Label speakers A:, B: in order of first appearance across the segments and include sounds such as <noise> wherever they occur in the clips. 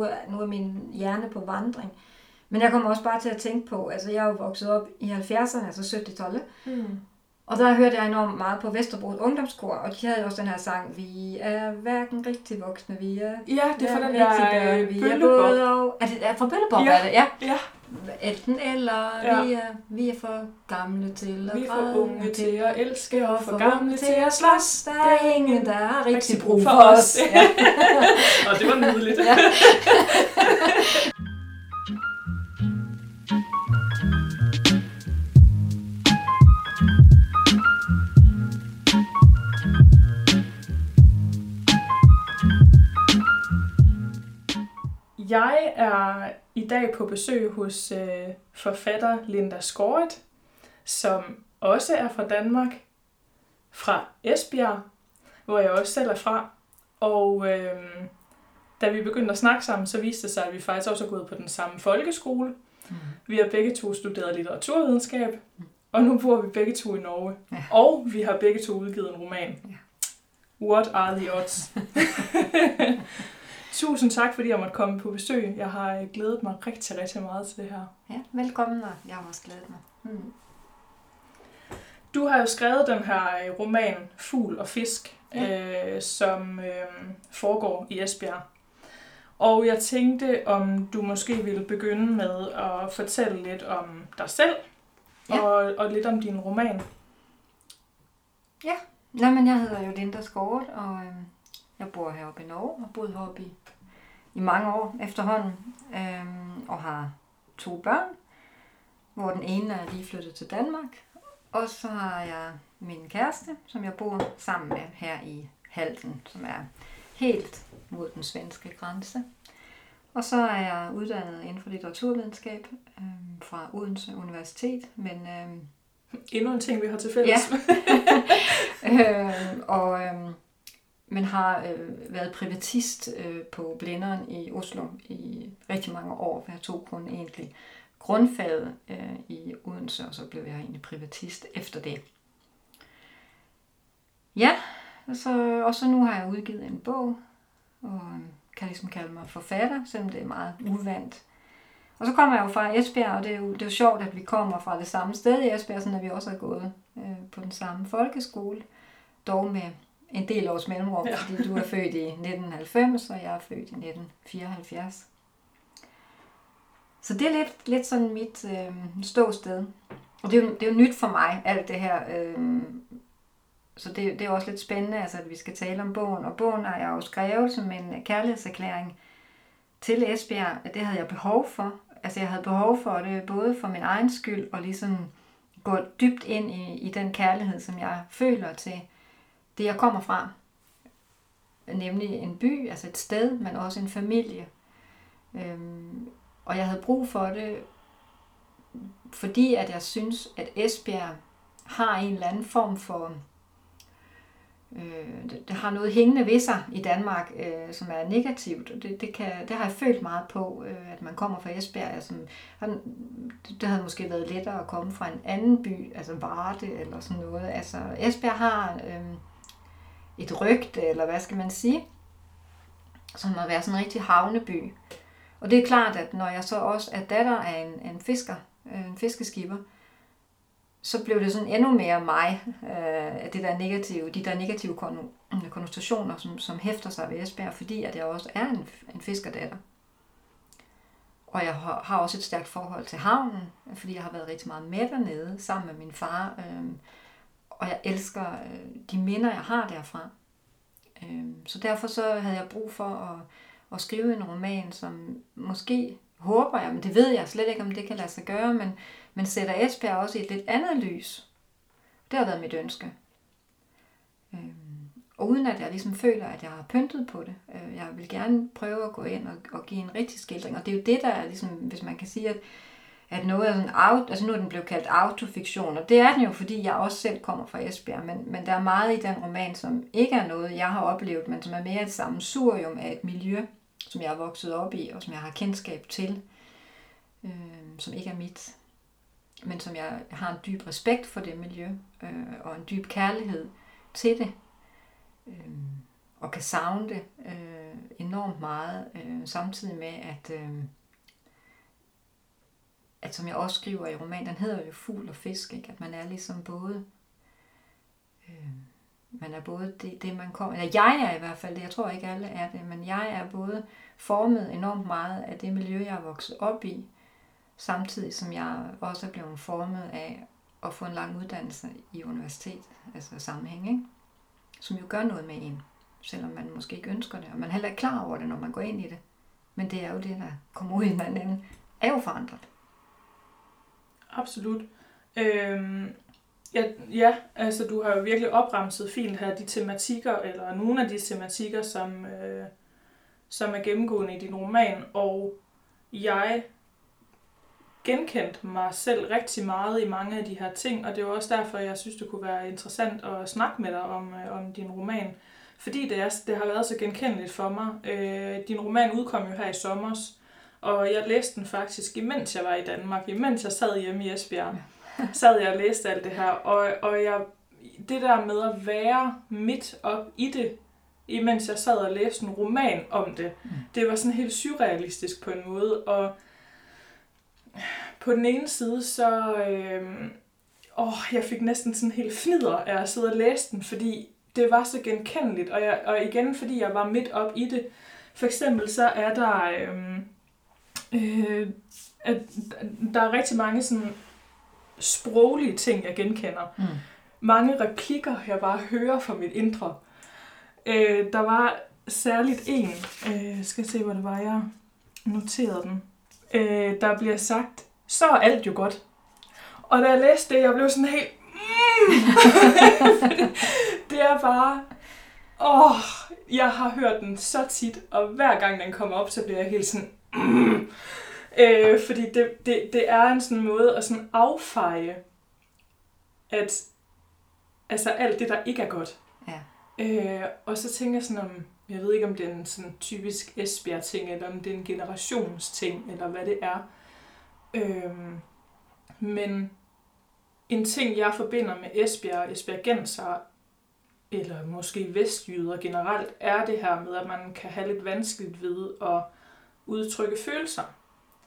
A: nu er, nu er min hjerne på vandring. Men jeg kommer også bare til at tænke på, altså jeg er jo vokset op i 70'erne, altså 70-tallet,
B: Mm
A: og der hørte jeg enormt meget på Vesterbros Ungdomskor, og de havde jo også den her sang, vi er hverken rigtig voksne, vi er
B: Ja, det er fra den der øh,
A: vi er både og... Er det er fra Bøllebop,
B: Ja.
A: er det? Ja.
B: Ja,
A: Enten eller,
B: Ja.
A: vi, er, vi er for gamle til at
B: vi er for unge til at elske og for
A: for
B: gamle til at slås.
A: Der er ingen, der har rigtig
B: rigtig
A: brug for os. Ja. <laughs>
B: og det var nydeligt.
A: Ja. <laughs>
B: Jeg er i dag på besøg hos øh, forfatter Linda Skåret, som også er fra Danmark, fra Esbjerg, hvor jeg også selv er fra. Og øh, da vi begyndte at snakke sammen, så viste det sig, at vi faktisk også er gået på den samme folkeskole.
A: Mm.
B: Vi har begge to studeret litteraturvidenskab, og nu bor vi begge to i Norge.
A: Ja.
B: Og vi har begge to udgivet en roman.
A: Ja.
B: What are the odds? <laughs> Tusind tak, fordi jeg måtte komme på besøg. Jeg har øh, glædet mig rigtig, rigtig meget til det her.
A: ja, velkommen, og jeg har også glædet mig. Mm.
B: Du har jo skrevet den her øh, roman, Fugl og Fisk,
A: Ja.
B: øh, som øh, foregår i Esbjerg. Og jeg tænkte, om du måske ville begynde med at fortælle lidt om dig selv,
A: Ja.
B: og, og lidt om din roman.
A: Nå, men jeg hedder jo Linda Skåret, og øh, jeg bor heroppe i Norge, og har boet heroppe i, i mange år efterhånden, øh, og har to børn, hvor den ene er lige flyttet til Danmark, og så har jeg min kæreste, som jeg bor sammen med her i Halden, som er helt mod den svenske grænse. Og så er jeg uddannet inden for litteraturvidenskab øh, fra Odense Universitet, men øh,
B: Endnu en ting, vi har til fælles. <laughs>
A: øh, og øh, men har øh, været privatist øh, på blænderen i Oslo i rigtig mange år. Jeg tog kun egentlig grundfaget øh, i Odense, og så blev jeg egentlig privatist efter det. Ja, og så, og så nu har jeg udgivet en bog, og kan ligesom kalde mig forfatter, selvom det er meget uvandt. Og så kommer jeg jo fra Esbjerg, og det er jo, det er jo sjovt, at vi kommer fra det samme sted i Esbjerg, sådan at vi også har gået øh, på den samme folkeskole, dog med en del års mellemrum,
B: Ja.
A: fordi du er født i 1990, og jeg er født i 1974. Så det er lidt, lidt sådan mit øh, ståsted. Og det er, jo, det er jo nyt for mig, alt det her. Øh, så det, det er også lidt spændende, altså, at vi skal tale om bogen. Og bogen har jeg jo skrevet som en kærlighedserklæring til Esbjerg. Det havde jeg behov for. Altså jeg havde behov for det både for min egen skyld og ligesom gå dybt ind i, i den kærlighed, som jeg føler til det, jeg kommer fra. Nemlig en by, altså et sted, men også en familie. Øhm, og jeg havde brug for det, fordi at jeg synes, at Esbjerg har en eller anden form for... Øh, det, det har noget hængende ved sig i Danmark, øh, som er negativt. Og det, det, kan, det har jeg følt meget på, øh, at man kommer fra Esbjerg. Altså, han, det havde måske været lettere at komme fra en anden by, altså Varde eller sådan noget. Altså, Esbjerg har øh, et rygte, eller hvad skal man sige, som at være sådan en rigtig havneby. Og det er klart, at når jeg så også er datter af en, en fisker, øh, en fiskeskipper, så blev det sådan endnu mere mig, øh, det der negative, de der negative konnotationer, som, som hæfter sig ved Esbjerg, fordi at jeg også er en, en fiskerdatter. Og jeg har, har også et stærkt forhold til havnen, fordi jeg har været rigtig meget med dernede, sammen med min far. Øh, og jeg elsker øh, de minder, jeg har derfra. Øh, så derfor så havde jeg brug for at, at skrive en roman, som måske håber jeg, men det ved jeg slet ikke, om det kan lade sig gøre, men, men sætter Esbjerg også i et lidt andet lys. Det har været mit ønske. Øh, og uden at jeg ligesom føler, at jeg har pyntet på det. Øh, jeg vil gerne prøve at gå ind og, og give en rigtig skildring. Og det er jo det, der er ligesom, hvis man kan sige, at, at noget er sådan out, altså nu er den blevet kaldt autofiktion, og det er den jo, fordi jeg også selv kommer fra Esbjerg, men, men der er meget i den roman, som ikke er noget, jeg har oplevet, men som er mere et sammensurium af et miljø, som jeg er vokset op i, og som jeg har kendskab til, øh, som ikke er mit, men som jeg har en dyb respekt for det miljø, øh, og en dyb kærlighed til det. Øh, og kan savne det øh, enormt meget, øh, samtidig med, at, øh, at som jeg også skriver i romanen, den hedder jo Fugl og Fisk, ikke? at man er ligesom både, øh, man er både det, det man kommer, eller jeg er i hvert fald det, jeg tror ikke alle er det, men jeg er både formet enormt meget af det miljø, jeg er vokset op i, samtidig som jeg også er blevet formet af at få en lang uddannelse i universitet, altså sammenhæng, ikke? som jo gør noget med en, selvom man måske ikke ønsker det, og man heller ikke klar over det, når man går ind i det. Men det er jo det, der kommer ud i den anden, er jo forandret.
B: Absolut. Øhm, ja, ja, altså du har jo virkelig opremset fint her de tematikker, eller nogle af de tematikker, som, øh, som er gennemgående i din roman, og jeg genkendte mig selv rigtig meget i mange af de her ting, og det er også derfor, jeg synes, det kunne være interessant at snakke med dig om, øh, om din roman. Fordi det, er, det har været så genkendeligt for mig. Øh, din roman udkom jo her i sommer, og jeg læste den faktisk, imens jeg var i Danmark, imens jeg sad hjemme i Esbjerg, <laughs> sad jeg og læste alt det her, og, og jeg, det der med at være midt op i det, imens jeg sad og læste en roman om det, mm. det var sådan helt surrealistisk på en måde, og på den ene side, så... Øh, åh, jeg fik næsten sådan helt fnider af at sidde og læse den, fordi det var så genkendeligt, og, jeg, og igen, fordi jeg var midt op i det. For eksempel så er der... Øh, øh, at der er rigtig mange sådan sproglige ting, jeg genkender. Mm. Mange replikker, jeg bare hører fra mit indre. Øh, der var særligt en, øh, skal se, hvor det var, jeg noterede den øh, der bliver sagt, så er alt jo godt. Og da jeg læste det, jeg blev sådan helt... Mm! <laughs> det er bare... Åh, jeg har hørt den så tit, og hver gang den kommer op, så bliver jeg helt sådan... <clears throat> Øh, fordi det, det, det er en sådan måde at sådan affeje, at altså alt det, der ikke er godt. Ja. Øh, og så tænker jeg sådan om, jeg ved ikke, om det er en sådan typisk Esbjerg-ting, eller om det er en generationsting, eller hvad det er. Øhm, men en ting, jeg forbinder med Esbjerg og Esbjergenser, eller måske vestjyder generelt, er det her med, at man kan have lidt vanskeligt ved at udtrykke følelser.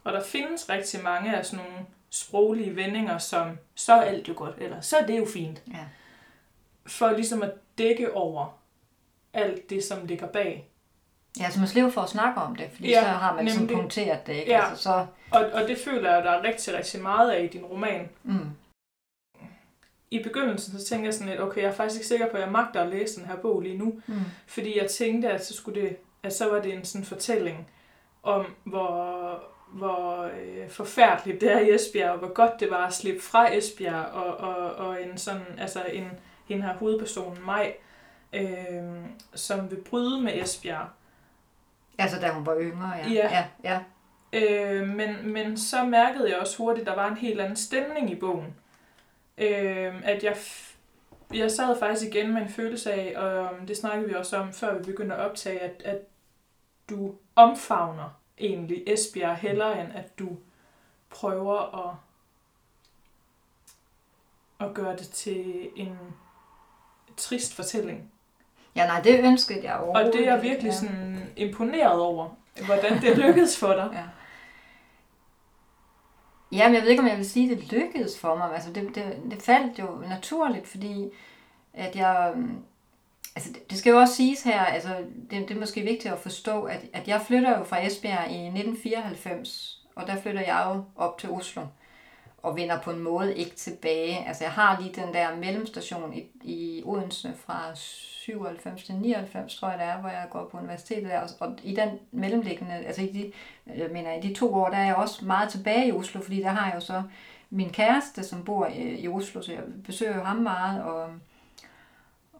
B: Og der findes rigtig mange af sådan nogle sproglige vendinger, som så er alt jo godt, eller så er det jo fint. Ja. For ligesom at dække over alt det, som ligger bag.
A: Ja, så man slipper for at snakke om det, fordi ja, så har man sådan punkteret det. Ikke?
B: Ja. Altså, så... og, og det føler jeg, der er rigtig, rigtig meget af i din roman. Mm. I begyndelsen så tænkte jeg sådan lidt, okay, jeg er faktisk ikke sikker på, at jeg magter at læse den her bog lige nu. Mm. Fordi jeg tænkte, at så, skulle det, at så var det en sådan fortælling om, hvor, hvor øh, forfærdeligt det er i Esbjerg, og hvor godt det var at slippe fra Esbjerg, og, og, og en sådan, altså en, hende her hovedpersonen, mig, øh, som vil bryde med Esbjerg.
A: Altså da hun var yngre, ja.
B: Ja. ja, ja. Øh, men, men så mærkede jeg også hurtigt, at der var en helt anden stemning i bogen. Øh, at jeg, jeg sad faktisk igen med en følelse af, og det snakkede vi også om, før vi begyndte at optage, at, at du omfavner egentlig Esbjerg hellere, end at du prøver at, at gøre det til en trist fortælling.
A: Ja, nej, det ønskede jeg
B: overhovedet. Og det er jeg virkelig ja. sådan imponeret over, hvordan det <laughs> lykkedes for dig. ja.
A: Jamen, jeg ved ikke, om jeg vil sige, at det lykkedes for mig. Altså, det, det, det faldt jo naturligt, fordi at jeg... Altså, det, det skal jo også siges her, altså, det, det er måske vigtigt at forstå, at, at jeg flytter jo fra Esbjerg i 1994, og der flytter jeg jo op til Oslo og vender på en måde ikke tilbage. Altså jeg har lige den der mellemstation i, i Odense fra 97 til 99, tror jeg det er, hvor jeg går på universitetet der. Og i den mellemliggende, altså i de, jeg mener, i de to år, der er jeg også meget tilbage i Oslo, fordi der har jeg jo så min kæreste, som bor i, i Oslo, så jeg besøger jo ham meget, og,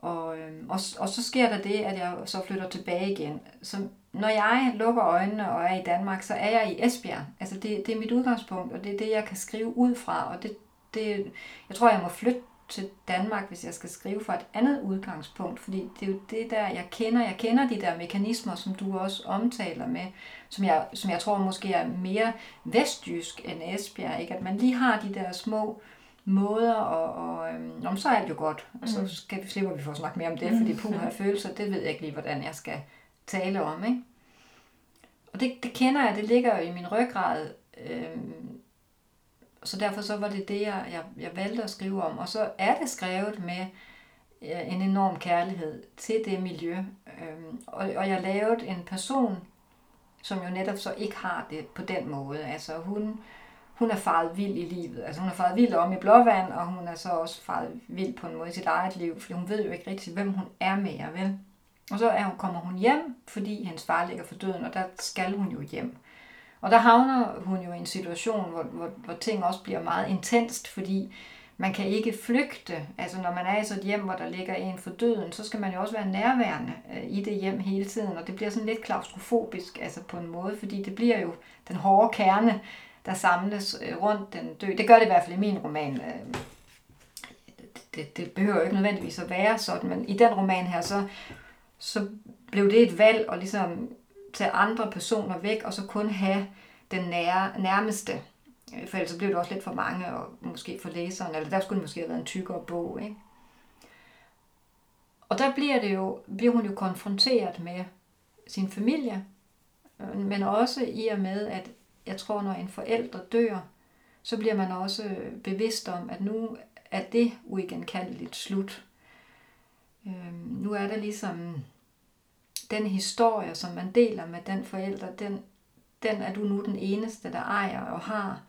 A: og, øhm, og, og så sker der det, at jeg så flytter tilbage igen. Så når jeg lukker øjnene og er i Danmark, så er jeg i Esbjerg. Altså det, det er mit udgangspunkt, og det er det, jeg kan skrive ud fra. Og det, det, jeg tror, jeg må flytte til Danmark, hvis jeg skal skrive fra et andet udgangspunkt, fordi det er jo det der, jeg kender. Jeg kender de der mekanismer, som du også omtaler med, som jeg, som jeg tror måske er mere vestjysk end Esbjerg. Ikke? At man lige har de der små måder, og, og øhm, så er alt jo godt. Og så skal vi, slipper vi for at snakke mere om det, fordi puh har følelser, det ved jeg ikke lige, hvordan jeg skal tale om. Ikke? Og det, det kender jeg, det ligger jo i min ryggrad. Øhm, så derfor så var det det, jeg, jeg, jeg valgte at skrive om. Og så er det skrevet med en enorm kærlighed til det miljø. Øhm, og, og jeg lavede en person, som jo netop så ikke har det på den måde. Altså hun, hun er faret vild i livet. Altså hun er faret vild om i blåvand, og hun er så også faret vild på en måde i sit eget liv, fordi hun ved jo ikke rigtig, hvem hun er mere, vel? Og så er hun, kommer hun hjem, fordi hendes far ligger for døden, og der skal hun jo hjem. Og der havner hun jo i en situation, hvor, hvor, hvor ting også bliver meget intenst, fordi man kan ikke flygte. Altså når man er i sådan et hjem, hvor der ligger en for døden, så skal man jo også være nærværende øh, i det hjem hele tiden, og det bliver sådan lidt klaustrofobisk altså på en måde, fordi det bliver jo den hårde kerne, der samles øh, rundt den døde. Det gør det i hvert fald i min roman. Øh, det, det behøver jo ikke nødvendigvis at være sådan, men i den roman her, så, så blev det et valg at ligesom tage andre personer væk, og så kun have den nære, nærmeste. Øh, for ellers blev det også lidt for mange, og måske for læseren, eller der skulle det måske have været en tykkere bog. Ikke? Og der bliver, det jo, bliver hun jo konfronteret med sin familie, men også i og med, at jeg tror, når en forælder dør, så bliver man også øh, bevidst om, at nu er det uigenkaldeligt slut. Øhm, nu er der ligesom den historie, som man deler med den forælder, den, den er du nu den eneste, der ejer og har.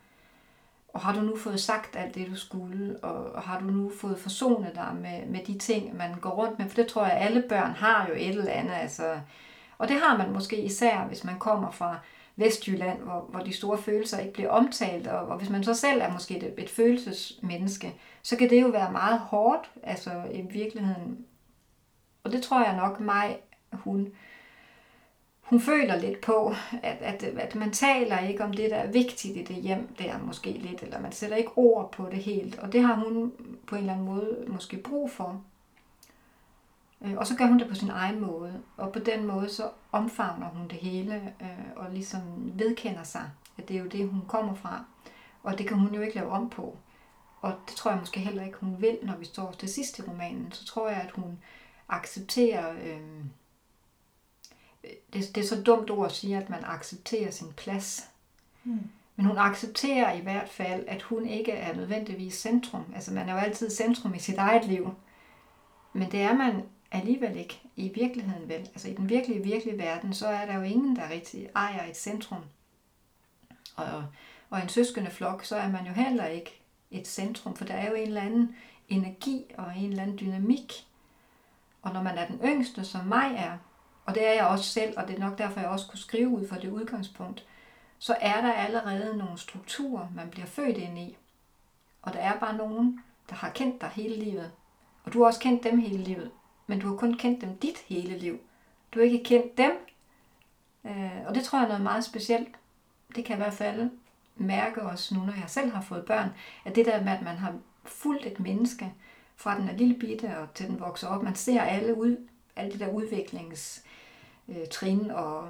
A: Og har du nu fået sagt alt det, du skulle, og har du nu fået forsonet dig med, med de ting, man går rundt med? For det tror jeg, alle børn har jo et eller andet. Altså, og det har man måske især, hvis man kommer fra Vestjylland, hvor, hvor de store følelser ikke bliver omtalt, og, og hvis man så selv er måske et, et følelsesmenneske, så kan det jo være meget hårdt, altså i virkeligheden. Og det tror jeg nok mig, hun, hun føler lidt på, at, at, at man taler ikke om det, der er vigtigt i det hjem, der måske lidt, eller man sætter ikke ord på det helt, og det har hun på en eller anden måde måske brug for. Øh, og så gør hun det på sin egen måde, og på den måde så omfavner hun det hele, øh, og ligesom vedkender sig, at det er jo det, hun kommer fra. Og det kan hun jo ikke lave om på. Og det tror jeg måske heller ikke, hun vil, når vi står til sidst i romanen. Så tror jeg, at hun accepterer... Øh, det, det er så dumt ord at sige, at man accepterer sin plads. Mm. Men hun accepterer i hvert fald, at hun ikke er nødvendigvis centrum. Altså man er jo altid centrum i sit eget liv. Men det er man alligevel ikke i virkeligheden vel. Altså i den virkelige, virkelige verden, så er der jo ingen, der rigtig ejer et centrum. Og, og en søskende flok, så er man jo heller ikke et centrum, for der er jo en eller anden energi og en eller anden dynamik. Og når man er den yngste, som mig er, og det er jeg også selv, og det er nok derfor, jeg også kunne skrive ud fra det udgangspunkt, så er der allerede nogle strukturer, man bliver født ind i. Og der er bare nogen, der har kendt dig hele livet. Og du har også kendt dem hele livet men du har kun kendt dem dit hele liv. Du har ikke kendt dem. Øh, og det tror jeg er noget meget specielt. Det kan i hvert fald mærke også nu, når jeg selv har fået børn, at det der med, at man har fulgt et menneske fra den er lille bitte og til den vokser op, man ser alle, ud, alle de der udviklingstrin øh, og,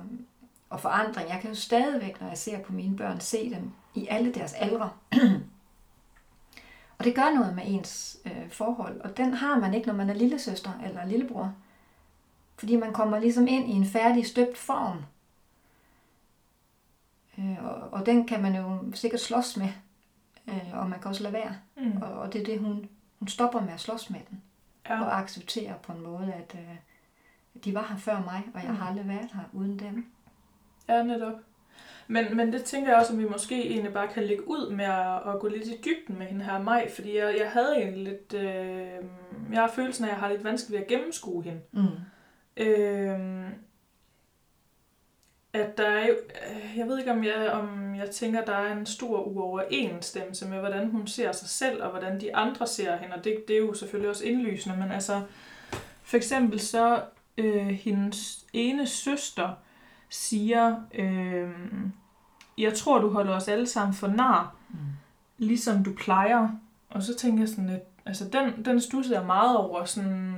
A: og forandring. Jeg kan jo stadigvæk, når jeg ser på mine børn, se dem i alle deres aldre. <clears throat> Og det gør noget med ens øh, forhold, og den har man ikke, når man er lillesøster eller lillebror. Fordi man kommer ligesom ind i en færdig støbt form. Øh, og, og den kan man jo sikkert slås med, øh, og man kan også lade være. Mm. Og, og det er det, hun, hun stopper med at slås med den. Ja. Og accepterer på en måde, at øh, de var her før mig, og jeg mm. har aldrig været her uden dem.
B: Ja, netop. Men, men det tænker jeg også, at vi måske egentlig bare kan lægge ud med at, at gå lidt i dybden med hende her Maj, fordi jeg, jeg havde egentlig lidt, øh, jeg har følelsen af, at jeg har lidt vanskeligt ved at gennemskue hende. Mm. Øh, at der er jo, øh, jeg ved ikke om jeg, om jeg tænker, at der er en stor uoverensstemmelse med, hvordan hun ser sig selv, og hvordan de andre ser hende, og det, det er jo selvfølgelig også indlysende, men altså, for eksempel så, øh, hendes ene søster, siger, øh, jeg tror, du holder os alle sammen for nar, mm. ligesom du plejer. Og så tænker jeg sådan lidt, altså den, den stussede jeg meget over, sådan,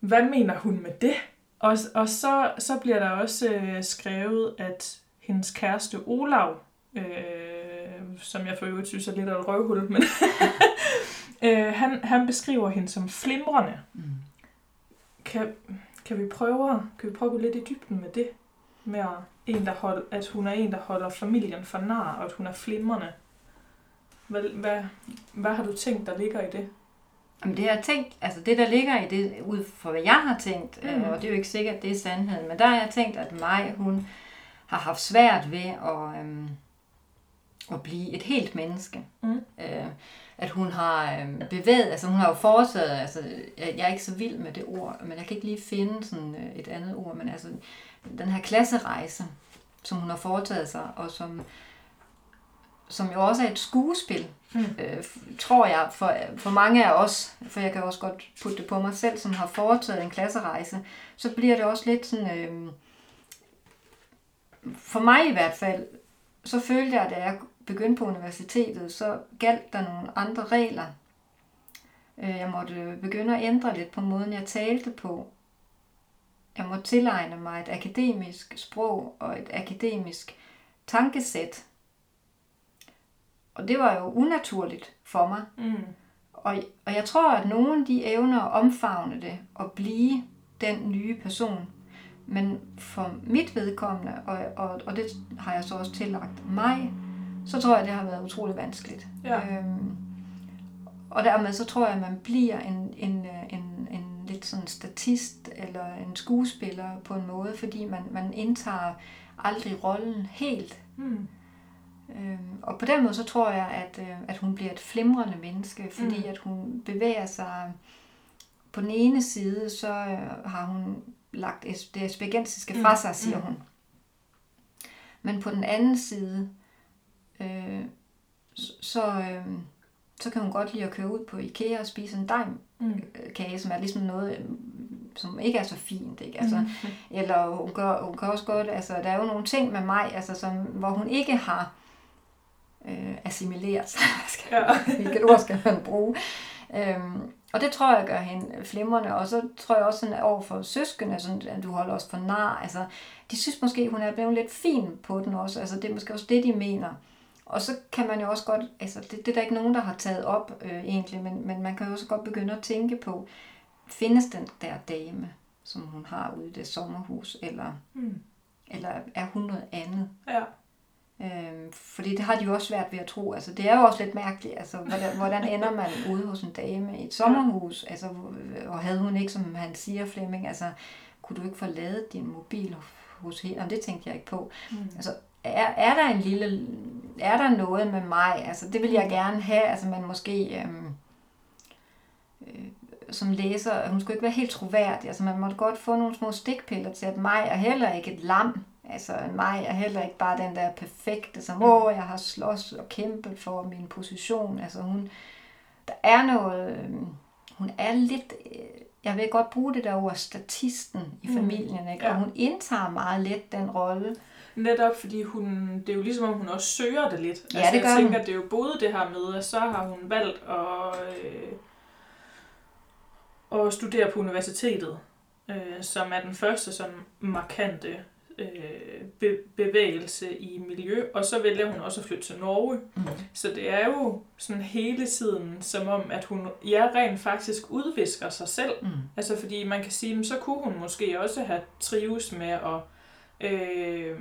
B: hvad mener hun med det? Og, og så, så bliver der også øh, skrevet, at hendes kæreste Olav øh, som jeg for øvrigt synes er lidt af et røvhul, men <laughs> øh, han, han beskriver hende som flimrende.
A: Mm.
B: Kan, kan, vi prøve, kan vi prøve at gå lidt i dybden med det? Med at, en, der hold, at hun er en, der holder familien for nar, og at hun er flimrende. Hvad, hvad, hvad har du tænkt, der ligger i det?
A: Jamen det har jeg tænkt, altså det der ligger i det, ud fra hvad jeg har tænkt,
B: Mm.
A: mm. øh, og det er jo ikke sikkert, det er sandheden, men der har jeg tænkt, at mig, hun har haft svært ved at, øhm, at blive et helt menneske.
B: Mm.
A: Øh, at hun har øhm, bevæget, altså hun har jo foretaget, altså jeg, jeg er ikke så vild med det ord, men jeg kan ikke lige finde sådan øh, et andet ord, men altså den her klasserejse, som hun har foretaget sig, og som, som jo også er et skuespil,
B: Mm.
A: øh, tror jeg, for, for mange af os, for jeg kan også godt putte det på mig selv, som har foretaget en klasserejse, så bliver det også lidt sådan, øh, for mig i hvert fald, så følte jeg, da jeg begyndte på universitetet, så galt der nogle andre regler. Øh, Jeg måtte begynde at ændre lidt på måden, jeg talte på. Jeg måtte tilegne mig et akademisk sprog og et akademisk tankesæt. Og det var jo unaturligt for mig.
B: Mm.
A: Og, og jeg tror, at nogen de evner at omfavne det og blive den nye person. Men for mit vedkommende, og, og, og det har jeg så også tillagt mig, så tror jeg, det har været utrolig vanskeligt.
B: Ja.
A: Øhm, og dermed så tror jeg, at man bliver en, en, øh, en, en lidt sådan statist eller en skuespiller på en måde, fordi man, man indtager aldrig rollen helt.
B: Mm.
A: Øhm, og på den måde så tror jeg, at, øh, at hun bliver et flimrende menneske, fordi
B: Mm.
A: at hun bevæger sig på den ene side, så øh, har hun lagt det aspergensiske fra
B: Mm.
A: sig, siger
B: Mm.
A: hun. Men på den anden side, øh, så, øh, så kan hun godt lide at køre ud på Ikea og spise en daimkage,
B: Mm.
A: som er ligesom noget, øh, som ikke er så fint. Ikke? Altså,
B: Mm. <laughs>
A: eller hun, gør, hun kan også godt, altså der er jo nogle ting med mig, altså, som, hvor hun ikke har øh, assimileret sig. <laughs> Skal-
B: Ja.
A: Hvilket ord skal man bruge? Øhm, og det tror jeg gør hende flimrende, og så tror jeg også sådan over for søskende, sådan, at du holder os for nar. Altså, de synes måske, hun er blevet lidt fin på den også. Altså, det er måske også det, de mener. Og så kan man jo også godt, altså det, det er der ikke nogen, der har taget op øh, egentlig, men, men man kan jo også godt begynde at tænke på, findes den der dame, som hun har ude i det sommerhus, eller,
B: Mm.
A: eller er hun noget andet?
B: Ja.
A: Øhm, fordi det har de jo også svært ved at tro. Altså, det er jo også lidt mærkeligt. Altså, hvordan, hvordan ender man ude hos en dame i et sommerhus? Altså, og havde hun ikke, som han siger, Flemming, altså, kunne du ikke få lavet din mobil hos hende? Jamen, det tænkte jeg ikke på.
B: Mm.
A: Altså, er, er der en lille, er der noget med mig? Altså, det vil jeg gerne have, altså, man måske, øhm, øh, som læser, hun skulle ikke være helt troværdig. Altså, man måtte godt få nogle små stikpiller til, at mig er heller ikke et lam. Altså, mig er heller ikke bare den der perfekte, som, åh, jeg har slås og kæmpet for min position. Altså, hun, der er noget, øhm, hun er lidt, øh, jeg vil godt bruge det der ord, statisten i
B: Mm.
A: familien, ikke?
B: Ja.
A: og hun indtager meget let den rolle.
B: Netop fordi hun, det er jo ligesom om hun også søger det lidt.
A: Ja,
B: altså,
A: det gør
B: jeg tænker,
A: hun.
B: det er jo både det her med, at så har hun valgt at, øh, at studere på universitetet, øh, som er den første sådan markante øh, be, bevægelse i miljø, og så vælger hun også at flytte til Norge.
A: Mm.
B: Så det er jo sådan hele tiden som om, at hun ja, rent faktisk udvisker sig selv.
A: Mm.
B: Altså fordi man kan sige, så kunne hun måske også have trives med at øh,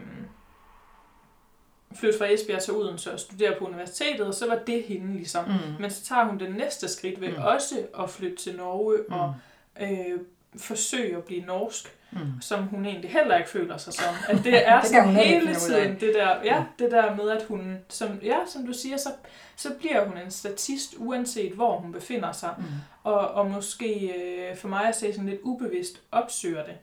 B: flytte fra Esbjerg til Odense og studere på universitetet, og så var det hende ligesom.
A: Mm.
B: Men så tager hun det næste skridt ved
A: Mm.
B: også at flytte til Norge
A: Mm.
B: og øh, forsøge at blive norsk,
A: Mm.
B: som hun egentlig heller ikke føler sig som. At det er <laughs>
A: Det
B: sådan
A: hun
B: hele tiden det der, ja, det der med, at hun, som, ja, som du siger, så, så bliver hun en statist, uanset hvor hun befinder sig
A: Mm.
B: og, og måske øh, for mig at se sådan lidt ubevidst opsøger det.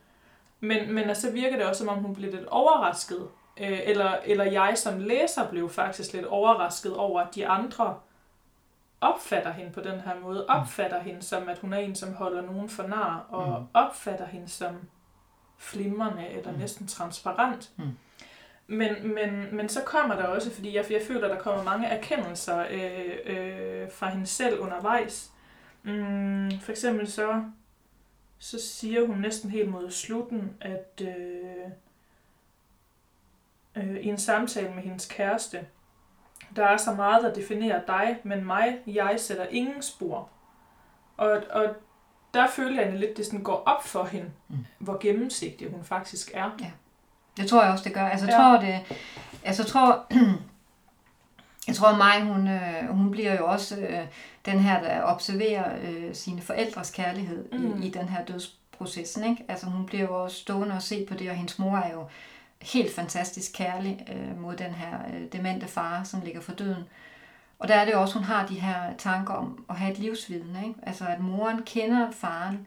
B: Men, men altså, så virker det også, som om hun blev lidt overrasket. Øh, eller, eller jeg som læser blev faktisk lidt overrasket over, at de andre opfatter hende på den her måde. Opfatter hende som, at hun er en, som holder nogen for nar, og
A: Mm.
B: opfatter hende som flimrende eller
A: Mm.
B: næsten transparent.
A: Mm.
B: Men, men, men så kommer der også, fordi jeg, jeg føler, at der kommer mange erkendelser øh, øh, fra hende selv undervejs. Mm, for eksempel så, så siger hun næsten helt mod slutten, at øh, øh, i en samtale med hendes kæreste, Der er så meget, der definerer dig, men mig, jeg sætter ingen spor. Og, og der føler jeg lidt, det sådan går op for hende, mm. hvor gennemsigtig hun faktisk er.
A: Ja. Det tror jeg også, det gør. Altså, jeg
B: Ja.
A: tror, det, altså, tror, <clears throat> jeg tror mig, hun, øh, hun bliver jo også øh, den her, der observerer øh, sine forældres kærlighed mm. I, i den her dødsprocessen. Ikke? Altså, hun bliver jo også stående og se på det, og hendes mor er jo helt fantastisk kærlig øh, mod den her øh, demente far, som ligger for døden. Og der er det jo også, hun har de her tanker om at have et livsvidende. Ikke? Altså, at moren kender faren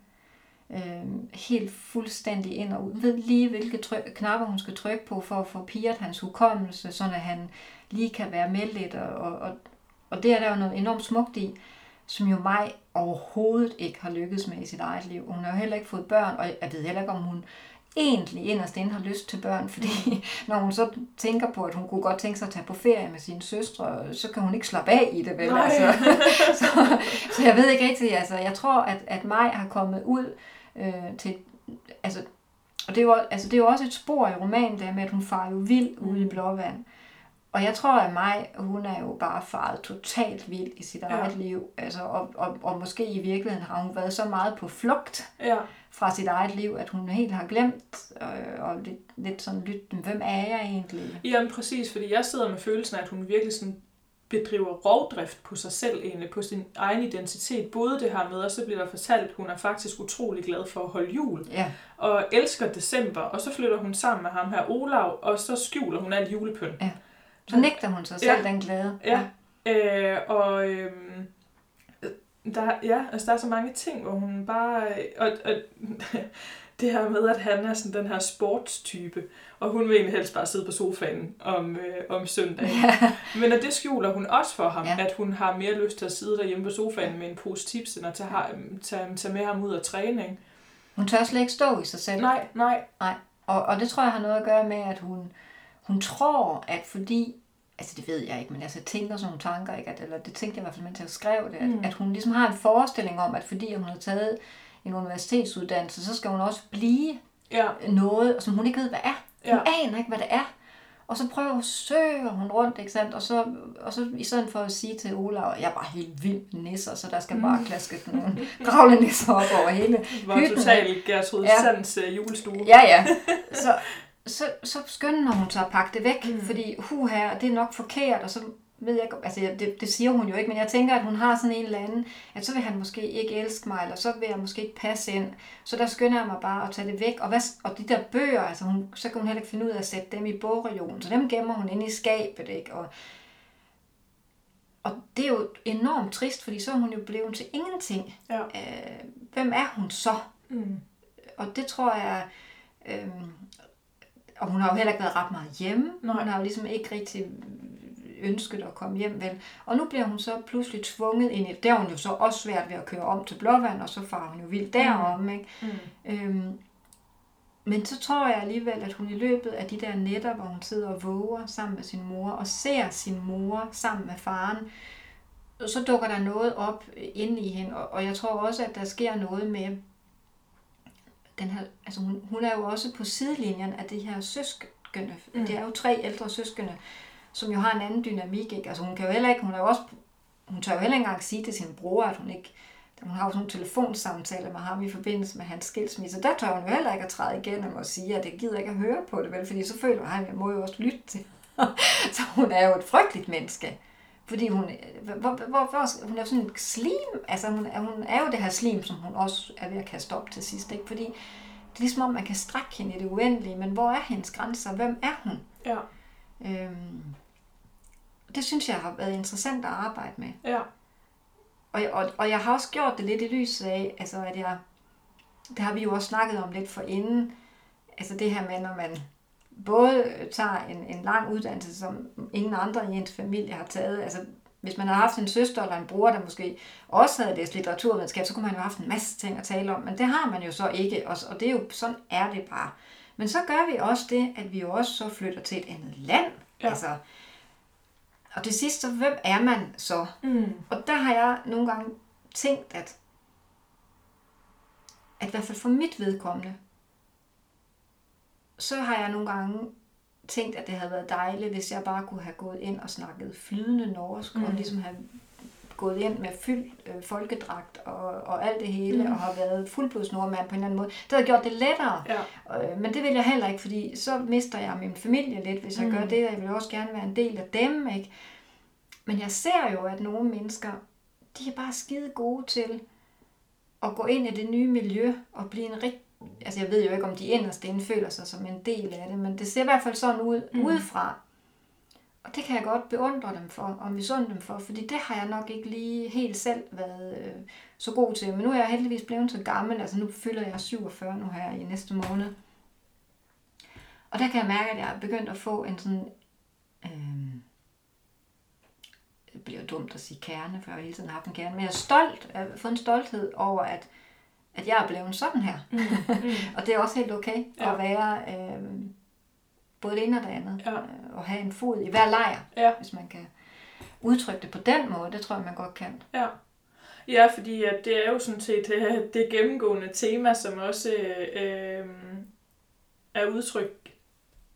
A: øh, helt fuldstændig ind og ud. Ved lige, hvilke tryk, knapper hun skal trykke på for at få piret hans hukommelse, så at han lige kan være med lidt. Og, og, og, og det er der jo noget enormt smukt i, som jo mig overhovedet ikke har lykkedes med i sit eget liv. Hun har jo heller ikke fået børn, og jeg ved heller ikke, om hun egentlig inderst inde har lyst til børn, <laughs> fordi når hun så tænker på, at hun kunne godt tænke sig at tage på ferie med sine søstre, så kan hun ikke slappe af i det, vel?
B: Nej.
A: Altså. <laughs> så, så jeg ved ikke rigtigt, altså jeg tror, at, at mig har kommet ud øh, til, altså, og det er, jo, altså det er jo også et spor i romanen der med, at hun farer jo vild ude i
B: Mm.
A: blåvand. Og jeg tror, at mig, hun er jo bare faret totalt vild i sit
B: Ja.
A: eget liv. Altså, og, og, og måske i virkeligheden har hun været så meget på flugt
B: Ja,
A: fra sit eget liv, at hun helt har glemt øh, og lidt, lidt sådan lytte, hvem er jeg egentlig?
B: Jamen præcis, fordi jeg sidder med følelsen af, at hun virkelig sådan bedriver rovdrift på sig selv egentlig, på sin egen identitet. Både det her med, og så bliver der fortalt, at hun er faktisk utrolig glad for at holde jul,
A: Ja,
B: og elsker december, og så flytter hun sammen med ham her Olav, og så skjuler hun alt julepynt.
A: Så nægter hun sig selv
B: Ja.
A: den glæde.
B: Ja. Øh, og øhm, der, ja, altså der er så mange ting, hvor hun bare... Og, og <laughs> det her med, at han er sådan den her sportstype, og hun vil egentlig helst bare sidde på sofaen om, øh, om søndagen.
A: Ja.
B: Men og det skjuler hun også for ham,
A: Ja.
B: ja. at hun har mere lyst til at sidde derhjemme på sofaen med en pose tips, end at tage, tage, tage med ham ud af træning.
A: Hun tør slet ikke stå i sig selv.
B: Nej, nej.
A: Og, og det tror jeg har noget at gøre med, at hun, hun tror, at fordi, altså det ved jeg ikke, men altså jeg tænker sådan nogle tanker, ikke? At, eller det tænkte jeg i hvert fald, mens jeg skrev det, at,
B: Mm.
A: at hun ligesom har en forestilling om, at fordi hun har taget en universitetsuddannelse, så skal hun også blive
B: Ja,
A: noget, som hun ikke ved, hvad er. Hun
B: Ja.
A: aner ikke, hvad det er. Og så prøver søger hun rundt, ikke sandt? Og så, og så i stedet for at sige til Ola, jeg er bare helt vild med nisser, så der skal bare klaske nogle <laughs> gravle nisser op over hele
B: var
A: hytten.
B: totalt Gertrud
A: Ja.
B: Sands øh, julestue.
A: Ja, ja. Så, så, så skynder hun sig at pakke det væk, mm. Fordi hu her, det er nok forkert, og så ved jeg altså det, det siger hun jo ikke, men jeg tænker, at hun har sådan en eller anden, at så vil han måske ikke elske mig, eller så vil jeg måske ikke passe ind. Så der skynder jeg mig bare at tage det væk. Og, hvad, og de der bøger, altså hun, så kan hun heller ikke finde ud af at sætte dem i bogreolen, så dem gemmer hun inde i skabet, ikke? Og, og det er jo enormt trist, fordi så er hun jo blevet til ingenting.
B: Ja.
A: Øh, hvem er hun så?
B: Mm.
A: Og det tror jeg... Øh, og hun har jo heller ikke været ret meget hjemme.
B: Nej.
A: Hun har jo ligesom ikke rigtig ønsket at komme hjem, vel? Og nu bliver hun så pludselig tvunget ind i... Der er hun jo så også svært ved at køre om til Blåvand, og så farer hun jo vildt derom, ikke?
B: Mm.
A: Øhm, men så tror jeg alligevel, at hun i løbet af de der nætter, hvor hun sidder og våger sammen med sin mor, og ser sin mor sammen med faren, så dukker der noget op inde i hende, og, og jeg tror også, at der sker noget med den her, altså hun, hun er jo også på sidelinjen af de her søskende, mm. Det er jo tre ældre søskende, som jo har en anden dynamik, ikke? Altså hun kan jo heller ikke, hun er jo også, hun tør jo heller ikke engang sige til sin bror, at hun ikke, hun har jo sådan nogle telefonsamtaler med ham i forbindelse med hans skilsmisse. Der tør hun jo heller ikke at træde igennem og sige, at jeg gider ikke at høre på det, vel? Fordi så føler han, at jeg må jo også lytte til. <laughs> så hun er jo et frygteligt menneske. Fordi hun, hvor, hvor, hvor, hun er sådan en slim, altså hun, er- hun er jo det her slim, som hun også er ved at kaste op til sidst, ikke? Fordi det er ligesom om, man kan strække hende i det uendelige, men hvor er hendes grænser? Hvem er hun?
B: Ja.
A: Øhm, det synes jeg har været interessant at arbejde med.
B: Ja.
A: Og, og, og jeg har også gjort det lidt i lyset af, altså at jeg, det har vi jo også snakket om lidt for inden, altså det her med, når man både tager en, en lang uddannelse, som ingen andre i ens familie har taget, altså hvis man har haft en søster eller en bror, der måske også havde læst litteraturvidenskab, så kunne man jo have haft en masse ting at tale om, men det har man jo så ikke, og, og det er jo, sådan er det bare. Men så gør vi også det, at vi jo også så flytter til et andet land,
B: Ja.
A: altså, og det sidste, hvem er man så?
B: Mm.
A: Og der har jeg nogle gange tænkt, at, at i hvert fald for mit vedkommende, så har jeg nogle gange tænkt, at det havde været dejligt, hvis jeg bare kunne have gået ind og snakket flydende norsk, mm. og ligesom have gået ind med fyldt øh, folkedragt og, og alt det hele, mm. og har været fuldblods nordmand på en eller anden måde. Det havde gjort det lettere. Ja. Øh, men det vil jeg heller ikke, fordi så mister jeg min familie lidt, hvis jeg mm. gør det, og jeg vil også gerne være en del af dem. Ikke? Men jeg ser jo, at nogle mennesker, de er bare skide gode til at gå ind i det nye miljø og blive en rigtig altså jeg ved jo ikke, om de inderst inde føler sig som en del af det, men det ser i hvert fald sådan ud mm. udefra. Og det kan jeg godt beundre dem for, og misunde dem for, fordi det har jeg nok ikke lige helt selv været øh, så god til. Men nu er jeg heldigvis blevet så gammel, altså nu fylder jeg 47 nu her i næste måned. Og der kan jeg mærke, at jeg er begyndt at få en sådan... Øh, det bliver dumt at sige kerne, for jeg har hele tiden haft en kerne, men jeg er stolt, jeg har fået en stolthed over, at, at jeg er blevet sådan her. Mm. Mm. <laughs> og det er også helt okay ja. at være... Øh, både det ene og det andet. Ja. Øh, og have en fod i hver lejr, ja. hvis man kan udtrykke det på den måde. Det tror jeg, man godt kan.
B: Ja. Ja, fordi at det er jo sådan set det, øh, det gennemgående tema, som også øh, er udtrykt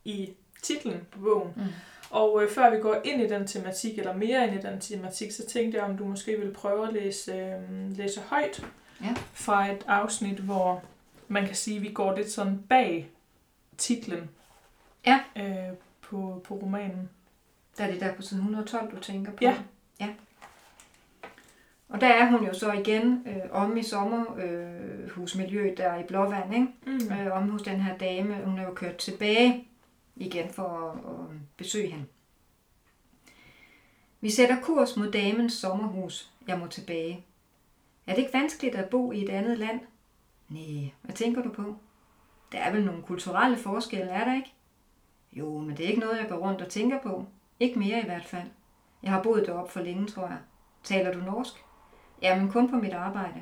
B: i titlen på bogen. Mm. Og øh, før vi går ind i den tematik, eller mere ind i den tematik, så tænkte jeg, om du måske ville prøve at læse, øh, læse højt ja. fra et afsnit, hvor man kan sige, at vi går lidt sådan bag titlen ja. øh, på, på romanen.
A: Der er det der på side 112, du tænker på? Ja. ja. Og der er hun jo så igen øh, om i sommerhusmiljøet øh, der i Blåvand, ikke? Mm. Øh, om hos den her dame. Hun er jo kørt tilbage igen for at, at besøge hende. Vi sætter kurs mod damens sommerhus. Jeg må tilbage. Er det ikke vanskeligt at bo i et andet land? Nej, hvad tænker du på? Der er vel nogle kulturelle forskelle, er der ikke? Jo, men det er ikke noget, jeg går rundt og tænker på. Ikke mere i hvert fald. Jeg har boet deroppe for længe, tror jeg. Taler du norsk? Jamen kun på mit arbejde.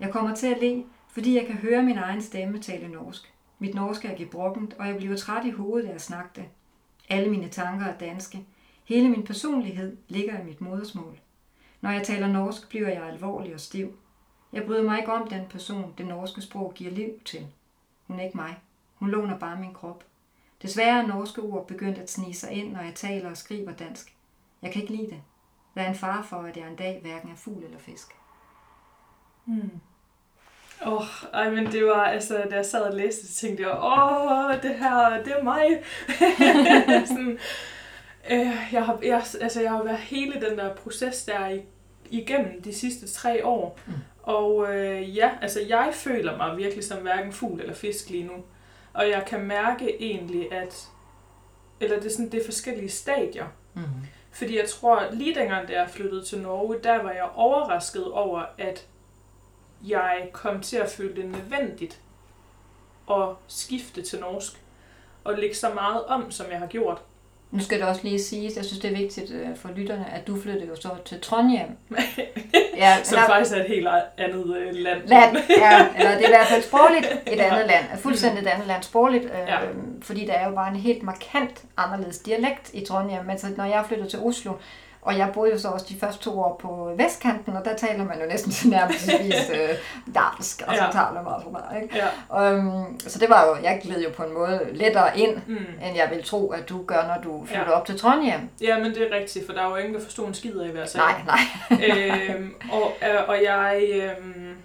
A: Jeg kommer til at le, fordi jeg kan høre min egen stemme tale norsk. Mit norsk er gebrokkent, og jeg bliver træt i hovedet af at snakke det. Alle mine tanker er danske. Hele min personlighed ligger i mit modersmål. Når jeg taler norsk, bliver jeg alvorlig og stiv. Jeg bryder mig ikke om den person, det norske sprog giver liv til. Hun er ikke mig. Hun låner bare min krop. Desværre er norske ord begyndt at snige sig ind, når jeg taler og skriver dansk. Jeg kan ikke lide det. Der er en far for, at jeg en dag hverken er fugl eller fisk.
B: Hmm. Åh, oh, ej, men det var, altså, da jeg sad og læste, så tænkte jeg, åh, oh, det her, det er mig. <laughs> Sådan, øh, jeg, har, jeg, altså, jeg har været hele den der proces der igennem de sidste tre år. Mm. Og øh, ja, altså, jeg føler mig virkelig som hverken fugl eller fisk lige nu. Og jeg kan mærke egentlig, at eller det er, sådan, det er forskellige stadier. Mm-hmm. Fordi jeg tror, lige dengang, da jeg flyttede til Norge, der var jeg overrasket over, at jeg kom til at føle det nødvendigt at skifte til norsk. Og lægge så meget om, som jeg har gjort.
A: Nu skal det også lige sige, jeg synes, det er vigtigt øh, for lytterne, at du flyttede jo så til Trondheim. <laughs>
B: ja, Som der, faktisk er et helt andet øh, land.
A: land. Ja, eller det er i hvert fald sprogligt <laughs> et andet land. Fuldstændig et andet land sprogligt. Øh, ja. Fordi der er jo bare en helt markant anderledes dialekt i Trondheim. Men så når jeg flyttede til Oslo, og jeg boede jo så også de første to år på vestkanten, og der taler man jo næsten til nærmest øh, dansk, og så ja. taler man sådan noget. Ikke? Ja. Um, så det var jo, jeg gled jo på en måde lettere ind, mm. end jeg vil tro, at du gør, når du flytter ja. op til Trondheim.
B: Ja, men det er rigtigt, for der er jo ingen, der forstår en skid af, hvad jeg
A: sagde. Nej,
B: nej. øhm, og, øh, og jeg... Øhm,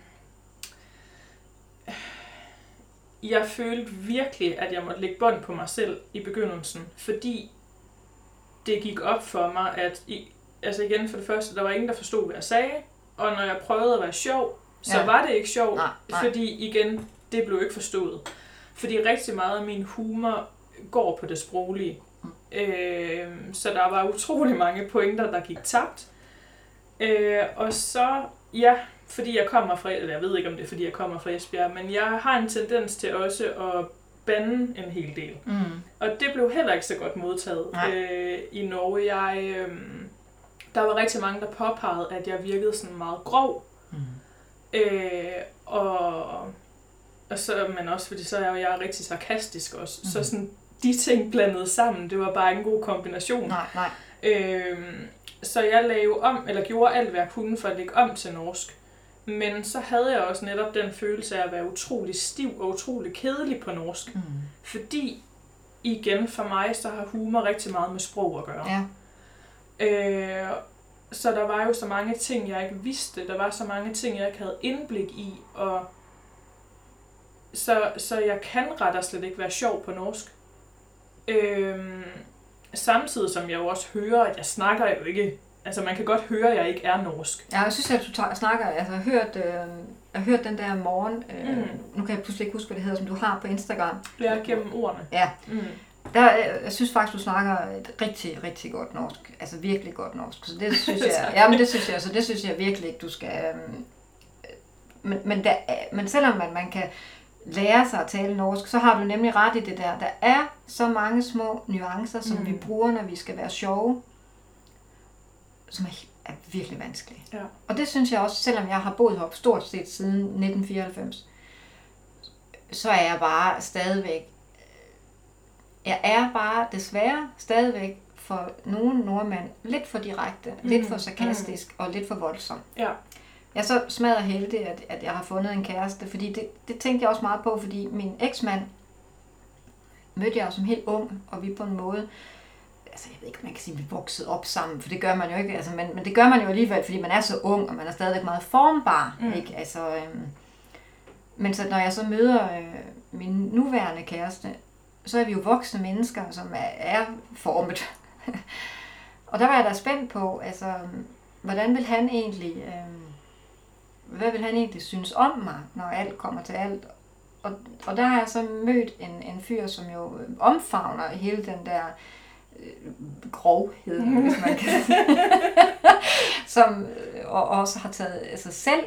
B: jeg følte virkelig, at jeg måtte lægge bånd på mig selv i begyndelsen, fordi det gik op for mig, at i, altså igen for det første, der var ingen, der forstod, hvad jeg sagde, og når jeg prøvede at være sjov, så ja. var det ikke sjovt, nej, nej. fordi igen, det blev ikke forstået. Fordi rigtig meget af min humor går på det sproglige. Mm. Øh, så der var utrolig mange pointer, der gik tabt. Øh, og så, ja, fordi jeg kommer fra, eller jeg ved ikke om det er, fordi jeg kommer fra Esbjerg, men jeg har en tendens til også at bande en hel del. Mm. Og det blev heller ikke så godt modtaget øh, i Norge. Jeg, øh, der var rigtig mange, der påpegede, at jeg virkede sådan meget grov. Mm. Øh, og, og så, men også fordi så er jeg rigtig sarkastisk også. Mm. Så sådan, de ting blandet sammen, det var bare en god kombination.
A: Nej, nej.
B: Øh, så jeg lavede om, eller gjorde alt, hvad jeg kunne for at lægge om til norsk. Men så havde jeg også netop den følelse af at være utrolig stiv og utrolig kedelig på norsk. Mm. Fordi igen for mig, så har humor rigtig meget med sprog at gøre.
A: Ja.
B: Øh, så der var jo så mange ting, jeg ikke vidste. Der var så mange ting, jeg ikke havde indblik i. Og så, så jeg kan ret og slet ikke være sjov på norsk. Øh, samtidig som jeg jo også hører, at jeg snakker jo ikke... Altså man kan godt høre, at jeg ikke er norsk.
A: Ja, jeg synes, at du tager, snakker, altså jeg har hørt, øh, jeg har hørt den der morgen, øh,
B: Mm.
A: nu kan jeg pludselig ikke huske, hvad det hedder, som du har på Instagram.
B: Ja, gennem ordene.
A: Ja,
B: Mm.
A: der, øh, jeg synes faktisk, du snakker et rigtig, rigtig godt norsk. Altså virkelig godt norsk. Så det <laughs> synes jeg, ja, men det synes jeg, så det synes jeg virkelig ikke, du skal... Øh, men, men, der, er- men selvom man, man kan lære sig at tale norsk, så har du nemlig ret i det der. Der er så mange små nuancer, som
B: Mm.
A: vi bruger, når vi skal være sjove, som er, er virkelig vanskelige.
B: Ja.
A: Og det synes jeg også, selvom jeg har boet heroppe stort set siden 1994, så er jeg bare stadigvæk, jeg er bare desværre stadigvæk for nogle nordmænd lidt for direkte, mm. lidt for sarkastisk og lidt for voldsom.
B: Ja.
A: Jeg er så smadret heldig, at, at jeg har fundet en kæreste, fordi det, det tænkte jeg også meget på, fordi min eksmand mødte jeg som helt ung, og vi på en måde, altså jeg ved ikke, om man kan sige, at vi voksede op sammen, for det gør man jo ikke, altså, men, men det gør man jo alligevel, fordi man er så ung, og man er stadigvæk meget formbar,
B: Mm.
A: ikke? Altså, øhm, men så når jeg så møder øh, min nuværende kæreste, så er vi jo voksne mennesker, som er, er formet. <laughs> og der var jeg da spændt på, altså, hvordan vil han egentlig, øh, hvad vil han egentlig synes om mig, når alt kommer til alt? Og, og der har jeg så mødt en, en fyr, som jo omfavner hele den der øh, grovhed, hvis man kan <laughs> som øh, og også har taget altså selv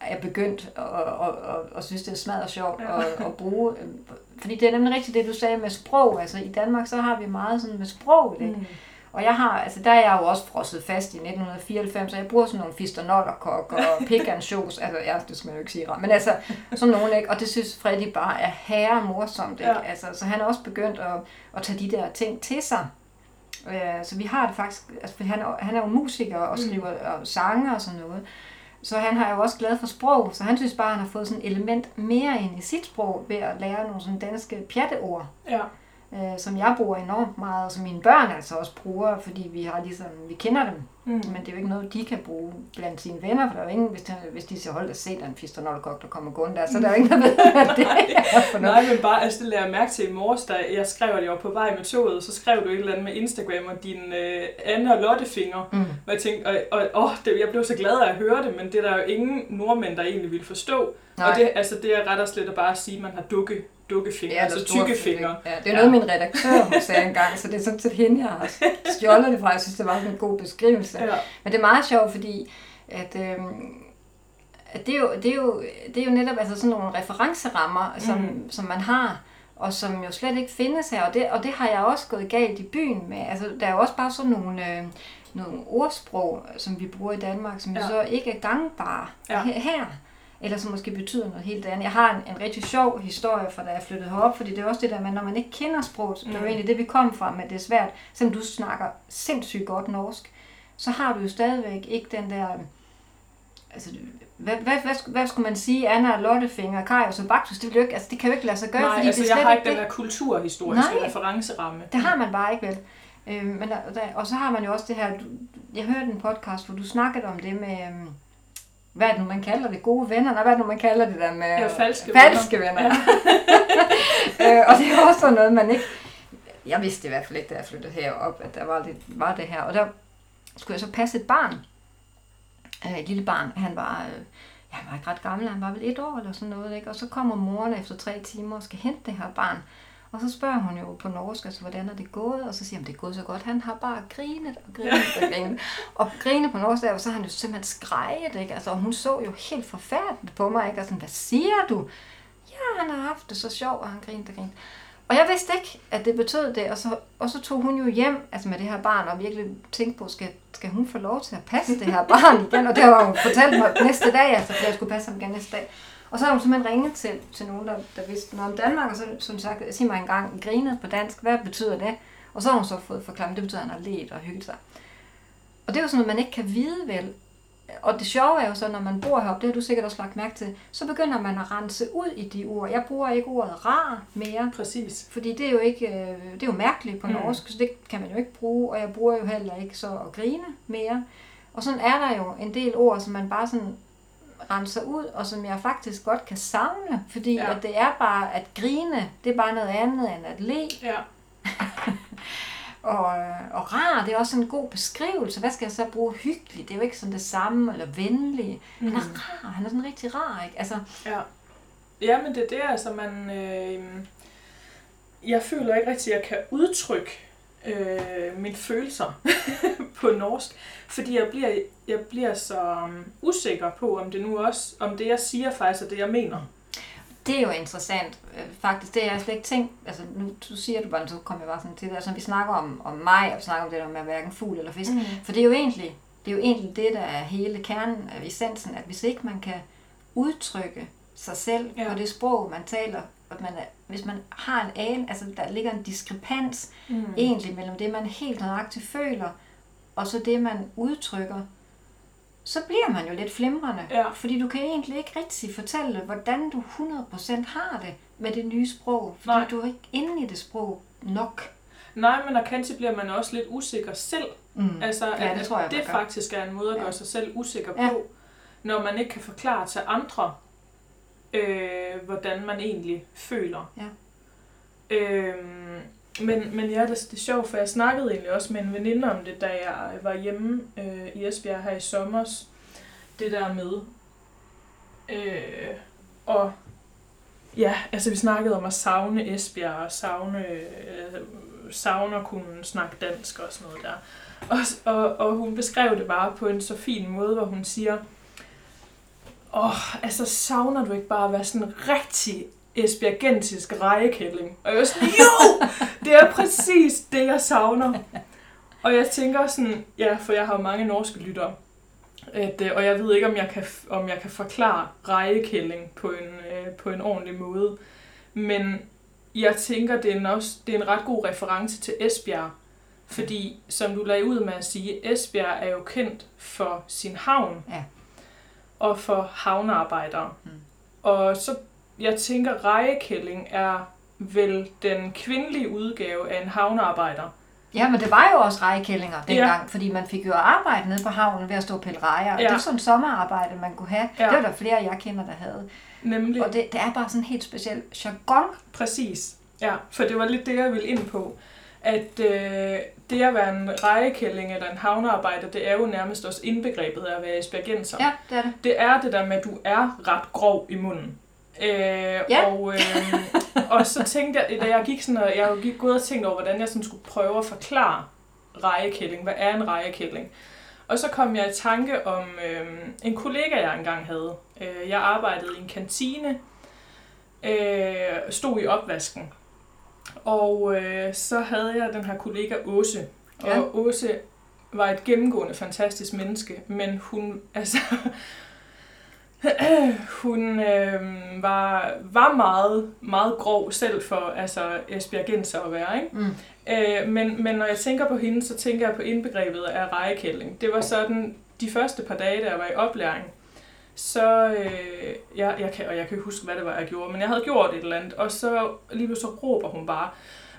A: er begyndt at, at, at, at synes, det er smadret sjovt
B: Ja.
A: at, at bruge. øh, Fordi det er nemlig rigtigt det, du sagde med sprog. Altså i Danmark, så har vi meget sådan med sprog. Ikke?
B: Mm.
A: Og jeg har, altså der er jeg jo også frosset fast i 1994, så jeg bruger sådan nogle fisternollerkok og <laughs> pekansjos, altså ja, det skal man jo ikke sige men altså sådan nogle, ikke? Og det synes Freddy bare er herre morsomt, ikke?
B: Ja.
A: Altså, så han er også begyndt at, at tage de der ting til sig. Øh, så vi har det faktisk, altså fordi han, er- han er jo musiker og skriver og sange og sådan noget. Så han har jo også glad for sprog, så han synes bare, at han har fået sådan et element mere ind i sit sprog ved at lære nogle sådan danske pjatteord
B: Ja.
A: Øh, som jeg bruger enormt meget, og som mine børn altså også bruger, fordi vi har ligesom, vi kender dem.
B: Mm.
A: Men det er jo ikke noget, de kan bruge blandt sine venner, for der er jo ingen, hvis, de, hvis de siger, hold da se, der er en fisternolkok, der kommer gående der, så der er jo ingen, der ved, hvad det er. <laughs>
B: Nej, men bare, altså det lader jeg mærke til i morges, da jeg skrev, at jeg var på vej med toget, så skrev du et eller andet med Instagram og din øh, Anne og Lotte finger.
A: Mm.
B: Og jeg tænkte, og, og, åh, det, jeg blev så glad af at høre det, men det er der jo ingen nordmænd, der egentlig ville forstå.
A: Nej.
B: Og det, altså, det er ret og slet at bare sige, at man har dukke, dukkefingre, ja, altså tykke fingre.
A: Ja, det er noget, min redaktør hun sagde engang, så det er sådan set hende, jeg har stjålet det fra. Jeg synes, det var sådan en god beskrivelse.
B: Ja.
A: Men det er meget sjovt, fordi at, øhm, at det, er jo, det, er jo, det er jo netop altså sådan nogle referencerammer, som, mm. som man har, og som jo slet ikke findes her. Og det, og det har jeg også gået galt i byen med. Altså, der er jo også bare sådan nogle, øh, nogle ordsprog, som vi bruger i Danmark, som ja.
B: Ja.
A: så ikke er gangbare
B: Ja.
A: ja. her. Eller som måske betyder noget helt andet. Jeg har en, en rigtig sjov historie fra da jeg flyttede herop, fordi det er også det der med, når man ikke kender sproget, mm. det er jo
B: Mm.
A: egentlig det, vi kom fra, men det er svært. Selvom du snakker sindssygt godt norsk, så har du jo stadigvæk ikke den der... Altså, hvad, hvad, hvad, hvad skulle man sige? Anna, Lottefinger, Kajus og Baktus, det, vil jo ikke, altså, det kan jo ikke lade sig gøre,
B: Nej,
A: fordi
B: altså
A: det er
B: jeg
A: slet
B: har
A: ikke
B: den der kulturhistoriske
A: Nej.
B: referenceramme.
A: Det har man bare ikke, vel? Øh, men der, og så har man jo også det her... Du, jeg hørte en podcast, hvor du snakkede om det med... øhm, Hvad er det nu, man kalder det? Gode venner? Nej, hvad er det nu, man kalder det der med...
B: Ja, falske
A: falske venner.
B: Ja. <laughs>
A: øh, og det er også noget, man ikke... Jeg vidste i hvert fald ikke, da jeg flyttede herop, at der var, lidt, var det her. Og der skulle jeg så passe et barn. Øh, et lille barn. Han var, øh, ja, han var ikke ret gammel, han var vel et år eller sådan noget. Ikke? Og så kommer moren efter tre timer og skal hente det her barn. Og så spørger hun jo på norsk, altså, hvordan er det gået? Og så siger hun, det er gået så godt. Han har bare grinet og grinet og <laughs> grinet. Og grine på norsk, der, så har han jo simpelthen skrejet, ikke? Altså, og hun så jo helt forfærdeligt på mig, ikke? Og sådan, hvad siger du? Ja, han har haft det så sjovt, og han grinte og grinte. Og jeg vidste ikke, at det betød det, og så, og så tog hun jo hjem altså med det her barn, og virkelig tænkte på, skal, skal hun få lov til at passe det her barn igen? Og det har hun fortalt mig næste dag, altså, for jeg skulle passe ham igen næste dag. Og så har hun simpelthen ringet til, til nogen, der, der vidste noget om Danmark, og så som sagt, sig mig engang, grinet på dansk, hvad betyder det? Og så har hun så fået forklaret, det betyder, at han har let og hygget sig. Og det er jo sådan noget, man ikke kan vide vel, og det sjove er jo så, når man bor heroppe, det har du sikkert også lagt mærke til, så begynder man at rense ud i de ord. Jeg bruger ikke ordet rar mere,
B: Præcis.
A: fordi det er jo ikke, øh, det er jo mærkeligt på
B: Mm.
A: norsk, så det kan man jo ikke bruge, og jeg bruger jo heller ikke så at grine mere. Og sådan er der jo en del ord, som man bare sådan renser ud, og som jeg faktisk godt kan savne, fordi
B: Ja.
A: at det er bare at grine, det er bare noget andet end at le.
B: Ja. <laughs>
A: Og, og rar, det er også en god beskrivelse. Hvad skal jeg så bruge? Hyggelig, det er jo ikke sådan det samme, eller venlig. Han er
B: Mm.
A: rar, han er sådan rigtig rar, ikke? Altså,
B: Ja. Ja, men det er det, altså man... Øh, jeg føler ikke rigtig, at jeg kan udtrykke øh, mine følelser <laughs> på norsk, fordi jeg bliver, jeg bliver så um, usikker på, om det nu også, om det jeg siger faktisk er det, jeg mener.
A: det er jo interessant, øh, faktisk. Det har jeg slet ikke tænkt. Altså, nu du siger du bare, så kommer jeg bare sådan til det. Altså, vi snakker om, om mig, og vi snakker om det der med hverken fugl eller fisk.
B: Mm.
A: For det er jo egentlig det, er jo egentlig det der er hele kernen af essensen, at hvis ikke man kan udtrykke sig selv
B: Ja.
A: på det sprog, man taler, at man er, hvis man har en an, altså der ligger en diskrepans
B: Mm.
A: egentlig mellem det, man helt nøjagtigt føler, og så det, man udtrykker, så bliver man jo lidt flimrende.
B: Ja.
A: Fordi du kan egentlig ikke rigtig fortælle, hvordan du 100% har det med det nye sprog. Fordi
B: Nej.
A: du er ikke inde i det sprog nok.
B: Nej, men og kanskje bliver man også lidt usikker selv.
A: Mm.
B: Altså,
A: Ja,
B: at,
A: det tror jeg,
B: det faktisk er en måde at
A: Ja.
B: gøre sig selv usikker
A: Ja.
B: på, når man ikke kan forklare til andre, øh, hvordan man egentlig føler.
A: Ja.
B: Øhm, men, men ja, det, det er sjovt, for jeg snakkede egentlig også med en veninde om det, da jeg var hjemme øh, i Esbjerg her i sommer. Det der med, øh, og ja, altså vi snakkede om at savne Esbjerg og savne, øh, savne at kunne snakke dansk og sådan noget der. Og, og, og hun beskrev det bare på en så fin måde, hvor hun siger, åh, oh, altså savner du ikke bare at være sådan en rigtig esbjergensisk rejekælling? Og jeg var sådan, jo, det er præcis det, jeg savner. Og jeg tænker sådan, ja, for jeg har jo mange norske lyttere, at, øh, og jeg ved ikke, om jeg kan, om jeg kan forklare rejekælling på en, øh, på en ordentlig måde. Men jeg tænker, det er, en også, det er en ret god reference til Esbjerg. Fordi, som du lagde ud med at sige, Esbjerg er jo kendt for sin havn.
A: Ja.
B: Og for havnearbejdere.
A: Mm.
B: Og så, jeg tænker, rejekælling er vel den kvindelige udgave af en havnearbejder.
A: Ja, men det var jo også rejekællinger
B: Ja.
A: dengang, fordi man fik jo arbejde nede på havnen ved at stå og pille rejer. Og
B: Ja.
A: det var sådan et sommerarbejde, man kunne have.
B: Ja.
A: Det var der flere, jeg kender, der havde.
B: Nemlig.
A: Og det, det er bare sådan en helt speciel jargon.
B: Præcis. Ja, for det var lidt det, jeg ville ind på. At øh, det at være en rejekælling eller en havnearbejder, det er jo nærmest også indbegrebet af at være esbjergenser.
A: Ja, det er det.
B: Det er det der med, at du er ret grov i munden. Øh,
A: Ja.
B: og, øh, og så tænkte jeg, da jeg gik sådan, og jeg gik gået og tænkte over, hvordan jeg sådan skulle prøve at forklare rejekælling. Hvad er en rejekælling? Og så kom jeg i tanke om øh, en kollega, jeg engang havde. Øh, jeg arbejdede i en kantine, øh, stod i opvasken. Og øh, så havde jeg den her kollega Åse. Og
A: Ja.
B: Åse var et gennemgående fantastisk menneske, men hun, <laughs> altså, hun øh, var, var meget, meget grov selv for altså, Esbjergenser at være, ikke?
A: Mm.
B: Øh, men, men når jeg tænker på hende, så tænker jeg på indbegrebet af rejekælling. Det var sådan, de første par dage, da jeg var i oplæring, så, øh, jeg, jeg kan, og jeg kan ikke huske, hvad det var, jeg gjorde, men jeg havde gjort et eller andet, og så lige så råber hun bare,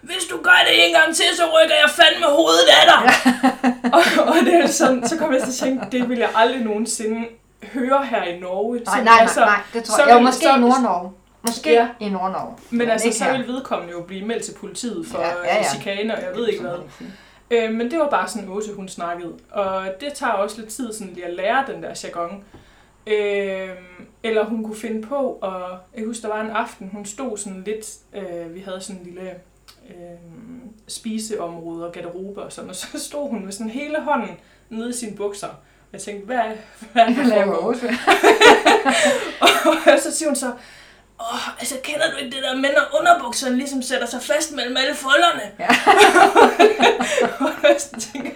B: hvis du gør det en gang til, så rykker jeg fandme hovedet af dig. <laughs> og, og det er sådan, så kom jeg til at tænke, det vil jeg aldrig nogensinde høre her i Norge.
A: Nej,
B: Så-
A: nej,
B: altså,
A: nej, nej, det tror
B: så
A: jeg. Jo, måske
B: så-
A: i Nordnorge. Måske
B: Ja.
A: i Nordnorge.
B: Men altså, så vil vedkommende jo blive meldt til politiet for
A: Ja,
B: ja,
A: ja,
B: ja,
A: ja.
B: ja. chikane, og jeg ved ikke hvad. Øh, men det var bare sådan Åse, hun snakkede. Og det tager også lidt tid sådan lige at lære den der jargon. Øh, eller hun kunne finde på, og jeg husker, der var en aften, hun stod sådan lidt, øh, vi havde sådan en lille øh, spiseområde og garderobe og sådan, og <laughs> så stod hun med sådan hele hånden nede i sine bukser. Og jeg tænkte, hvad, hvad er det,
A: laver? Åse? <laughs>
B: Og så siger hun så, Åh, altså kender du ikke det der med, når underbukserne ligesom sætter sig fast mellem alle folderne?
A: Ja.
B: og når jeg tænker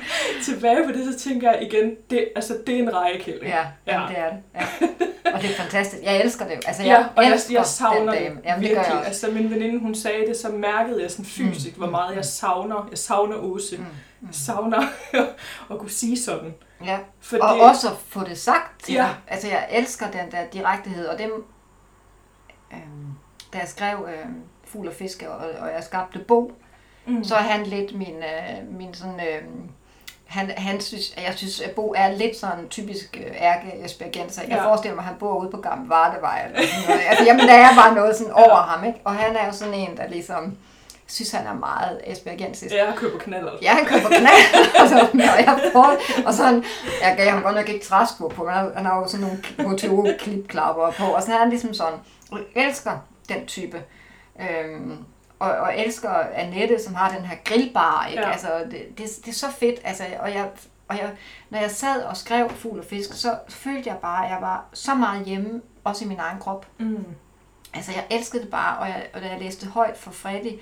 B: tilbage på det, så tænker jeg igen, det, altså, det er en rejekælling.
A: Ja,
B: Ja.
A: det er det. Ja. Og det er fantastisk. Jeg elsker det. jo. Altså, jeg
B: Ja, og jeg,
A: elsker
B: jeg savner
A: den
B: det
A: dame. Jamen, det gør
B: virkelig.
A: jeg også.
B: Altså, min veninde, hun sagde det, så mærkede jeg sådan fysisk,
A: Mm,
B: hvor
A: mm,
B: meget
A: mm.
B: jeg savner. Jeg savner Åse.
A: Mm,
B: Jeg savner <laughs> at kunne sige sådan.
A: Ja.
B: Fordi,
A: Og også få det sagt til
B: Ja.
A: Altså, jeg elsker den der direktehed, og dem, øhm, da jeg skrev øhm, Fugl og Fiske, og, og jeg skabte Bo,
B: mm,
A: så er han lidt min, øh, min sådan... Øh, han, han synes, jeg synes, at Bo er lidt sådan typisk øh, ærke Esbjergenser. Jeg
B: Ja.
A: forestiller mig, at han bor ude på Gamle Vardevej. Eller sådan noget. Altså, jamen, der er bare noget sådan over ham, ikke? Og han er jo sådan en, der ligesom synes, han er meget Esbjergensisk.
B: Jeg køber knaller.
A: Ja, han køber knald, altså, <laughs> og jeg får, og sådan, jeg gav ham godt nok ikke træsko på, men han, han har jo sådan nogle HTO klipklapper på, og så er han ligesom sådan, og jeg elsker den type. Øhm, og, og elsker Annette, som har den her grillbar, ikke?
B: Ja.
A: Ja. Altså, det, det, det, er så fedt, altså, og jeg, og jeg, når jeg sad og skrev Fugl og Fisk, så følte jeg bare, at jeg var så meget hjemme, også i min egen krop.
B: Mm.
A: Altså, jeg elskede det bare, og, jeg, og da jeg læste højt for Freddy,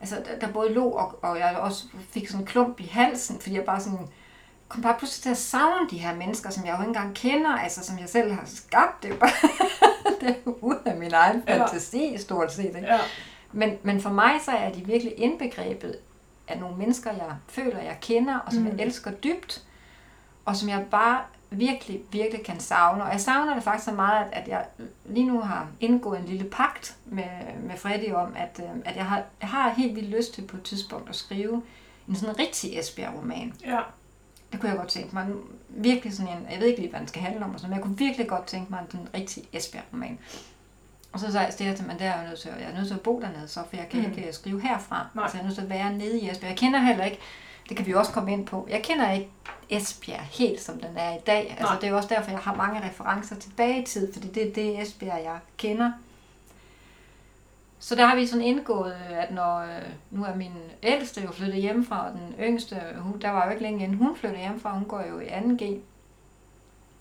A: altså, der, der både lå, og, og jeg også fik sådan en klump i halsen, fordi jeg bare sådan, kom bare pludselig til at savne de her mennesker, som jeg jo ikke engang kender, altså, som jeg selv har skabt. Det er jo bare <laughs> det er jo ud af min egen
B: Ja.
A: fantasi, stort set. Ikke?
B: Ja.
A: Men, men for mig så er de virkelig indbegrebet af nogle mennesker, jeg føler, jeg kender, og som. Mm. jeg elsker dybt, og som jeg bare virkelig, virkelig kan savne. Og jeg savner det faktisk så meget, at, at jeg lige nu har indgået en lille pagt med, med Freddy om, at, øh, at jeg, har, jeg har helt vildt lyst til på et tidspunkt at skrive en sådan rigtig Esbjerg-roman.
B: Ja.
A: Det kunne jeg godt tænke mig. Virkelig sådan en, jeg ved ikke lige, hvad den skal handle om, og sådan, men jeg kunne virkelig godt tænke mig en rigtig Esbjerg-roman. Og så sagde jeg til men der er jeg nødt til, jeg er nødt til at bo dernede, så for jeg kan
B: Mm.
A: ikke skrive herfra.
B: Nej.
A: Altså jeg er nødt til at være nede i Esbjerg. Jeg kender heller ikke, det kan vi også komme ind på, jeg kender ikke Esbjerg helt, som den er i dag. Altså det er jo også derfor, jeg har mange referencer tilbage i tid, fordi det er det Esbjerg, jeg kender. Så der har vi sådan indgået, at når øh, nu er min ældste jo flyttet hjemmefra, og den yngste, hun, der var jo ikke længe inden hun flyttede hjemmefra, hun går jo i 2G,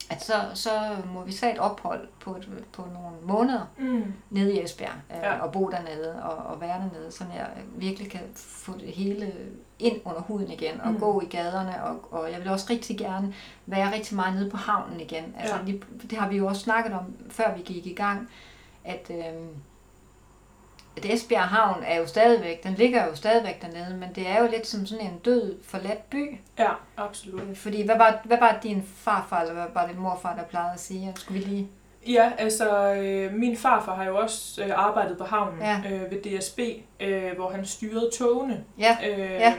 A: at så, så må vi tage et ophold på, et, på nogle måneder
B: Mm.
A: nede i Esbjerg,
B: Ja.
A: ja. og bo dernede og, og være dernede, så jeg virkelig kan få det hele ind under huden igen, og
B: Mm.
A: gå i gaderne, og, og jeg vil også rigtig gerne være rigtig meget nede på havnen igen. Altså,
B: Ja.
A: lige, det har vi jo også snakket om, før vi gik i gang, at, øhm, at Esbjerg Havn er jo stadigvæk, den ligger jo stadigvæk dernede, men det er jo lidt som sådan en død, forladt by.
B: Ja, absolut.
A: Fordi hvad var, hvad var din farfar, eller hvad var det morfar, der plejede at sige? Skulle vi lige...
B: Ja, altså øh, min farfar har jo også øh, arbejdet på havnen
A: Ja.
B: øh, ved DSB, øh, hvor han styrede togene.
A: Ja,
B: Øh,
A: Ja.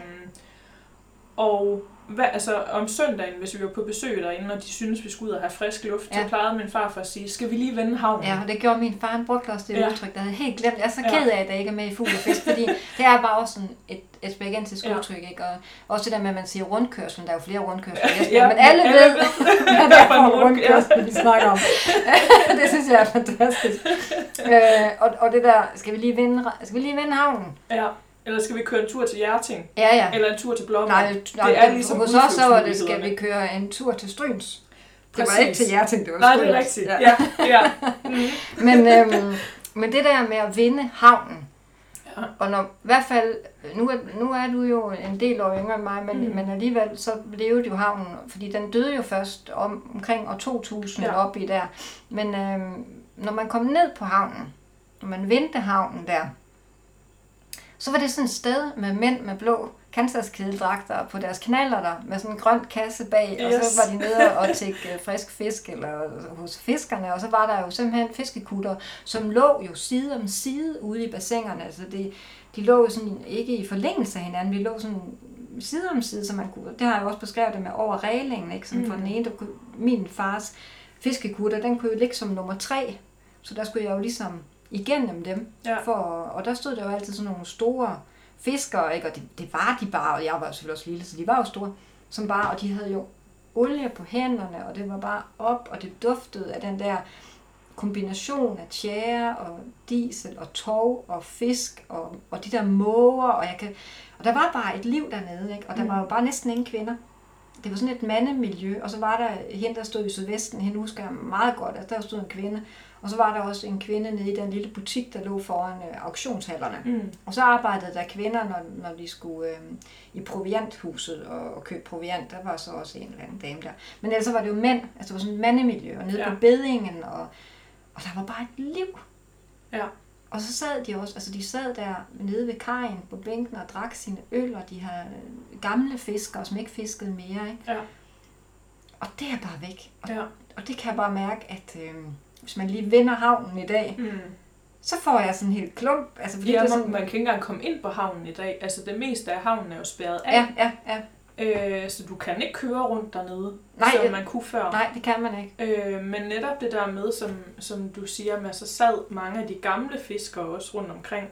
B: Og hvad, altså, om søndagen, hvis vi var på besøg derinde, og de syntes, vi skulle ud og have frisk luft, ja.
A: Ja.
B: så plejede min farfar at sige, skal vi lige vende havnen?
A: Ja, og det gjorde min far. Han brugte også det
B: Ja.
A: ja. udtryk, der havde helt glemt. Jeg er så
B: Ja.
A: ked af, at det ikke er med i fugl og fisk, fordi det er bare også sådan et esbjergensisk
B: Ja.
A: ja. udtryk, ikke? Og også det der med, at man siger rundkørslen, der er jo flere rundkørsler i
B: Ja,
A: Esbjerg, men alle ved,
B: ved, <laughs>
A: hvad det er for en rundkørsel, vi snakker om. <laughs> det synes jeg er fantastisk. <laughs> Øh, og, og det der, skal vi lige vinde, skal vi lige vinde havnen?
B: Ja. Eller skal vi køre en tur til Hjerting?
A: Ja, ja.
B: Eller en tur til Blåvand?
A: Nej, nej
B: det er
A: det
B: ligesom
A: hos os så var det, skal vi køre en tur til Stryns. Det var
B: Præcis.
A: ikke til Hjerting, det var
B: Nej, det er
A: Stryns.
B: rigtigt. Ja, ja. Mm. <laughs>
A: Men, øhm, men det der med at vinde havnen,
B: Ja.
A: og når, i hvert fald, nu er, nu er du jo en del år yngre end mig, men,
B: Mm.
A: men alligevel så levede jo havnen, fordi den døde jo først om, omkring år 2000
B: Ja.
A: ja. op i der. Men øhm, når man kom ned på havnen, når man vendte havnen der, så var det sådan et sted med mænd med blå kansaskedeldragter på deres knaller der, med sådan en grøn kasse bag, yes. og så var de nede og tække frisk fisk eller hos fiskerne, og så var der jo simpelthen fiskekutter, som lå jo side om side ude i bassinerne, altså det, de lå jo sådan ikke i forlængelse af hinanden, de lå sådan side om side, så man kunne, det har jeg jo også beskrevet det med over reglingen, ikke? Sådan mm.
B: Mm.
A: for den ene, der kunne, min fars fiskekutter, den kunne jo ligge som nummer tre, så der skulle jeg jo ligesom igennem dem,
B: Ja.
A: for, og der stod der jo altid sådan nogle store fiskere, ikke? og det, det var de bare, og jeg var selvfølgelig også lille, så de var jo store, som bare, og de havde jo olie på hænderne, og det var bare op, og det duftede af den der kombination af tjære og diesel og tov og fisk og, og de der måger, og jeg kan, og der var bare et liv dernede, ikke? og der
B: Mm.
A: var jo bare næsten ingen kvinder. Det var sådan et mandemiljø, og så var der hende, der stod i Sydvesten, hende husker jeg meget godt, altså der stod en kvinde, og så var der også en kvinde nede i den lille butik, der lå foran øh, auktionshallerne.
B: Mm.
A: Og så arbejdede der kvinder, når, når de skulle øh, i provianthuset og, og købe proviant. Der var så også en eller anden dame der. Men ellers var det jo mænd, altså det var sådan et mandemiljø, og nede
B: Ja.
A: ja. på bedingen, og, og der var bare et liv.
B: Ja.
A: Og så sad de også, altså de sad der nede ved kajen på bænken og drak sine øl, og de har øh, gamle fiskere, som ikke fiskede mere, ikke?
B: Ja.
A: Og det er bare væk. Og,
B: Ja.
A: og det kan jeg bare mærke, at øh, hvis man lige vender havnen i dag,
B: Mm.
A: så får jeg sådan en helt klump. Altså, fordi
B: Ja,
A: det er
B: man,
A: sådan,
B: man kan ikke engang komme ind på havnen i dag. Altså det meste af havnen er jo spærret af.
A: ja, ja, ja.
B: Øh, så du kan ikke køre rundt dernede,
A: Nej,
B: som man kunne før.
A: Nej, det kan man ikke.
B: Øh, men netop det der med, som, som du siger, med så sad mange af de gamle fiskere også rundt omkring.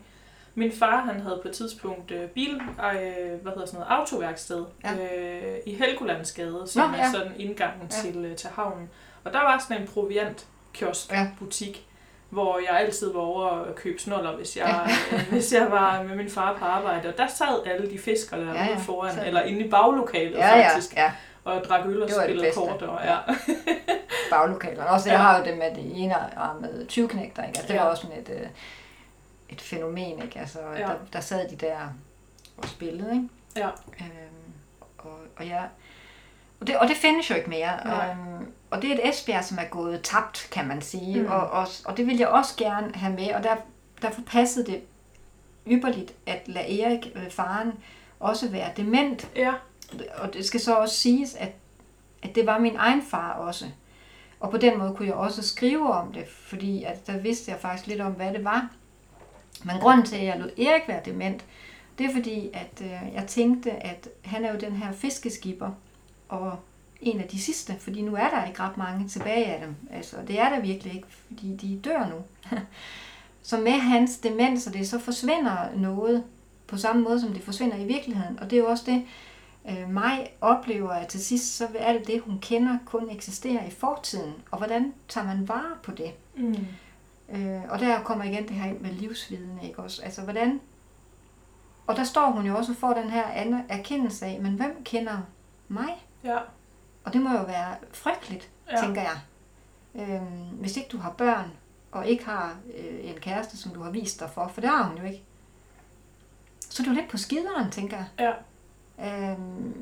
B: Min far, han havde på et tidspunkt øh, bil, øh, hvad hedder sådan noget, autoværksted
A: Ja.
B: øh, i Helgolandsgade, som
A: Nå,
B: er
A: ja.
B: sådan indgangen
A: Ja.
B: til, øh, til havnen. Og der var sådan en proviantkiosk,
A: Ja.
B: butik, hvor jeg altid var over at købe snoller, hvis jeg, øh, hvis jeg var med min far på arbejde. Og der sad alle de fiskere der
A: Ja,
B: ja,
A: ja.
B: foran,
A: Så-
B: eller inde i baglokalet
A: Ja, ja,
B: faktisk,
A: ja.
B: og drak øl og spillede kort. Og, ja. <laughs>
A: Baglokalerne. Også, jeg
B: Ja.
A: har jo det med det ene med 20 knægter, ikke? Altså, det
B: Ja.
A: var også sådan et, øh, et fænomen, ikke? Altså,
B: Ja.
A: der, der sad de der og spillede, ikke?
B: Ja.
A: Øhm, og, og ja, og det, og det findes jo ikke mere.
B: Nej.
A: Øhm, og det er et Esbjerg, som er gået tabt, kan man sige.
B: Mm.
A: Og, og, og det vil jeg også gerne have med, og der, derfor passede det ypperligt at lade Erik, øh, faren, også være dement.
B: ja.
A: Og det skal så også siges, at, at det var min egen far også. Og på den måde kunne jeg også skrive om det, fordi at der vidste jeg faktisk lidt om, hvad det var. Men grunden til, at jeg lod Erik være dement, det er fordi, at øh, jeg tænkte, at han er jo den her fiskeskipper, og en af de sidste, fordi nu er der ikke ret mange tilbage af dem. Altså, det er der virkelig ikke, fordi de dør nu. <laughs> så med hans demens, og det så forsvinder noget på samme måde, som det forsvinder i virkeligheden. Og det er jo også det, øh, mig oplever, at til sidst, så vil alt det, hun kender, kun eksistere i fortiden. Og hvordan tager man vare på det?
B: Mm.
A: Øh, og der kommer igen det her ind med livsviden, ikke også? Altså, hvordan... Og der står hun jo også og får den her erkendelse af, men hvem kender mig?
B: Ja.
A: Og det må jo være frygteligt, ja. Tænker jeg. Øhm, hvis ikke du har børn, og ikke har øh, en kæreste, som du har vist dig for, for det har hun jo ikke. Så er du lidt på skideren, tænker jeg.
B: Ja.
A: Øhm,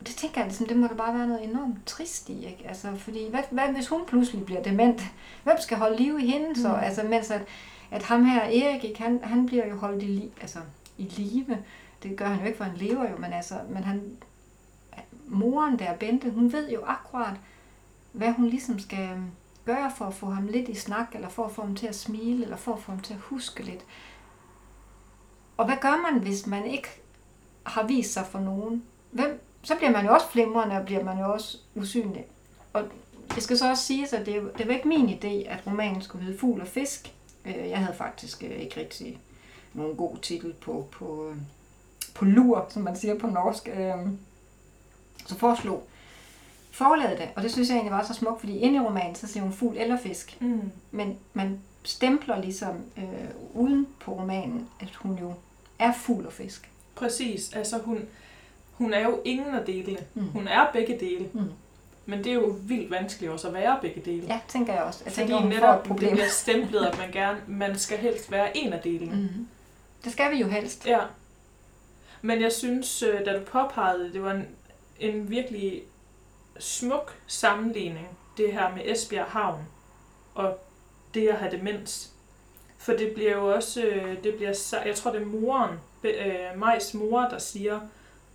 A: det tænker jeg, ligesom, det må da bare være noget enormt trist i, ikke? Altså, fordi hvad, hvad hvis hun pludselig bliver dement? Hvem skal holde liv i hende så?
B: Mm.
A: Altså, mens at, at ham her, Erik, ikke, han, han bliver jo holdt i, li, altså, i live. Det gør han jo ikke, for han lever jo, men altså, men han, moren der, Bente, hun ved jo akkurat, hvad hun ligesom skal gøre for at få ham lidt i snak, eller for at få ham til at smile, eller for at få ham til at huske lidt. Og hvad gør man, hvis man ikke har vist sig for nogen? Hvem, så bliver man jo også flimrende, og bliver man jo også usynlig. Og det skal så også siges, at det, det var ikke min idé, at romanen skulle hedde Fugl og Fisk. Øh, jeg havde faktisk øh, ikke rigtig nogen god titel på, på, øh, på lur, som man siger på norsk. Så foreslog forlaget det, og det synes jeg egentlig var så smukt, fordi inde i romanen, så siger hun fugl eller fisk.
B: Mm.
A: Men man stempler ligesom øh, uden på romanen, at hun jo er fugl og fisk.
B: Præcis. Altså hun, hun er jo ingen af delene.
A: Mm.
B: Hun er begge dele.
A: Mm.
B: Men det er jo vildt vanskeligt også at være begge dele.
A: Ja, tænker jeg også. Jeg
B: Fordi
A: tænker, hun får
B: netop
A: et
B: det
A: problem.
B: bliver <laughs> stemplet, at man gerne, man skal helst være en af delene.
A: Mm. Det skal vi jo helst.
B: Ja. Men jeg synes, øh, da du påpegede, det, det var en, en virkelig smuk sammenligning, det her med Esbjerg Havn og det at have demens. For det bliver jo også, øh, det bliver, jeg tror det er moren, øh, Majs mor, der siger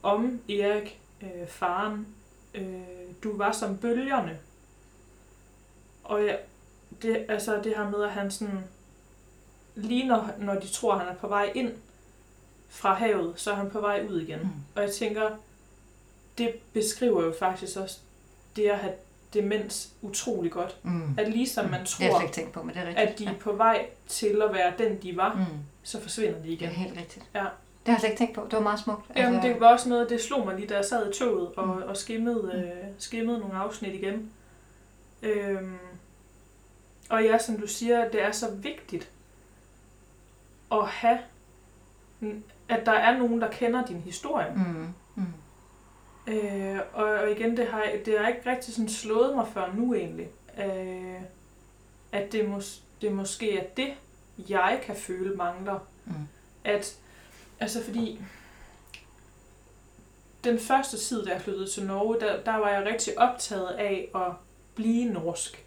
B: om Erik, øh, faren, øh, du var som bølgerne. Og det, altså det her med, at han sådan, lige når, når de tror, han er på vej ind fra havet, så er han på vej ud igen.
A: Mm.
B: Og jeg tænker, det beskriver jo faktisk også det at have demens utrolig godt.
A: Mm.
B: At ligesom man
A: Det jeg
B: tror,
A: slet ikke tænkt på, men det er rigtigt.
B: at de er på vej til at være den, de var,
A: Mm.
B: så forsvinder de
A: Det er
B: igen.
A: helt rigtigt.
B: Ja.
A: Det har jeg slet ikke tænkt på. Det var meget smukt.
B: Jamen, det var også noget, det slog mig lige, da jeg sad i toget og,
A: Mm.
B: og skimmede, øh, skimmede nogle afsnit igen. Øhm, og ja, som du siger, det er så vigtigt at have, at der er nogen, der kender din historie.
A: Mm.
B: Øh, og, og igen, det har, det har ikke rigtig sådan slået mig før nu egentlig. Øh, at det, mås, det måske er det, jeg kan føle mangler.
A: Mm.
B: At, altså fordi, den første tid, da jeg flyttede til Norge, der, der var jeg rigtig optaget af at blive norsk.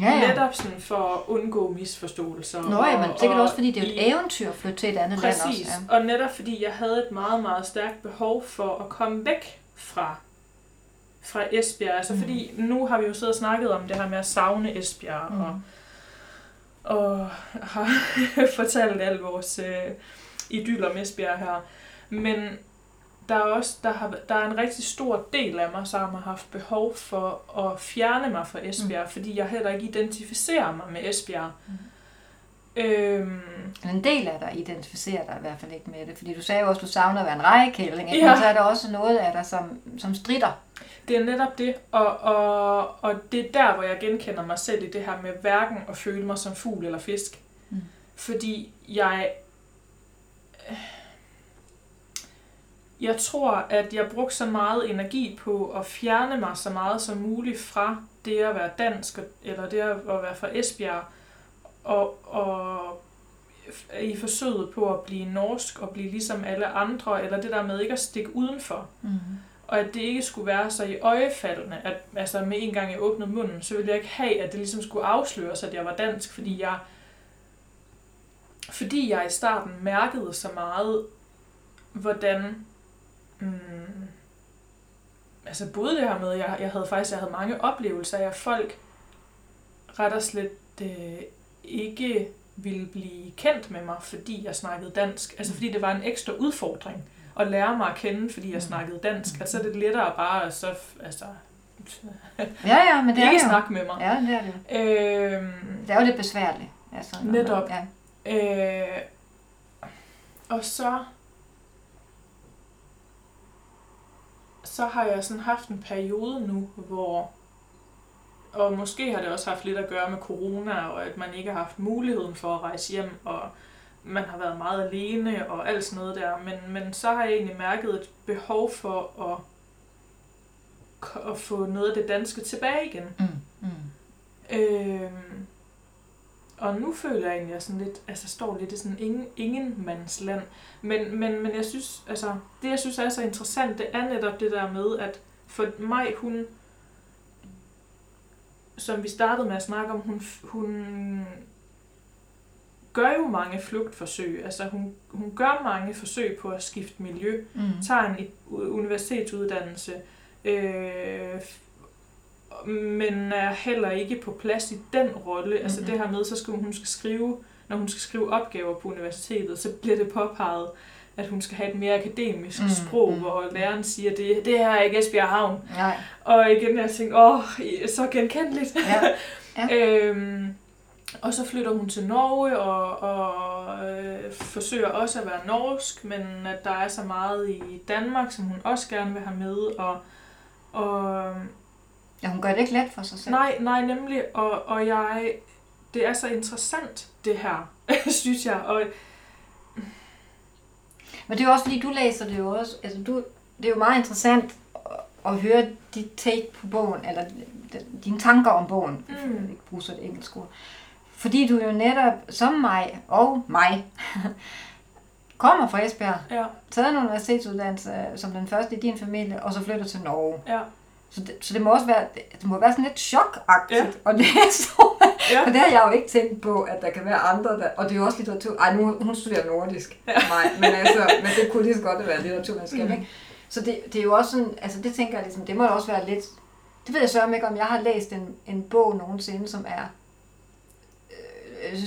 A: Ja, ja.
B: Netop sådan for at undgå misforståelser.
A: Nå ja, men sikkert
B: og
A: også, fordi det er jo
B: i-
A: et eventyr at flytte til et andet land
B: Præcis,
A: også. Ja.
B: og netop fordi jeg havde et meget, meget stærkt behov for at komme væk fra fra Esbjerg. Altså
A: Mm.
B: fordi nu har vi jo siddet og snakket om det her med at savne Esbjerg, mm. og, og har <laughs> fortalt al vores øh, idyll om Esbjerg her. Men der er også der, har, der er en rigtig stor del af mig, som har haft behov for at fjerne mig fra Esbjerg, mm. fordi jeg heller ikke identificerer mig med Esbjerg.
A: Mm.
B: Øhm,
A: En del af dig identificerer dig i hvert fald ikke med det, fordi du sagde jo også, at du savner at være en rejekælling?
B: Ja.
A: men så er der også noget af dig, som, som strider.
B: Det er netop det, og, og, og det er der, hvor jeg genkender mig selv i det her med hverken at føle mig som fugl eller fisk.
A: Mm.
B: Fordi jeg... Jeg tror, at jeg brugte så meget energi på at fjerne mig så meget som muligt fra det at være dansk, eller det at være fra Esbjerg, og, og i forsøget på at blive norsk og blive ligesom alle andre, eller det der med ikke at stikke udenfor.
A: Mm.
B: Og at det ikke skulle være så i øjefaldende, at altså med en gang jeg åbnede munden, så ville jeg ikke have, at det ligesom skulle afsløres, at jeg var dansk, fordi jeg, fordi jeg i starten mærkede så meget, hvordan, mm, altså både det her med, jeg, jeg havde faktisk jeg havde mange oplevelser af, folk ret og slet øh, ikke ville blive kendt med mig, fordi jeg snakkede dansk. Altså fordi det var en ekstra udfordring at lære mig at kende, fordi jeg snakkede dansk. Altså så er det lettere bare at så, altså,
A: Ja, ja, men det er
B: ikke
A: det jo.
B: snakke med mig.
A: Ja, det er det.
B: Øhm,
A: Det er jo lidt besværligt. Altså, man-
B: Netop.
A: Ja.
B: Øh, og så så har jeg sådan haft en periode nu, hvor og måske har det også haft lidt at gøre med corona, og at man ikke har haft muligheden for at rejse hjem, og man har været meget alene og alt sådan noget der. Men, men så har jeg egentlig mærket et behov for at, at få noget af det danske tilbage igen.
A: Mm. Mm.
B: Øhm, og nu føler jeg egentlig, at jeg sådan lidt, altså står lidt i sådan ingen, ingenmandsland. Men, men, men jeg synes, altså, det jeg synes er så interessant, det er netop det der med, at for mig, hun, som vi startede med at snakke om, hun, hun gør jo mange flugtforsøg. Altså hun, hun gør mange forsøg på at skifte miljø
A: Mm.
B: tager en universitetsuddannelse, øh, men er heller ikke på plads i den rolle. Altså
A: Mhm.
B: det her med, så skal hun, hun skal skrive, når hun skal skrive opgaver på universitetet, så bliver det påpeget, at hun skal have et mere akademisk
A: Mhm,
B: sprog,
A: mhm.
B: hvor læreren siger, det, det her er ikke Esbjerg Havn.
A: Nej.
B: Og igen, jeg tænkte, åh, så genkendeligt.
A: Ja. Ja. <laughs>
B: øhm, og så flytter hun til Norge og, og øh, forsøger også at være norsk, men at der er så meget i Danmark, som hun også gerne vil have med. Og, og
A: ja, hun gør det ikke let for sig selv.
B: nej, nej, nemlig. Og, og jeg, det er så interessant, det her, <laughs> synes jeg. Og,
A: Men det er jo også fordi, du læser det jo også, altså du, det er jo meget interessant at, høre dit take på bogen, eller dine tanker om bogen,
B: Mm.
A: jeg vil ikke bruge så et engelsk ord. Fordi du jo netop, som mig og mig, <laughs> kommer fra Esbjerg,
B: ja,
A: taget en universitetsuddannelse som den første i din familie, og så flytter til Norge.
B: ja,
A: Så det, så det må også være, det må være sådan lidt chokagtigt
B: Ja.
A: at læse
B: ja.
A: For det har jeg jo ikke tænkt på, at der kan være andre, der, og det er jo også litteratur. Ej, nu hun studerer nordisk.
B: Ja.
A: Nej, men, altså, men det kunne lige så godt være litteraturvidenskab, ikke? Så det, det er jo også sådan, altså det tænker jeg ligesom, det må også være lidt, det ved jeg så ikke, om jeg har læst en, en bog nogensinde, som er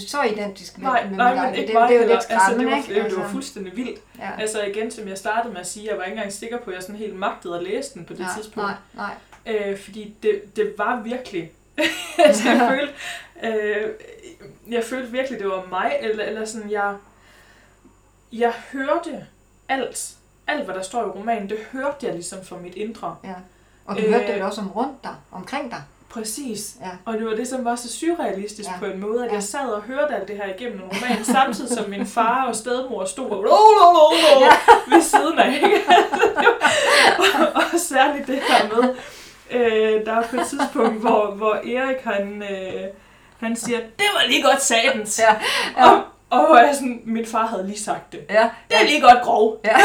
A: så identisk med,
B: Nej,
A: med
B: nej, men ikke
A: det,
B: mig
A: det jo
B: heller.
A: lidt
B: Altså, det,
A: skræmmende,
B: var,
A: ikke?
B: det, det var fuldstændig vildt.
A: ja.
B: Altså igen, som jeg startede med at sige, jeg var ikke engang sikker på, at jeg sådan helt magtede at læse den på det
A: nej,
B: tidspunkt.
A: Nej, nej.
B: Øh, fordi det, det var virkelig... <laughs> altså, jeg følte, øh, jeg følte virkelig, det var mig, eller, eller sådan, jeg, jeg hørte alt, alt hvad der står i romanen, det hørte jeg ligesom for mit indre.
A: Ja. Og du
B: Øh,
A: øh, hørte det jo også om rundt dig, omkring dig.
B: Præcis.
A: Ja.
B: Og det var det, som var så surrealistisk ja.
A: Ja.
B: på en måde, at
A: Ja.
B: jeg sad og hørte alt det her igennem en roman, <laughs> samtidig som min far og stedmor stod og ja. ved siden af. Ikke? og, <laughs> og særligt det her med, øh, der er på et tidspunkt, hvor, hvor Erik han, øh, han siger, det var lige godt satans.
A: Ja,
B: Og, og hvor jeg sådan, min far havde lige sagt det.
A: Ja,
B: Det er lige godt grov.
A: Ja. <laughs>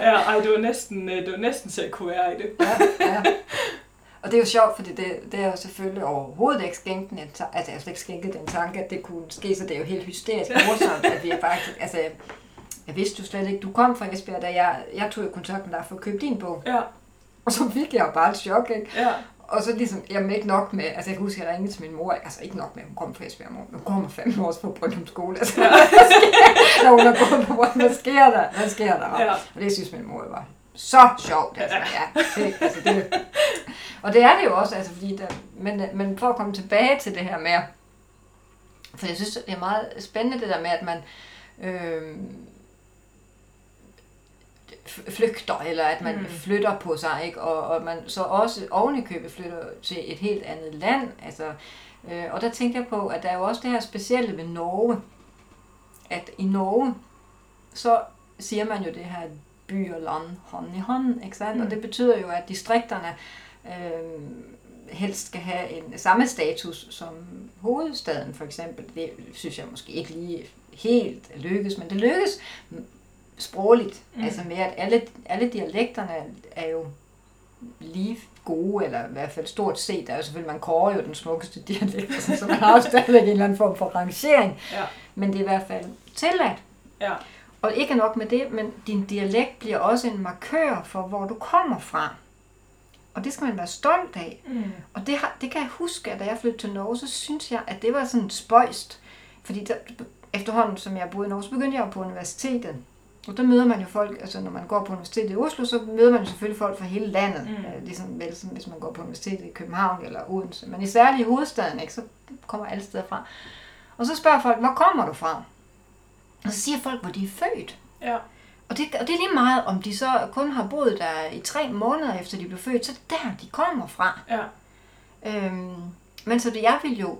B: ja, ej, det var næsten, øh, det var næsten til at kunne være i det.
A: ja, ja. Og det er jo sjovt, fordi det, det er jo selvfølgelig overhovedet ikke skænket en tanke, altså jeg har slet ikke skænket den tanke, at det kunne ske, så det er jo helt hysterisk morsomt, at vi er faktisk, altså jeg vidste jo slet ikke, du kom fra Esbjerg, da jeg, jeg tog jo kontakt med dig for at købe din bog.
B: Ja,
A: Og så fik jeg jo bare et chok, ikke?
B: ja,
A: Og så ligesom, jeg ikke nok med, altså jeg kan huske, at jeg ringede til min mor, altså ikke nok med, at hun kom fra Esbjerg, mor, hun kommer fem år fra Brøndum skole, altså,
B: Ja.
A: når hun er gået på Brøndum, hvad sker der, hvad sker der?
B: ja.
A: Og det synes min mor var så sjovt, altså, ja. Det, altså, det, og det er det jo også, altså, fordi der, men, men for at komme tilbage til det her med, for jeg synes, det er meget spændende det der med, at man øh, flygter, eller at man
B: Mm.
A: flytter på sig, ikke? Og, og man så også oven i købet flytter til et helt andet land, altså, øh, og der tænkte jeg på, at der er jo også det her specielle ved Norge, at i Norge, så siger man jo det her by og land hånd i hånd, ikke sandt?
B: Mm.
A: Og det betyder jo, at distrikterne øh, helst skal have en samme status som hovedstaden, for eksempel. Det synes jeg måske ikke lige helt lykkes, men det lykkes sprogligt.
B: Mm.
A: Altså med, at alle, alle dialekterne er jo lige gode, eller i hvert fald stort set. Der er jo selvfølgelig, man kårer jo den smukkeste <laughs> dialekt, altså, så man har jo stadigvæk en eller anden form for rangering.
B: Ja.
A: Men det er i hvert fald tilladt.
B: Ja.
A: Og ikke nok med det, men din dialekt bliver også en markør for, hvor du kommer fra. Og det skal man være stolt af.
B: Mm.
A: Og det, har, det kan jeg huske, at da jeg flyttede til Norge, så synes jeg, at det var sådan spøjst. Fordi der, efterhånden, som jeg boede i Norge, så begyndte jeg på universitetet. Og der møder man jo folk, altså når man går på universitetet i Oslo, så møder man jo selvfølgelig folk fra hele landet.
B: Mm.
A: Mm. Ligesom vel, som hvis man går på universitetet i København eller Odense. Men især i hovedstaden, ikke, så kommer alle steder fra. Og så spørger folk, hvor kommer du fra? Og så siger folk, hvor de er født.
B: Ja.
A: Og det, og det er lige meget, om de så kun har boet der i tre måneder efter de blev født, så er der, de kommer fra.
B: Ja.
A: Øhm, men så det, jeg ville jo,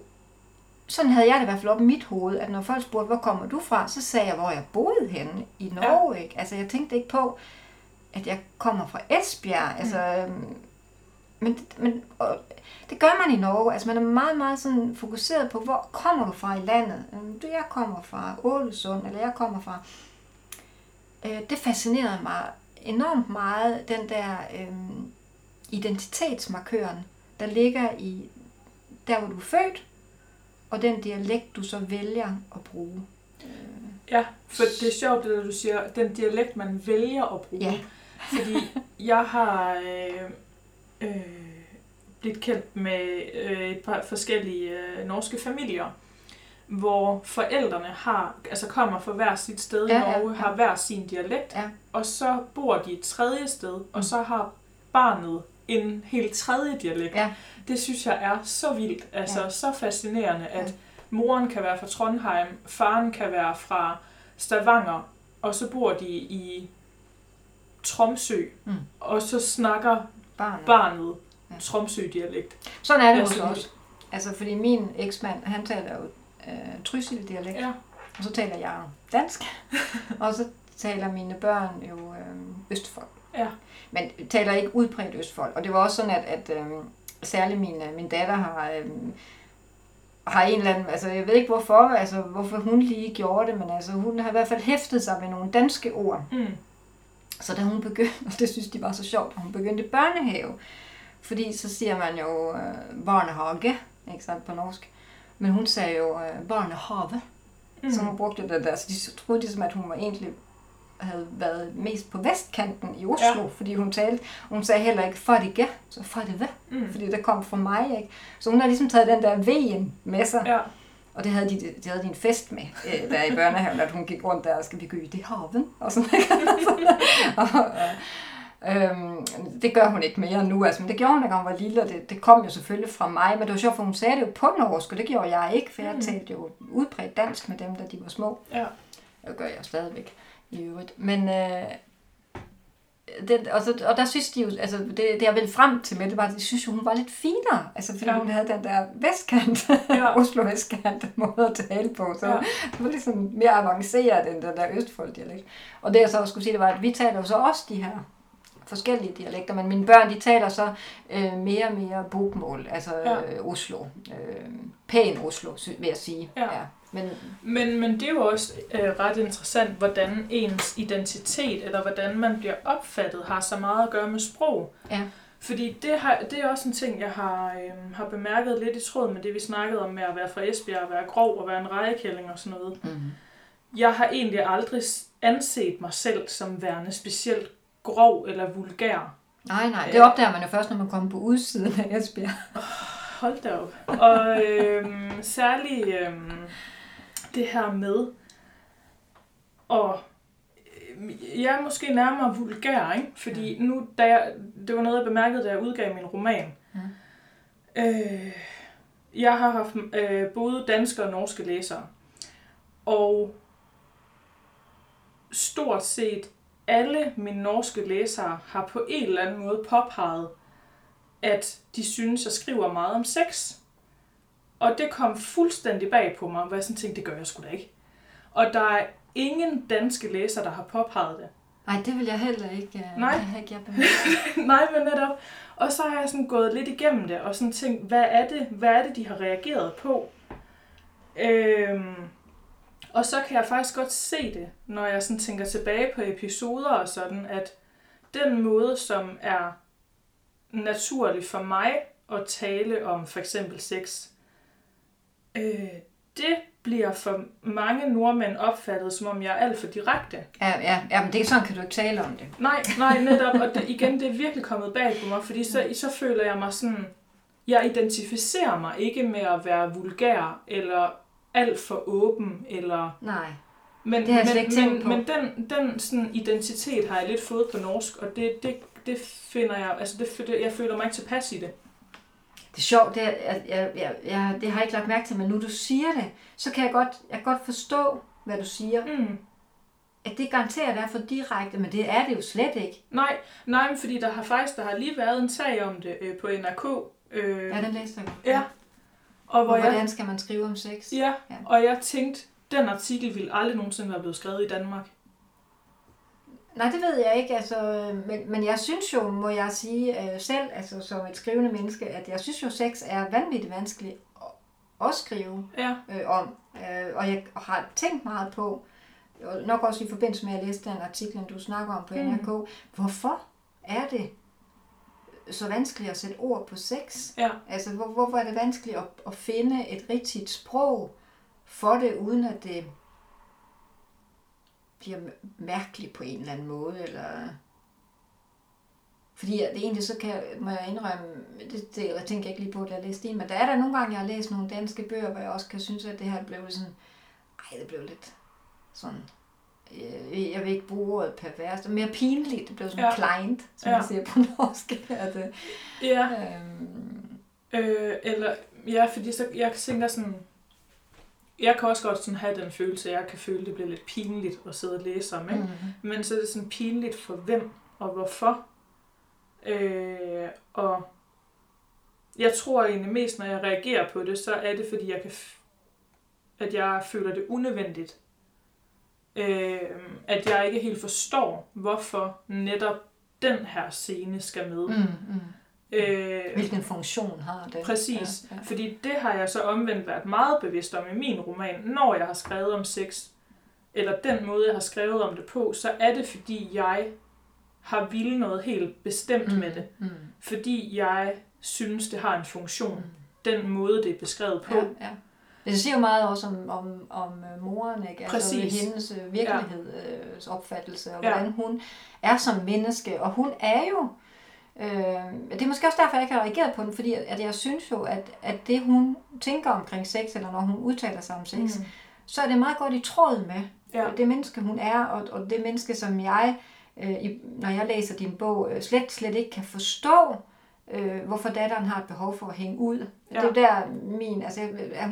A: sådan havde jeg det i hvert fald op i mit hoved, at når folk spurgte, hvor kommer du fra, så sagde jeg, hvor jeg boede henne i Norge. Ja. Ikke? Altså jeg tænkte ikke på, at jeg kommer fra Esbjerg. Altså, øhm, men men og, det gør man i Norge. Altså man er meget, meget sådan fokuseret på, hvor kommer du fra i landet. Øhm, Du, jeg kommer fra Ålesund, eller jeg kommer fra... Øh, det fascinerede mig enormt meget, den der øhm, identitetsmarkøren, der ligger i der, hvor du er født, og den dialekt, du så vælger at bruge.
B: Ja, for det er sjovt, det der du siger, den dialekt, man vælger at bruge.
A: Ja.
B: Fordi jeg har øh, øh, blivet kendt med øh, et par forskellige øh, norske familier, hvor forældrene har, altså kommer fra hver sit sted
A: Ja,
B: i
A: ja,
B: Norge,
A: ja.
B: har hver sin dialekt,
A: Ja.
B: og så bor de et tredje sted, og
A: Mm.
B: så har barnet en helt tredje dialekt.
A: Ja.
B: Det synes jeg er så vildt, altså
A: Ja.
B: så fascinerende, at
A: Ja.
B: moren kan være fra Trondheim, faren kan være fra Stavanger, og så bor de i Tromsø,
A: Mm.
B: og så snakker
A: Barnet.
B: barnet
A: Ja.
B: Tromsø-dialekt.
A: Sådan er det hos os. Altså, fordi min eksmand, han taler jo øh, trysil-dialekt,
B: Ja.
A: og så taler jeg dansk, <laughs> og så taler mine børn jo øh, østfolk.
B: Ja.
A: Men taler ikke udbredt østfolk. Og det var også sådan, at, at øh, særligt min, øh, min datter har, øh, har en eller anden, altså jeg ved ikke hvorfor, altså hvorfor hun lige gjorde det, men altså hun har i hvert fald hæftet sig med nogle danske ord.
B: Mm.
A: Så da hun begyndte, <laughs> og det synes de var så sjovt, hun begyndte børnehave, fordi så siger man jo øh, barnehage, ikke sant, på norsk. Men hun sagde jo øh, barnehave, mm. så hun brugte det der, så de troede ligesom, at hun var egentlig havde været mest på vestkanten i Oslo,
B: Ja.
A: fordi hun talte, hun sagde heller ikke farige, så farige,
B: Mm.
A: fordi det kom fra mig, ikke? Så hun har ligesom taget den der V'en med sig,
B: Ja.
A: og det havde de, de havde de en fest med, øh, der i børnehaven, at hun gik rundt der, og skal vi gå i haven? Og sådan, ikke? <laughs> og, øh, øhm, det gør hun ikke mere nu, altså, men det gjorde hun, da hun var lille, og det, det kom jo selvfølgelig fra mig, men det var sjovt, for hun sagde det jo på norsk, og det gjorde jeg ikke, for jeg
B: Mm.
A: talte jo udbredt dansk med dem, da de var små.
B: Ja.
A: Det gør jeg stadigvæk i øvrigt. Men, øh, det, og, så, og der synes de jo, altså det, det jeg ville frem til med det var, at de synes jo, hun var lidt finere. Altså fordi
B: Ja.
A: ja. hun havde den der vestkant,
B: Ja.
A: ja. <laughs> Oslo vestkant måde at tale på. Så
B: Ja.
A: ja. det var ligesom mere avanceret end den der østfolk-dialekt. Og det jeg så skulle sige, det var, at vi taler jo så også de her forskellige dialekter, men mine børn, de taler så øh, mere og mere bokmål, altså
B: Ja.
A: ja. øh, Oslo. Øh, pæn Oslo, vil jeg sige.
B: Ja.
A: Men
B: Men, men det er jo også øh, ret interessant, hvordan ens identitet, eller hvordan man bliver opfattet, har så meget at gøre med sprog.
A: Ja.
B: Fordi det, har, det er også en ting, jeg har, øh, har bemærket lidt i tråd med det, vi snakkede om med at være fra Esbjerg, at være grov og være en rejekælling og sådan noget.
A: mm.
B: Jeg har egentlig aldrig anset mig selv som værende specielt grov eller vulgær.
A: Nej, nej, det opdager man jo først, når man kommer på udsiden af Esbjerg.
B: Hold da op. Og øhm, særligt øhm, det her med at øh, jeg er måske nærmere vulgær, ikke? Fordi nu, da jeg, det var noget, jeg bemærkede, da jeg udgav min roman.
A: Ja.
B: Øh, jeg har haft øh, både danske og norske læsere. Og stort set alle mine norske læsere har på en eller anden måde påpeget, at de synes, jeg skriver meget om sex. Og det kom fuldstændig bag på mig, hvor jeg sådan tænkte, det gør jeg sgu da ikke. Og der er ingen danske læsere, der har påpeget det.
A: Nej, det vil jeg heller ikke.
B: Nej.
A: Ikke jeg bemærket. <laughs>
B: Nej, men netop. Og så har jeg sådan gået lidt igennem det, og sådan tænkt, hvad er det, hvad er det de har reageret på? Øhm, og så kan jeg faktisk godt se det, når jeg sådan tænker tilbage på episoder og sådan, at den måde, som er naturlig for mig at tale om for eksempel sex, øh, det bliver for mange nordmænd opfattet, som om jeg er alt for direkte.
A: Ja, ja, ja, men det er sådan, kan du ikke tale om det.
B: Nej, nej, <laughs> netop. Og det, igen, det er virkelig kommet bag på mig, fordi så, så føler jeg mig sådan... Jeg identificerer mig ikke med at være vulgær, eller alt for åben, eller...
A: Nej.
B: Men,
A: Det har jeg slet
B: men,
A: ikke tænkt
B: men,
A: på.
B: men den, den sådan identitet har jeg lidt fået på norsk, og det, det, det finder jeg... Altså, det, det, jeg føler mig ikke tilpas i det.
A: Det er sjovt, det, er, at jeg, jeg, jeg, det har jeg ikke lagt mærke til, men nu du siger det, så kan jeg godt, jeg kan godt forstå, hvad du siger.
B: Mm.
A: At det garanteret er for direkte, men det er det jo slet ikke.
B: Nej, nej, men fordi der har faktisk der har lige været en sag om det øh, på NRK. Øh,
A: Ja, den læste jeg.
B: ja. Og
A: Og
B: hvor jeg
A: hvordan skal man skrive om sex?
B: Ja,
A: Ja.
B: og jeg tænkte, den artikel ville aldrig nogensinde være blevet skrevet i Danmark.
A: Nej, det ved jeg ikke, altså, men, men jeg synes jo, må jeg sige øh, selv, altså som et skrivende menneske, at jeg synes jo, sex er vanvittigt vanskeligt at, at skrive
B: Ja,
A: øh, om. Øh, og jeg har tænkt meget på, og nok også i forbindelse med at læse den artikel, du snakker om på
B: Mm.
A: NRK, hvorfor er det så vanskeligt at sætte ord på sex?
B: ja,
A: Altså, hvor, hvorfor er det vanskeligt at, at finde et rigtigt sprog for det, uden at det bliver mærkeligt på en eller anden måde, eller... Fordi at det egentlig så kan, må jeg indrømme, det, det jeg tænker jeg ikke lige på, da jeg læste det, men der er der nogle gange, jeg har læst nogle danske bøger, hvor jeg også kan synes, at det her blev sådan, ej, det blev lidt sådan, øh, jeg vil ikke bruge ordet pervers, mere pinligt, det blev sådan
B: Ja.
A: kleint, som
B: ja.
A: man siger på norsk. <laughs> At, øh,
B: ja.
A: øhm,
B: Øh, eller, ja, fordi så, jeg tænker sådan, jeg kan også godt sådan have den følelse, at jeg kan føle, at det bliver lidt pinligt at sidde og læse om, ikke?
A: mm.
B: Men så er det sådan pinligt for hvem og hvorfor. Øh, og jeg tror egentlig mest, når jeg reagerer på det, så er det, fordi jeg kan, f- at jeg føler det unødvendigt. Øh, at jeg ikke helt forstår, hvorfor netop den her scene skal med.
A: Mm, mm.
B: Øh,
A: Hvilken funktion har det?
B: Præcis.
A: Ja, ja.
B: Fordi det har jeg så omvendt været meget bevidst om i min roman. Når jeg har skrevet om sex, eller den måde, jeg har skrevet om det på, så er det, fordi jeg har ville noget helt bestemt mm. med det.
A: Mm.
B: Fordi jeg synes, det har en funktion.
A: Mm.
B: Den måde, det er beskrevet på.
A: Ja, ja. Det siger jo meget også om, om, om øh, moren, ikke? Altså
B: Præcis.
A: hendes øh, virkeligheds opfattelse, og
B: Ja.
A: hvordan hun er som menneske. Og hun er jo, øh, det er måske også derfor, jeg ikke har reageret på den, fordi at jeg synes jo, at, at det hun tænker omkring sex, eller når hun udtaler sig om sex, mm. Så er det meget godt i tråd med
B: Ja.
A: det menneske, hun er, og, og det menneske, som jeg, øh, i, når jeg læser din bog, øh, slet, slet ikke kan forstå, øh, hvorfor datteren har et behov for at hænge ud. Ja. Det er jo der min, altså,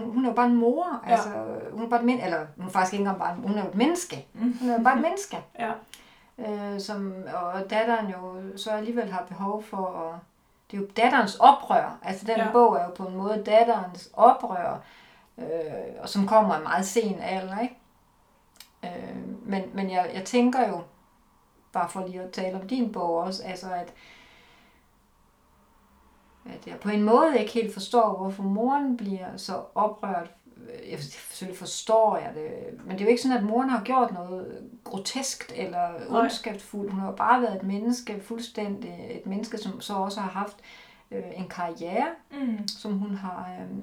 A: hun, hun er jo bare en mor,
B: Ja.
A: altså, hun er bare et men, eller hun er faktisk ikke engang bare, hun er jo et menneske.
B: Mm.
A: Hun er jo bare et menneske.
B: Ja.
A: Øh, som, og datteren jo så alligevel har behov for at, det er jo datterens oprør, altså den
B: Ja.
A: bog er jo på en måde datterens oprør, øh, og som kommer i meget sen alder, ikke? Øh, men men jeg, jeg tænker jo, bare for lige at tale om din bog også, altså at, at jeg på en måde ikke helt forstår, hvorfor moren bliver så oprørt. Jeg, selvfølgelig forstår jeg det, men det er jo ikke sådan, at moren har gjort noget groteskt eller ondskabsfuldt. Hun har jo bare været et menneske, fuldstændig et menneske, som så også har haft øh, en karriere,
B: Mm.
A: som hun har øh,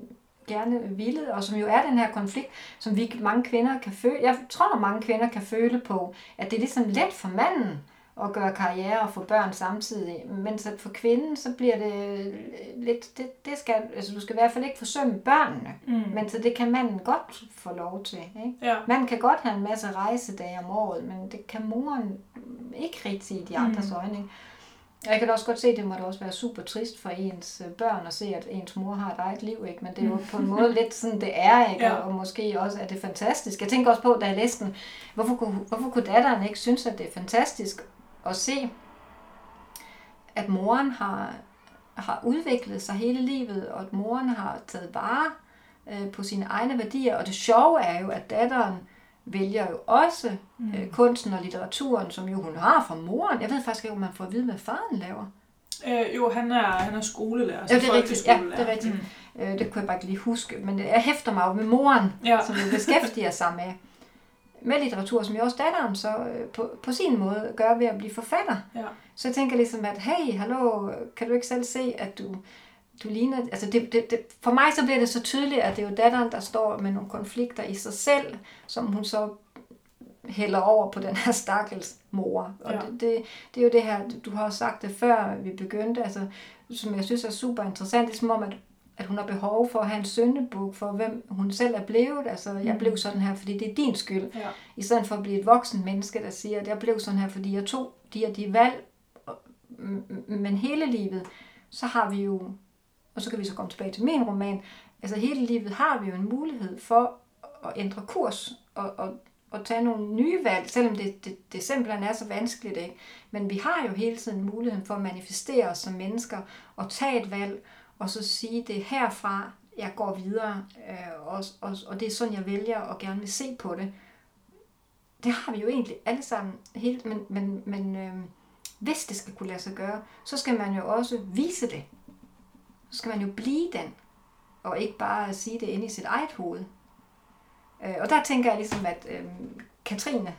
A: gerne ville, og som jo er den her konflikt, som vi mange kvinder kan føle. Jeg tror, at mange kvinder kan føle på, at det er ligesom let for manden at gøre karriere og få børn samtidig, mens at for kvinden, så bliver det lidt, det, det skal, altså du skal i hvert fald ikke forsømme børnene, mm. men så det kan manden godt få lov til. Ikke?
B: Ja.
A: Man kan godt have en masse rejsedage om året, men det kan moren ikke rigtig i de andres mm. øjne. Ikke? Jeg kan da også godt se, at det må da også være super trist for ens øh, børn at se, at ens mor har et eget liv, ikke? men det er jo på en måde lidt sådan, det er, ikke? Ja. og måske også er det fantastisk. Jeg tænker også på, da jeg læste den, hvorfor kunne, hvorfor kunne datteren ikke synes, at det er fantastisk at se, at moren har, har udviklet sig hele livet, og at moren har taget vare øh, på sine egne værdier. Og det sjove er jo, at datteren vælger jo også mm. øh, kunsten og litteraturen, som jo hun har fra moren. Jeg ved faktisk ikke, om man får at vide, hvad faren laver.
B: Øh, jo, han er, han er skolelærer.
A: Ja, det er rigtigt. Ja, det er rigtigt. Mm. Øh, det kunne jeg bare ikke lige huske. Men jeg hæfter mig jo med moren, ja. som jo beskæftiger sig med med litteratur, som jo også datteren så øh, på, på sin måde gør ved at blive forfatter.
B: Ja.
A: Så jeg tænker ligesom, at hey, hallo, kan du ikke selv se, at du, du ligner... Altså det, det, det, for mig så bliver det så tydeligt, at det er jo datteren, der står med nogle konflikter i sig selv, som hun så hælder over på den her stakkels mor. Og ja. det, det, det er jo det her, du har sagt det før vi begyndte, altså, som jeg synes er super interessant. Det er som om, at at hun har behov for at have en syndebog for, hvem hun selv er blevet. Altså, jeg mm. blev sådan her, fordi det er din skyld.
B: Ja.
A: I stedet for at blive et voksen menneske, der siger, at jeg blev sådan her, fordi jeg tog de og de valg. Men hele livet, så har vi jo, og så kan vi så komme tilbage til min roman, altså hele livet har vi jo en mulighed for at ændre kurs og, og, og tage nogle nye valg, selvom det, det, det simpelthen er så vanskeligt. Ikke? Men vi har jo hele tiden muligheden for at manifestere os som mennesker og tage et valg, og så sige, det er herfra, jeg går videre, øh, og, og, og det er sådan, jeg vælger og gerne vil se på det. Det har vi jo egentlig alle sammen, helt, men, men, men øh, hvis det skal kunne lade sig gøre, så skal man jo også vise det. Så skal man jo blive den, og ikke bare sige det inde i sit eget hoved. Øh, og der tænker jeg ligesom, at øh, Katrine,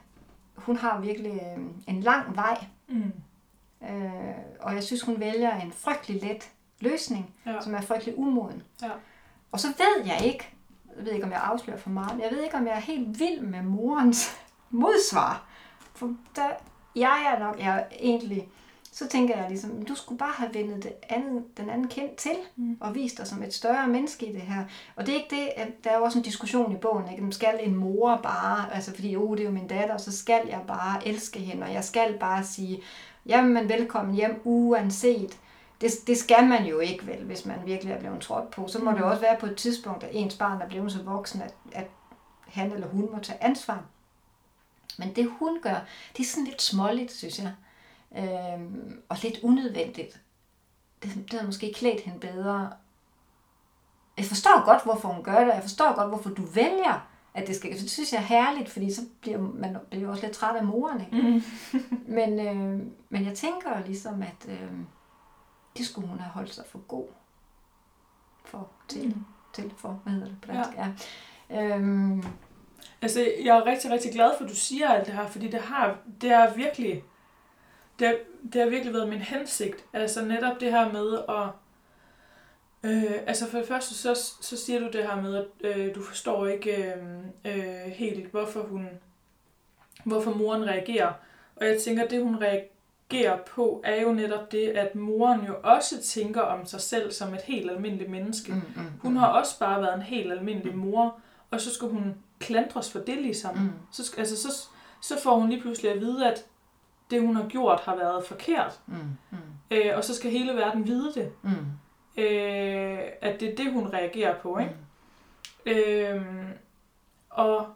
A: hun har virkelig øh, en lang vej. Mm. Øh, og jeg synes, hun vælger en frygtelig let løsning, ja. som er frygtelig umoden.
B: Ja.
A: Og så ved jeg ikke, jeg ved ikke, om jeg afslører for meget, men jeg ved ikke, om jeg er helt vild med morens <laughs> modsvar. For der, jeg er nok, jeg er egentlig, så tænker jeg ligesom, du skulle bare have vendet det andet, den anden kendt til, mm. og vist dig som et større menneske i det her. Og det er ikke det, at der er jo også en diskussion i bogen, ikke? skal en mor bare, altså fordi, oh, det er jo min datter, så skal jeg bare elske hende, og jeg skal bare sige, jamen velkommen hjem, uanset det, det skal man jo ikke vel, hvis man virkelig er blevet trådt på. Så må mm. det også være på et tidspunkt, at ens barn er blevet så voksen, at, at han eller hun må tage ansvar. Men det hun gør, det er sådan lidt småligt, synes jeg. Øhm, og lidt unødvendigt. Det, det havde måske klædt hende bedre. Jeg forstår godt, hvorfor hun gør det. Jeg forstår godt, hvorfor du vælger, at det skal. Det synes jeg er herligt, fordi så bliver man bliver også lidt træt af moren. Ikke? Mm. men, øh, men jeg tænker ligesom, at... Øh, det skulle hun have holdt sig for god for, til, mm. til for, hvad hedder det på dansk? Ja. ja. Øhm.
B: Altså, jeg er rigtig, rigtig glad for, at du siger alt det her, fordi det har, det er virkelig, det har, det har virkelig været min hensigt. Altså netop det her med at, øh, altså for det første, så, så siger du det her med, at øh, du forstår ikke øh, øh, helt, hvorfor hun, hvorfor moren reagerer. Og jeg tænker, det hun reagerer, reagerer på, er jo netop det, at moren jo også tænker om sig selv som et helt almindeligt menneske. Mm, mm, mm. Hun har også bare været en helt almindelig mm. mor, og så skal hun klandres for det ligesom. Mm. Så, altså, så, så får hun lige pludselig at vide, at det hun har gjort har været forkert. Mm, mm. Øh, og så skal hele verden vide det. Mm. Øh, at det er det, hun reagerer på. Ikke? Mm. Øh, og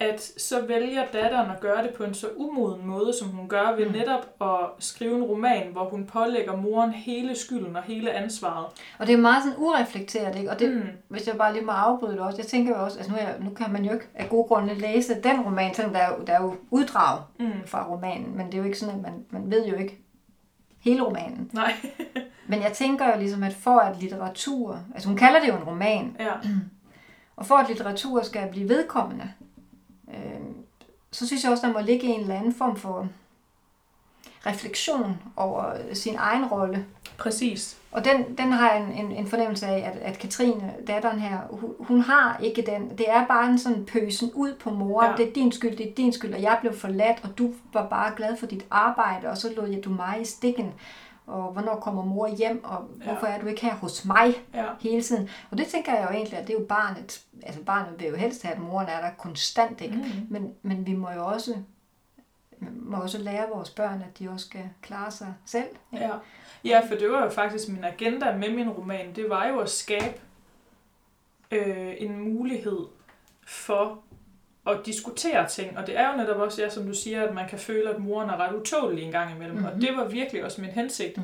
B: at så vælger datteren at gøre det på en så umoden måde, som hun gør ved mm. netop at skrive en roman, hvor hun pålægger moren hele skylden og hele ansvaret.
A: Og det er meget sådan ureflekteret, ikke? Og det, mm. hvis jeg bare lige må afbryde det også, jeg tænker jo også, altså nu, er, nu kan man jo ikke af gode grunde læse den roman, selvom der er, der er jo uddrag mm. fra romanen, men det er jo ikke sådan, at man, man ved jo ikke hele romanen.
B: Nej. <laughs>
A: men jeg tænker jo ligesom, at for at litteratur, altså hun kalder det jo en roman,
B: ja. <clears throat>
A: og for at litteratur skal blive vedkommende, øh, så synes jeg også, der må ligge en eller anden form for... refleksion over sin egen rolle.
B: Præcis.
A: Og den, den har jeg en, en, en fornemmelse af, at, at Katrine, datteren her, hun, hun har ikke den. Det er bare en sådan pøsen ud på mor. Ja.
B: Ja.
A: Det er din skyld, det er din skyld, og jeg blev forladt, og du var bare glad for dit arbejde, og så lod jeg du mig i stikken. Og hvornår kommer mor hjem, og hvorfor er du ikke her hos mig
B: Ja.
A: hele tiden? Og det tænker jeg jo egentlig, at det er jo barnet. Altså barnet vil jo helst have, at moren er der konstant, ikke?
B: Mm.
A: Men, men vi må jo også, må også lære vores børn, at de også skal klare sig selv. ikke?
B: Ja. ja, for det var jo faktisk min agenda med min roman. Det var jo at skabe øh, en mulighed for at diskutere ting. Og det er jo netop også, ja, som du siger, at man kan føle, at moren er ret utålig en gang imellem. Mm-hmm. Og
A: Mhm.
B: det var virkelig også min hensigt.
A: Mm.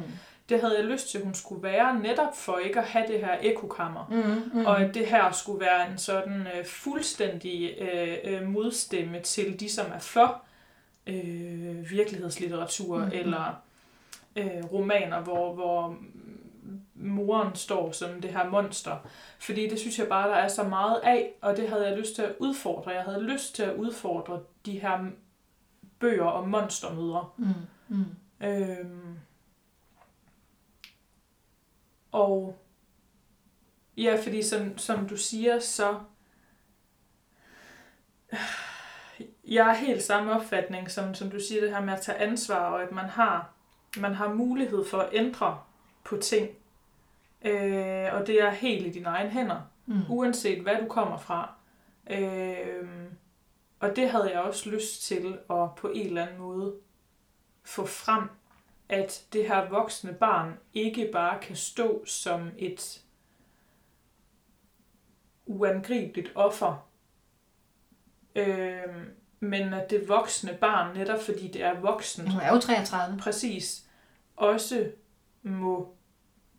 B: Det havde jeg lyst til, at hun skulle være, netop for ikke at have det her ekokammer.
A: Mm, mm.
B: Og at det her skulle være en sådan øh, fuldstændig øh, øh, modstemme til de, som er for øh, virkelighedslitteratur
A: Mhm.
B: mm-hmm. eller øh, romaner, hvor, hvor moren står som det her monster. Fordi det synes jeg bare, der er så meget af, og det havde jeg lyst til at udfordre. Jeg havde lyst til at udfordre de her bøger om monstermødre.
A: Mm, mm.
B: Øhm, og ja, fordi som, som du siger, så jeg er helt samme opfatning, som, som du siger, det her med at tage ansvar, og at man har, man har mulighed for at ændre på ting. Øh, og det er helt i dine egne hænder,
A: Mm.
B: uanset hvad du kommer fra. Øh, og det havde jeg også lyst til at på en eller anden måde få frem, at det her voksne barn ikke bare kan stå som et uangribeligt offer, øh, men at det voksne barn, netop fordi det er voksen,
A: Hun er jo 33.
B: præcis, også må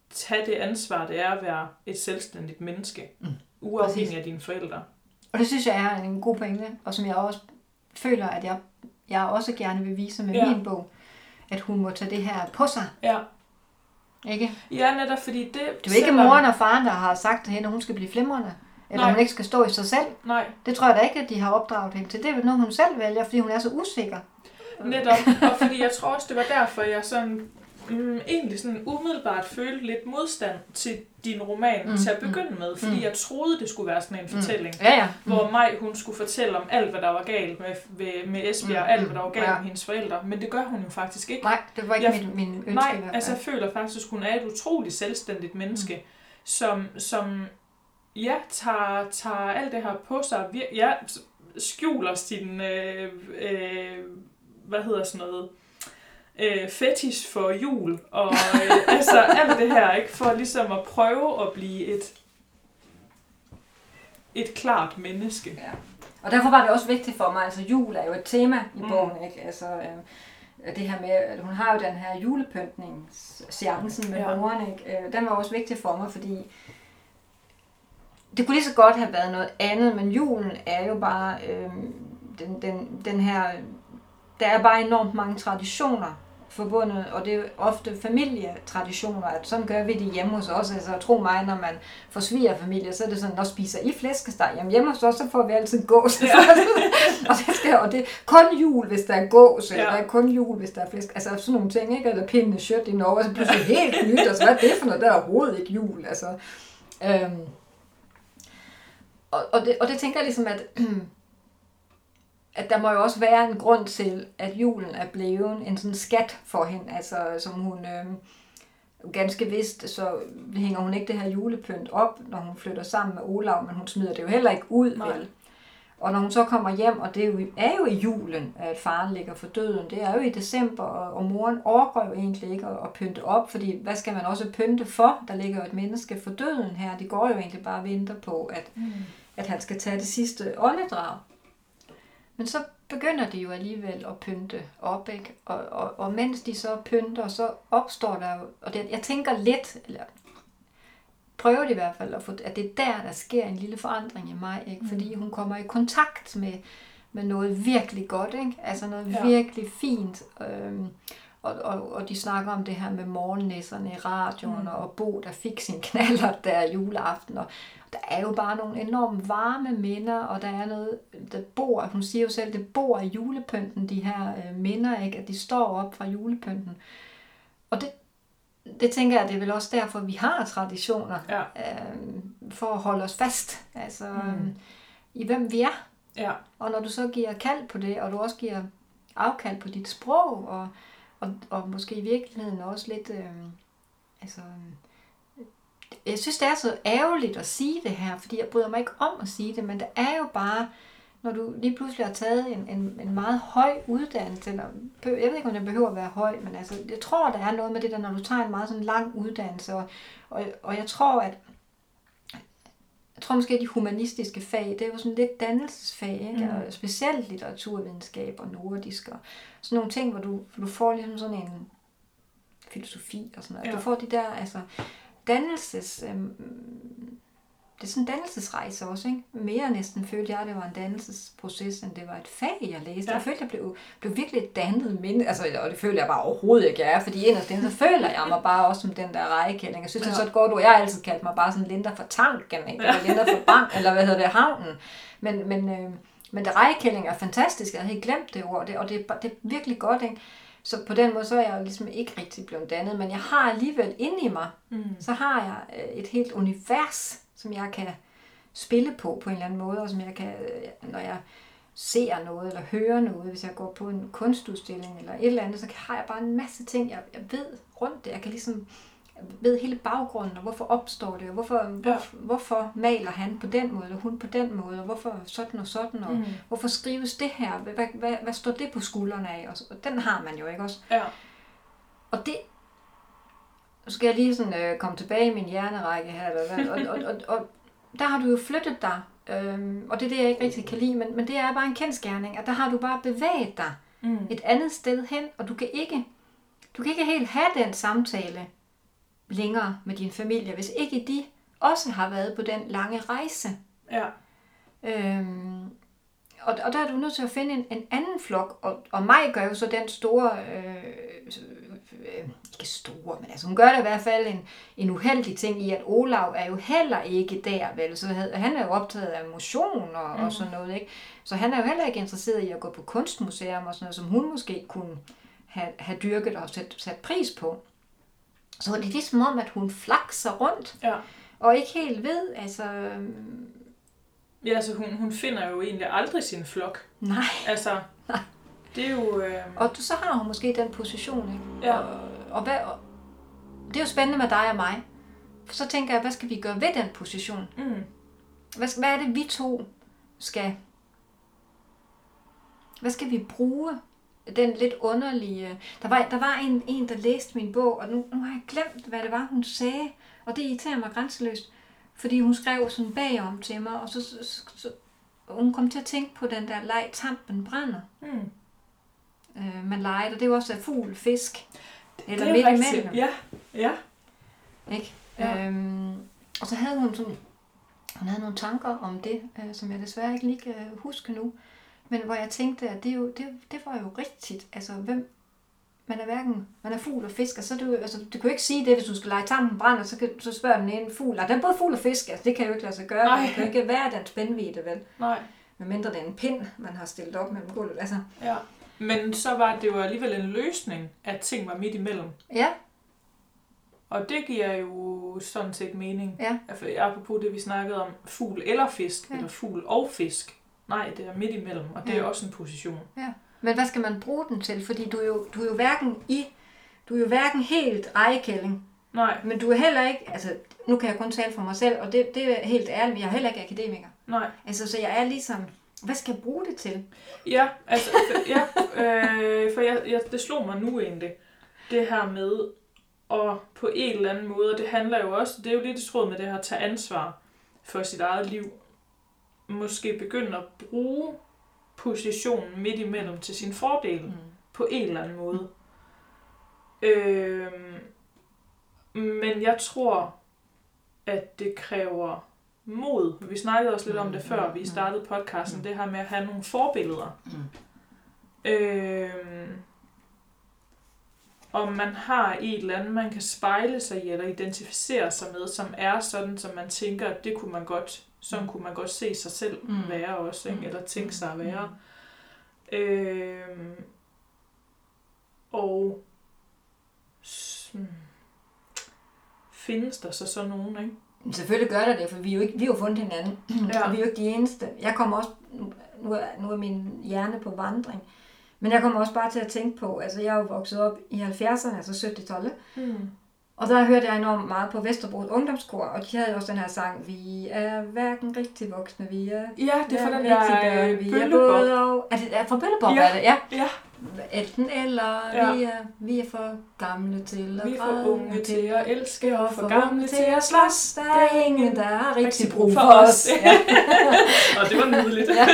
B: tage det ansvar, det er at være et selvstændigt menneske,
A: Mm.
B: uafhængig
A: Præcis.
B: af dine forældre.
A: Og det synes jeg er en god pointe, og som jeg også føler, at jeg, jeg også gerne vil vise med
B: Ja.
A: min bog, at hun må tage det her på sig.
B: Ja,
A: Ikke?
B: ja netop fordi det...
A: Det er jo ikke moren og faren, der har sagt til hende, at hun skal blive flimrende. Eller
B: Nej.
A: hun ikke skal stå i sig selv.
B: Nej,
A: Det tror jeg da ikke, at de har opdraget hende til. Det er noget, hun selv vælger, fordi hun er så usikker.
B: netop. Og fordi jeg tror også, det var derfor, jeg sådan, mm, egentlig sådan umiddelbart følte lidt modstand til din roman mm,
A: Mm,
B: til at begynde med. Fordi
A: mm.
B: jeg troede, det skulle være sådan en fortælling.
A: Ja, ja.
B: Mm. Hvor Maj, hun skulle fortælle om alt, hvad der var galt med, med, med Esbjerg,
A: Mm,
B: alt, hvad der var
A: mm,
B: galt
A: ja.
B: med hendes forældre. Men det gør hun jo faktisk ikke.
A: Nej, det var ikke
B: Jeg-
A: min, min ønske
B: Nej, altså jeg føler faktisk, hun er et utroligt selvstændigt menneske, mm. som, som ja, tager, tager alt det her på sig. Ja, skjuler sin, øh, øh, hvad hedder sådan noget, øh, fetish for jul, og øh, altså alt det her, ikke, for ligesom at prøve at blive et, et klart menneske.
A: Ja. Og derfor var det også vigtigt for mig, altså jul er jo et tema i
B: Mm.
A: bogen, ikke? Altså, øh, det her med, at hun har jo den her julepyntning, seancen med
B: Ja.
A: moren, ikke? Øh, den var også vigtig for mig, fordi det kunne lige så godt have været noget andet, men julen er jo bare øh, den, den, den her, der er bare enormt mange traditioner forbundet, og det er ofte familietraditioner, at sådan gør vi det hjemme hos os. Altså tro mig, når man får svigerfamilie, så er det sådan, når spiser I flæskesteg? Jamen hjemme hos os, så får vi altid gås. Ja. <laughs> og, det skal, og det er kun jul, hvis der er gås, eller
B: Ja.
A: der er kun jul, hvis der er flæsk. Altså sådan nogle ting, ikke? Eller pindende shit i Norge, så pludselig helt nyt, altså hvad er det for noget, der er overhovedet ikke jul, altså. Øhm, og, og, det, og det tænker jeg ligesom, at, <clears throat> at der må jo også være en grund til, at julen er blevet en sådan skat for hende, altså som hun øh, ganske vist, så hænger hun ikke det her julepynt op, når hun flytter sammen med Olav, men hun smider det jo heller ikke ud,
B: Nej.
A: vel? Og når hun så kommer hjem, og det er jo, er jo i julen, at faren ligger for døden, det er jo i december, og, og moren overgår jo egentlig ikke at, at pynte op, fordi hvad skal man også pynte for? Der ligger jo et menneske for døden her. De går jo egentlig bare og venter på, at,
B: Mm.
A: at han skal tage det sidste åndedrag. Men så begynder de jo alligevel at pynte op, ikke? Og, og, og mens de så pynter, så opstår der jo, og det, jeg tænker lidt, eller prøver det i hvert fald, at, få, at det er der, der sker en lille forandring i mig, ikke? Fordi hun kommer i kontakt med, med noget virkelig godt, ikke? Altså noget
B: Ja.
A: ja. virkelig fint. Øhm, og, og, og de snakker om det her med morgennæsserne i radioen, mm. og Bo, der fik sin knaller <laughs> der juleaften, og der er jo bare nogle enormt varme minder, og der er noget, der bor, hun siger jo selv, det bor i julepynten, de her øh, minder, ikke? at de står op fra julepynten. Og det, det tænker jeg, det er vel også derfor, vi har traditioner,
B: Ja.
A: øh, for at holde os fast, altså
B: Mm.
A: mm. i hvem vi er.
B: Ja.
A: Og når du så giver kald på det, og du også giver afkald på dit sprog, og, og, og måske i virkeligheden også lidt, øh, altså, øh, jeg synes, det er så ærgerligt at sige det her, fordi jeg bryder mig ikke om at sige det, men det er jo bare, når du lige pludselig har taget en, en, en meget høj uddannelse, eller, jeg ved ikke, om den behøver at være høj, men altså, jeg tror, der er noget med det der, når du tager en meget sådan lang uddannelse, og, og, og jeg tror, at jeg tror måske, at de humanistiske fag, det er jo sådan lidt dannelsesfag, ikke?
B: Mm.
A: Og specielt litteraturvidenskab og nordisk og sådan nogle ting, hvor du, du får ligesom sådan en filosofi og sådan noget.
B: Ja.
A: Du får de der, altså, dannelses... Øhm, det er sådan en dannelsesrejse også, ikke? Mere næsten følte jeg, at det var en dannelsesproces, end det var et fag, jeg læste.
B: Ja.
A: Jeg følte, jeg blev, blev virkelig et dannet minde, altså, og det føler jeg bare overhovedet ikke, jeg er, fordi inderst inde, så føler jeg mig bare også som den der rejekælling. Jeg synes, ja. det er så et godt ord. Jeg har altid kaldt mig bare sådan Linda for tanken, ikke? Eller Linda for bank, eller hvad hedder det, havnen. Men, men, øh, men det rejekælling er fantastisk, jeg havde helt glemt det ord, det, og det, er det er virkelig godt, ikke? Så på den måde, så er jeg jo ligesom ikke rigtig blevet dannet, men jeg har alligevel inde i mig,
B: Mm.
A: så har jeg øh, et helt univers, som jeg kan spille på på en eller anden måde, og som jeg kan, når jeg ser noget eller hører noget, hvis jeg går på en kunstudstilling eller et eller andet, så har jeg bare en masse ting, jeg, jeg ved rundt det. Jeg kan ligesom jeg ved hele baggrunden, og hvorfor opstår det, og hvorfor, ja. hvor, hvorfor maler han på den måde, eller hun på den måde, og hvorfor sådan og sådan, og
B: Mm.
A: hvorfor skrives det her, hvad, hvad, hvad, hvad står det på skuldrene af, og, og den har man jo ikke også.
B: Ja.
A: Og det, nu skal jeg lige sådan, øh, komme tilbage i min hjernerække her, eller og, og, og, og der har du jo flyttet dig, øhm, og det er det, jeg ikke rigtig kan lide, men, men det er bare en kendskærning, at der har du bare bevæget dig
B: Mm.
A: et andet sted hen, og du kan ikke, du kan ikke helt have den samtale længere med din familie, hvis ikke de også har været på den lange rejse.
B: Ja.
A: Øhm, og, og der er du nødt til at finde en, en anden flok, og, og mig gør jo så den store, øh, øh, ikke store, men altså hun gør det i hvert fald en, en uheldig ting i, at Olav er jo heller ikke der, vel, så han er jo optaget af motion og, mm. og sådan noget, ikke? Så han er jo heller ikke interesseret i at gå på kunstmuseum og sådan noget, som hun måske kunne have, have dyrket og sat, sat pris på. Så det er ligesom om, at hun flakser rundt,
B: Ja.
A: og ikke helt ved, altså,
B: Ja, altså hun, hun finder jo egentlig aldrig sin flok.
A: nej.
B: Altså, det er jo... Øh,
A: Og du, så har hun måske den position, ikke?
B: Ja.
A: Og, og, hvad, og det er jo spændende med dig og mig. For så tænker jeg, hvad skal vi gøre ved den position?
B: mm,
A: Hvad, hvad er det, vi to skal... Hvad skal vi bruge? Den lidt underlige... Der var, der var en, en, der læste min bog, og nu, nu har jeg glemt, hvad det var, hun sagde. Og det irriterer mig grænseløst. Fordi hun skrev sådan bagom til mig, og så, så, så, hun kom til at tænke på den der leg, tampen brænder.
B: mm.
A: Øh, man legede, og det er jo også fugl, fisk, eller
B: det
A: midt imellem.
B: Ja, ja.
A: Ikke?
B: Ja.
A: Øhm, og så havde hun sådan, hun havde nogle tanker om det, øh, som jeg desværre ikke lige kan huske nu, men hvor jeg tænkte, at det, jo, det, det var jo rigtigt. Altså, hvem, man er hverken, man er fugl og fisk, og så du, altså, du kan jo ikke sige det, hvis du skal lege tampen brænder, så, kan, så spørger den ene fugl, nej, den er både fugl og fisk, altså det kan jo ikke lade sig gøre,
B: Nej.
A: det kan jo ikke være den spændvidde, vel?
B: Nej.
A: Medmindre det er en pind, man har stillet op mellem gulvet, altså.
B: Ja. Men så var det jo alligevel en løsning, at ting var midt imellem.
A: Ja,
B: Og det giver jo sådan set mening.
A: ja,
B: Altså, apropos det, vi snakkede om, fugl eller fisk,
A: Ja.
B: ja. eller fugl og fisk. Nej, det er midt imellem, og det
A: Ja.
B: er også en position.
A: Men hvad skal man bruge den til? Fordi du er jo, du er jo hverken i, du er jo hverken helt rejekælling,
B: Nej,
A: men du er heller ikke, altså nu kan jeg kun tale for mig selv, og det, det er helt ærligt, jeg er heller ikke akademiker.
B: nej.
A: Altså, så jeg er ligesom, hvad skal jeg bruge det til?
B: Ja, altså, ja, øh, for jeg, jeg, det slog mig nu egentlig, det her med at på en eller anden måde, og det handler jo også, det er jo lidt i tråd med det her at tage ansvar for sit eget liv, måske begynde at bruge positionen midt imellem til sin fordel mm. på en eller anden måde. Øh, men jeg tror, at det kræver mod. Vi snakkede også lidt om det før, vi startede podcasten, det her med at have nogle forbilleder.
C: Mm.
B: Øhm, om man har et eller andet, man kan spejle sig i, eller identificere sig med, som er sådan, som man tænker, at det kunne man godt, sådan kunne man godt se sig selv
A: Mm.
B: være også, ikke?
A: Mm.
B: eller tænke sig at være. Øh, og s- hmm, findes der så så nogen, ikke?
A: Men Selvfølgelig gør der det, for vi, er jo ikke, vi har jo fundet hinanden, <clears throat>
B: Ja.
A: og vi er jo ikke de eneste. Jeg kommer også, nu er, nu er min hjerne på vandring, men jeg kommer også bare til at tænke på, altså jeg er jo vokset op i 70'erne, altså 70-tallet,
B: Hmm.
A: og der hørte jeg enormt meget på Vesterbro Ungdomskor, og de havde jo også den her sang, vi er hverken rigtig voksne, vi er
B: Ja, det er fra den der
A: vi er både og... Er det er fra Bøllebop,
B: Ja.
A: er det? Ja.
B: Ja,
A: Enten eller,
B: Ja.
A: vi, er, vi er for gamle til at
B: vi er for unge til at elske og for gamle til at slås.
A: Der er ingen, der har rigtig brug for os. <laughs> Ja.
B: og det var nydeligt.
A: Ja.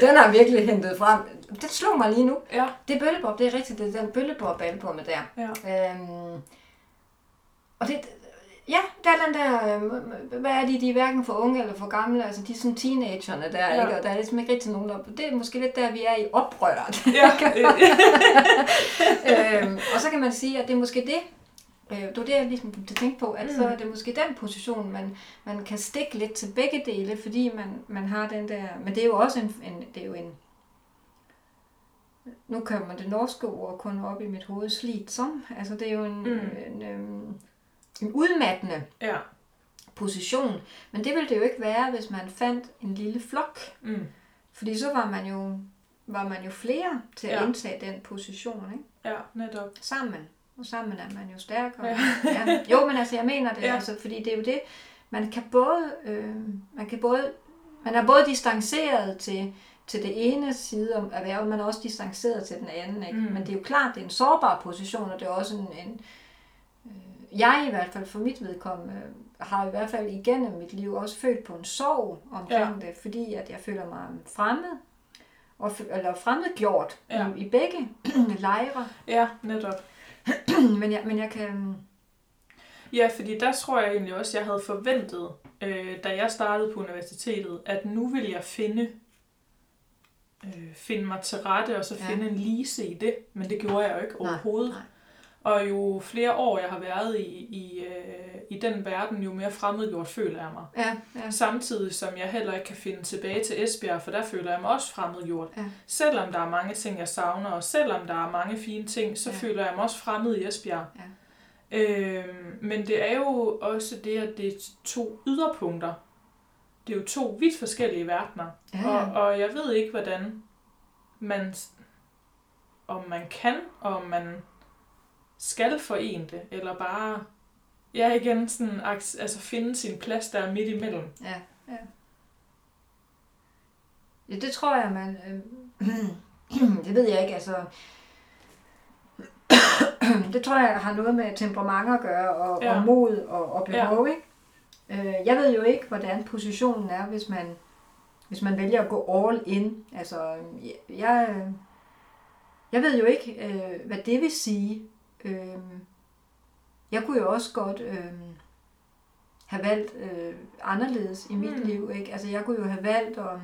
A: Den har virkelig hentet frem. Det slog mig lige nu.
B: ja.
A: Det er Bøllebop, det er rigtigt, det er den Bøllebop albumet der.
B: ja.
A: Øhm, og det, ja, der er den der, øhm, hvad er de, de er hverken for unge eller for gamle, altså de er sådan teenagerne der,
B: Ja.
A: ikke? og der er ligesom ikke rigtig nogen, der, det er måske lidt der, vi er i oprøret.
B: ja. <laughs>
A: øhm, og så kan man sige, at det er måske det, øh, det var det, jeg ligesom til tænke på, at mm. så er det måske den position, man, man kan stikke lidt til begge dele, fordi man, man har den der, men det er jo også en, en det er jo en, nu kommer det norske ord kun op i mit hoved, slidt som, altså det er jo en,
B: Mm.
A: mm. en, øhm, en udmattende
B: ja.
A: position, men det ville det jo ikke være, hvis man fandt en lille flok,
B: Mm.
A: fordi så var man jo, var man jo flere til at
B: Ja.
A: indtage den position, ikke?
B: Ja, netop.
A: sammen. Og sammen er man jo stærkere.
B: Ja.
A: Ja. Jo, men altså, jeg mener det,
B: Ja.
A: altså, fordi det er jo det, man kan både, øh, man kan både, man er både distanceret til, til det ene side af erhvervet, men også distanceret til den anden. Ikke?
B: Mm.
A: Men det er jo klart, det er en sårbar position, og det er også en, en jeg i hvert fald for mit vedkommende, har i hvert fald igennem mit liv også følt på en sorg omkring ja. det, fordi at jeg føler mig fremmed, og, eller fremmedgjort
B: Ja.
A: ja. i, i begge <clears throat> lejre.
B: Ja, netop. <clears throat>
A: men, jeg, men jeg kan...
B: Ja, fordi der tror jeg egentlig også, jeg havde forventet, øh, da jeg startede på universitetet, at nu vil jeg finde, øh, finde mig til rette, og så
A: Ja.
B: finde en lise i det. Men det gjorde jeg jo ikke
A: Nej,
B: overhovedet.
A: nej.
B: Og jo flere år jeg har været i, i, øh, i den verden, jo mere fremmedgjort føler jeg mig.
A: Ja, ja.
B: Samtidig som jeg heller ikke kan finde tilbage til Esbjerg, for der føler jeg mig også fremmedgjort.
A: Ja.
B: Selvom der er mange ting, jeg savner, og selvom der er mange fine ting, så
A: Ja.
B: føler jeg mig også fremmed i Esbjerg.
A: Ja.
B: Øhm, men det er jo også det, at det er to yderpunkter. Det er jo to vidt forskellige verdener.
A: Ja,
B: Og, og jeg ved ikke, hvordan man, om man kan, og om man skal forene det, eller bare, ja igen, sådan, altså finde sin plads der midt imellem.
A: ja, ja. Ja, det tror jeg, man... Øh, <clears throat> det ved jeg ikke, altså... <clears throat> det tror jeg har noget med temperament at gøre, og,
B: Ja.
A: og mod og, og behov, ja. ikke? Øh, jeg ved jo ikke, hvordan positionen er, hvis man, hvis man vælger at gå all in. Altså, jeg, jeg, jeg ved jo ikke, øh, hvad det vil sige. Øh, jeg kunne jo også godt øh, have valgt øh, anderledes i mit
B: Mm.
A: liv. Ikke? Altså, jeg kunne jo have valgt om...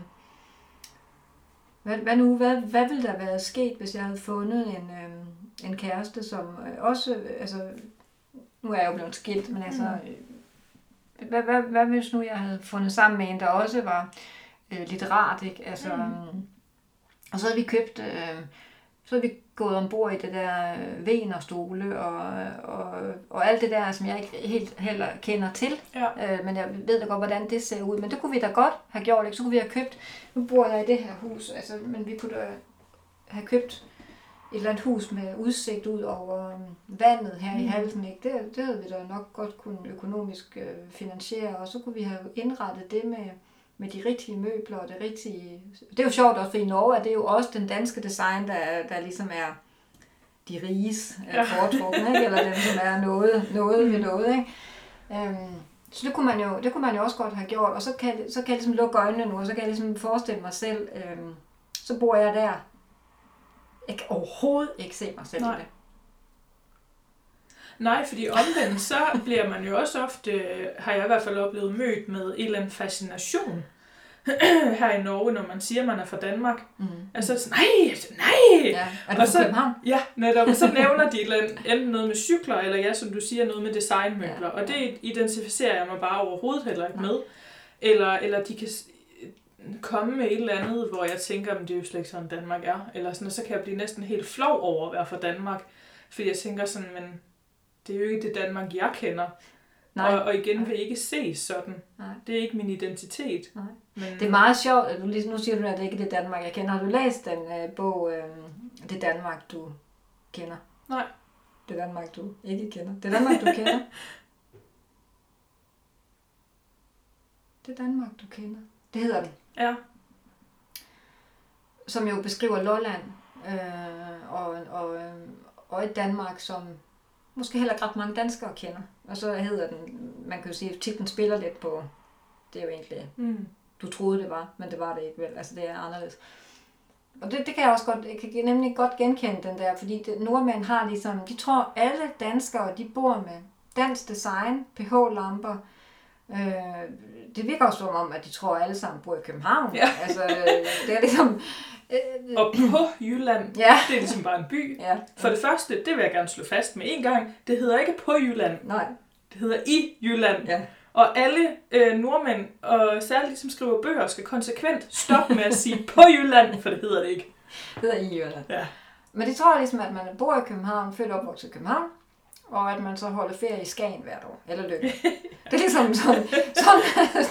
A: Hvad, hvad nu? Hvad, hvad ville der være sket, hvis jeg havde fundet en, øh, en kæreste, som øh, også... Øh, altså, nu er jeg jo blevet skilt, men altså...
B: Mm.
A: Øh, hvad, hvad, hvad hvis nu jeg havde fundet sammen med en, der også var øh, litterat, ikke? Altså,
B: Mm.
A: mm. Og så havde vi købt... Øh, så havde vi gået ombord i det der øh, venerstole og, og, og alt det der, som jeg ikke helt heller kender til.
B: Ja.
A: Øh, men jeg ved da godt, hvordan det ser ud. Men det kunne vi da godt have gjort, ikke? Så kunne vi have købt... Nu bor jeg i det her hus, altså, men vi kunne da have købt et eller andet hus med udsigt ud over øhm, vandet her mm. i halsen. Ikke? Det, det havde vi da nok godt kunne økonomisk øh, finansiere, og så kunne vi have indrettet det med, med de rigtige møbler og det rigtige... Det er jo sjovt også, for i Norge er det jo også den danske design, der, der ligesom er de riges
B: Ja.
A: foretrukne, ikke? eller dem, som er noget, noget ved noget. Ikke? Øhm, så det kunne, man jo, det kunne man jo også godt have gjort, og så kan, jeg- så kan jeg ligesom lukke øjnene nu, og så kan jeg ligesom forestille mig selv, øhm, så bor jeg der. Jeg kan overhovedet ikke se mig selv
B: Nej.
A: i det.
B: Nej, fordi omvendt, så bliver man jo også ofte, har jeg i hvert fald oplevet, mødt med en eller anden fascination <clears throat> her i Norge, når man siger, at man er fra Danmark.
A: Mm.
B: Altså sådan, nej, nej!
A: Ja. Er
B: Og så-
A: København?
B: Ja, netop. Så <laughs> nævner de enten noget med cykler, eller ja, som du siger, noget med designmøbler.
A: Ja.
B: Og det identificerer jeg mig bare overhovedet heller ikke
A: Nej.
B: med. Eller, eller de kan s- komme med et eller andet, hvor jeg tænker, at det er jo slet ikke sådan, Danmark er. Eller sådan, og så kan jeg blive næsten helt flov over at være fra Danmark. Fordi jeg tænker sådan, men det er jo ikke det Danmark, jeg kender.
A: Nej.
B: Og, og igen vil ikke ses sådan.
A: Nej.
B: Det er ikke min identitet.
A: Nej.
B: Men,
A: Det er meget sjovt, at du lige nu siger du, at det ikke er det Danmark, jeg kender. Har du læst den øh, bog, øh, Det Danmark, du kender?
B: Nej.
A: Det Danmark, du ikke kender. Det Danmark, du kender. <laughs> Det Danmark, du kender. Det hedder den.
B: Ja.
A: Som jo beskriver Lolland øh, og, og, øh, og et Danmark, som måske heller ikke ret mange danskere kender. Og så hedder den, man kan jo sige, at titlen spiller lidt på, det er jo egentlig
B: Mm.
A: du troede, det var, men det var det ikke vel. Altså, det er anderledes. Og det, det kan jeg også godt, jeg kan nemlig godt genkende den der, fordi det, nordmænd har ligesom, de tror alle danskere, de bor med dansk design, pH-lamper. Øh, det virker også som om, at de tror, at alle sammen bor i København.
B: Ja.
A: Altså, øh, det er ligesom... Øh,
B: Og på Jylland,
A: ja,
B: det er ligesom bare en by.
A: ja.
B: For det første, det vil jeg gerne slå fast med en gang, det hedder ikke på Jylland,
A: Nej,
B: det hedder i Jylland.
A: ja.
B: Og alle øh, nordmænd, og særligt de, som skriver bøger, skal konsekvent stoppe med at sige på Jylland, for det hedder det ikke.
A: Det hedder i Jylland.
B: Ja.
A: Men det tror jeg ligesom, at man bor i København, født og opvokset i København, og at man så holder ferie i Skagen hvert år, eller Lykke. <laughs> Det er ligesom sådan,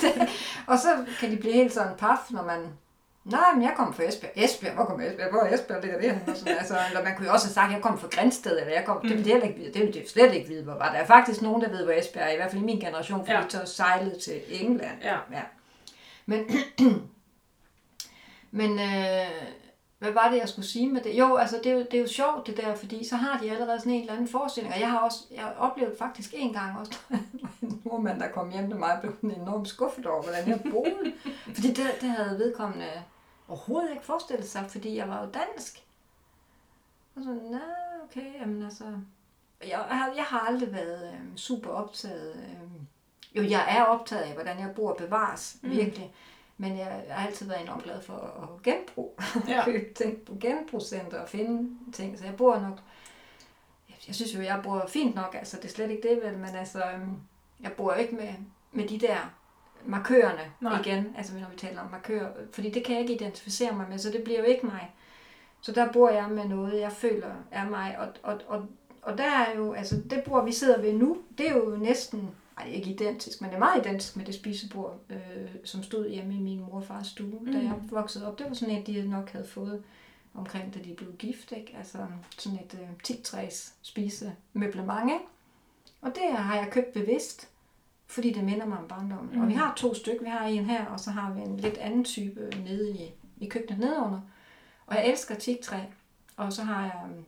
A: sådan og så kan de blive helt sådan paf, når man, nej, men jeg kommer fra Esbjerg. Esbjerg, hvor kommer Esbjerg? Hvor er Esbjerg ligger det henne? Og sådan, altså, eller man kunne jo også have sagt, at jeg kommer fra Grænsted, eller jeg kom, det vil de ikke vide, det vil de slet ikke vide, hvor var der er faktisk nogen, der ved, hvor Esbjerg er, i hvert fald i min generation, fordi
B: Ja.
A: de sejlede til England.
B: Ja.
A: Ja. Men, <clears throat> men øh, hvad var det, jeg skulle sige med det? Jo, altså det er jo, det er jo sjovt det der, fordi så har de allerede sådan en eller anden forestilling. Og jeg har også, jeg har oplevet faktisk en gang også, <laughs> en nordmand, der kom hjem til mig, blev sådan enormt skuffet over, hvordan jeg boede. fordi det, det havde vedkommende overhovedet ikke forestillet sig, fordi jeg var jo dansk. Og så, nej, okay, jamen altså... Jeg, har, jeg har aldrig været øh, super optaget. Øh, jo, jeg er optaget af, hvordan jeg bor og bevares,
B: mm.
A: virkelig. Men jeg har altid været enormt glad for at genbruge. <laughs>
B: Ja.
A: Købe ting på genbrugscenter og finde ting. Så jeg bor nok... Jeg, synes jo, jeg bor fint nok. Altså, det er slet ikke det, vel. Men altså, øhm, jeg bor jo ikke med, med de der markørerne
B: Nej.
A: Nej. igen. Altså, når vi taler om markører. Fordi det kan jeg ikke identificere mig med, så det bliver jo ikke mig. Så der bor jeg med noget, jeg føler er mig. Og, og, og, og der er jo, altså det bord, vi sidder ved nu, det er jo næsten, ej ikke identisk, men det er meget identisk med det spisebord, øh, som stod hjemme i min mor og fars stue, mm. da
B: Mm.
A: jeg voksede op. Det var sådan et, de nok havde fået omkring, da de blev gift, ikke? Altså sådan et øh, 10-træs spisemøblement, ikke? Og det har jeg købt bevidst, fordi det minder mig om barndommen. Mm. Og vi
B: Mm.
A: har to stykker. Vi har en her, og så har vi en lidt anden type nede i, i køkkenet nedenunder. Og jeg elsker teaktræ. Og så har jeg, øhm,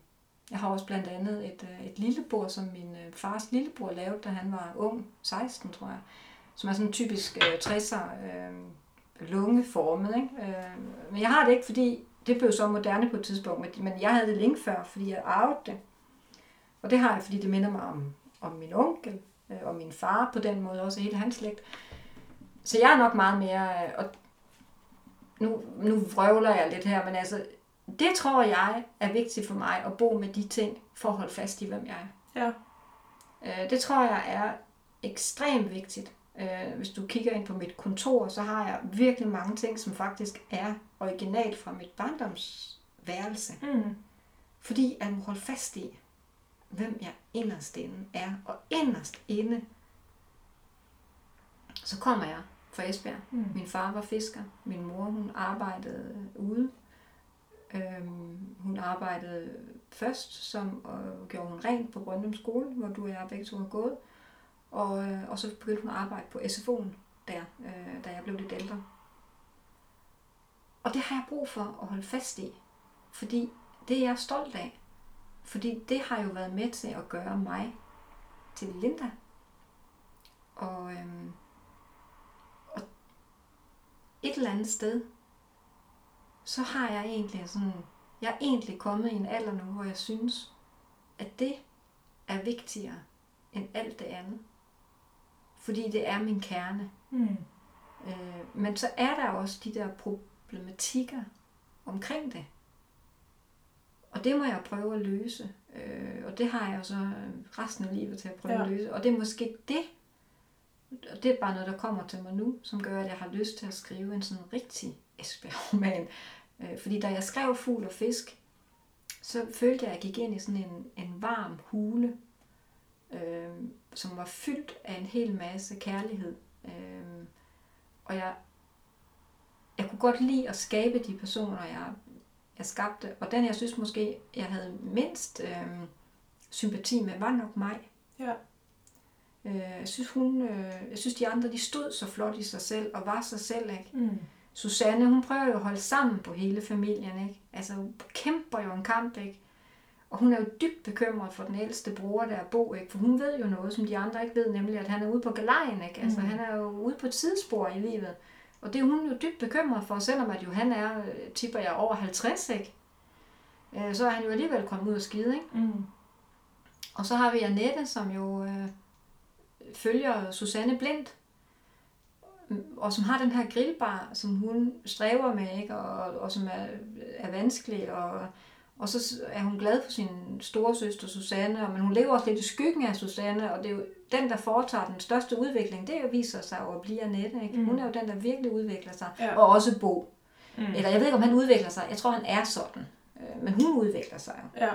A: jeg har også blandt andet et, øh, et lillebord, som min øh, fars lillebror lavede, da han var ung, 16 tror jeg. Som er sådan en typisk øh, 60'er øh, lungeformet. Ikke? Øh, men jeg har det ikke, fordi det blev så moderne på et tidspunkt, men- men jeg havde det længe før, fordi jeg arvede det. Og det har jeg, fordi det minder mig om, om min onkel øh, og min far på den måde, også hele hans slægt. Så jeg er nok meget mere, øh, og nu, nu vrøvler jeg lidt her, men altså, det tror jeg er vigtigt for mig at bo med de ting, for at holde fast i, hvem jeg er.
B: Ja.
A: Øh, det tror jeg er ekstremt vigtigt. Øh, hvis du kigger ind på mit kontor, så har jeg virkelig mange ting, som faktisk er originalt fra mit barndomsværelse.
B: Mm.
A: Fordi jeg må holde fast i, hvem jeg inderst inde er. Og inderst inde, så kommer jeg fra Esbjerg.
B: Mm.
A: Min far var fisker. Min mor, hun arbejdede ude. Øhm, hun arbejdede først, som og gjorde hun rent på Brøndum skole, hvor du og jeg begge to har gået. Og, øh, og så begyndte hun at arbejde på SFO'en der, øh, da jeg blev lidt ældre. Og det har jeg brug for at holde fast i. Fordi det er jeg stolt af. Fordi det har jo været med til at gøre mig til Linda. Og, øhm, og et eller andet sted, så har jeg egentlig sådan, jeg er egentlig kommet i en alder nu, hvor jeg synes, at det er vigtigere end alt det andet. Fordi det er min kerne.
B: Mm.
A: Øh, men så er der også de der problematikker omkring det. Og det må jeg prøve at løse. Øh, og det har jeg så resten af livet til at prøve ja. at løse. Og det er måske det, og det er bare noget, der kommer til mig nu, som gør, at jeg har lyst til at skrive en sådan rigtig Esbjerg-roman. Øh, fordi da jeg skrev Fugl og Fisk, så følte jeg, at jeg gik ind i sådan en, en varm hule, øh, som var fyldt af en hel masse kærlighed. Øh, og jeg, jeg kunne godt lide at skabe de personer, jeg, jeg skabte. Og den, jeg synes måske, jeg havde mindst øh, sympati med, var nok mig.
B: Ja.
A: Øh, jeg, synes, hun, øh, jeg synes, de andre de stod så flot i sig selv og var sig selv. Ikke?
B: Mm.
A: Susanne, hun prøver jo at holde sammen på hele familien. Ikke? Altså, hun kæmper jo en kamp. Ikke? Og hun er jo dybt bekymret for den ældste bror, der er Bo, ikke? for hun ved jo noget, som de andre ikke ved, nemlig at han er ude på galejen. Ikke? Altså,
B: Mm.
A: han er jo ude på et tidsspor i livet. Og det er hun jo dybt bekymret for, selvom at jo han er, øh, tipper jeg, over 50, ikke? Øh, så er han jo alligevel kommet ud og skide, ikke?
B: Mm.
A: Og så har vi Annette, som jo øh, følger Susanne blindt, og som har den her grillbar, som hun stræber med, ikke? Og, og som er, er vanskelig, og, og så er hun glad for sin store søster Susanne, og, men hun lever også lidt i skyggen af Susanne, og det er jo den, der foretager den største udvikling, det er viser sig jo at blive Annette. Ikke?
B: Mm.
A: Hun er jo den, der virkelig udvikler sig,
B: Ja.
A: og også Bo.
B: Mm.
A: Eller jeg ved ikke, om han udvikler sig, jeg tror, han er sådan, Øh, men hun udvikler sig jo.
B: Ja.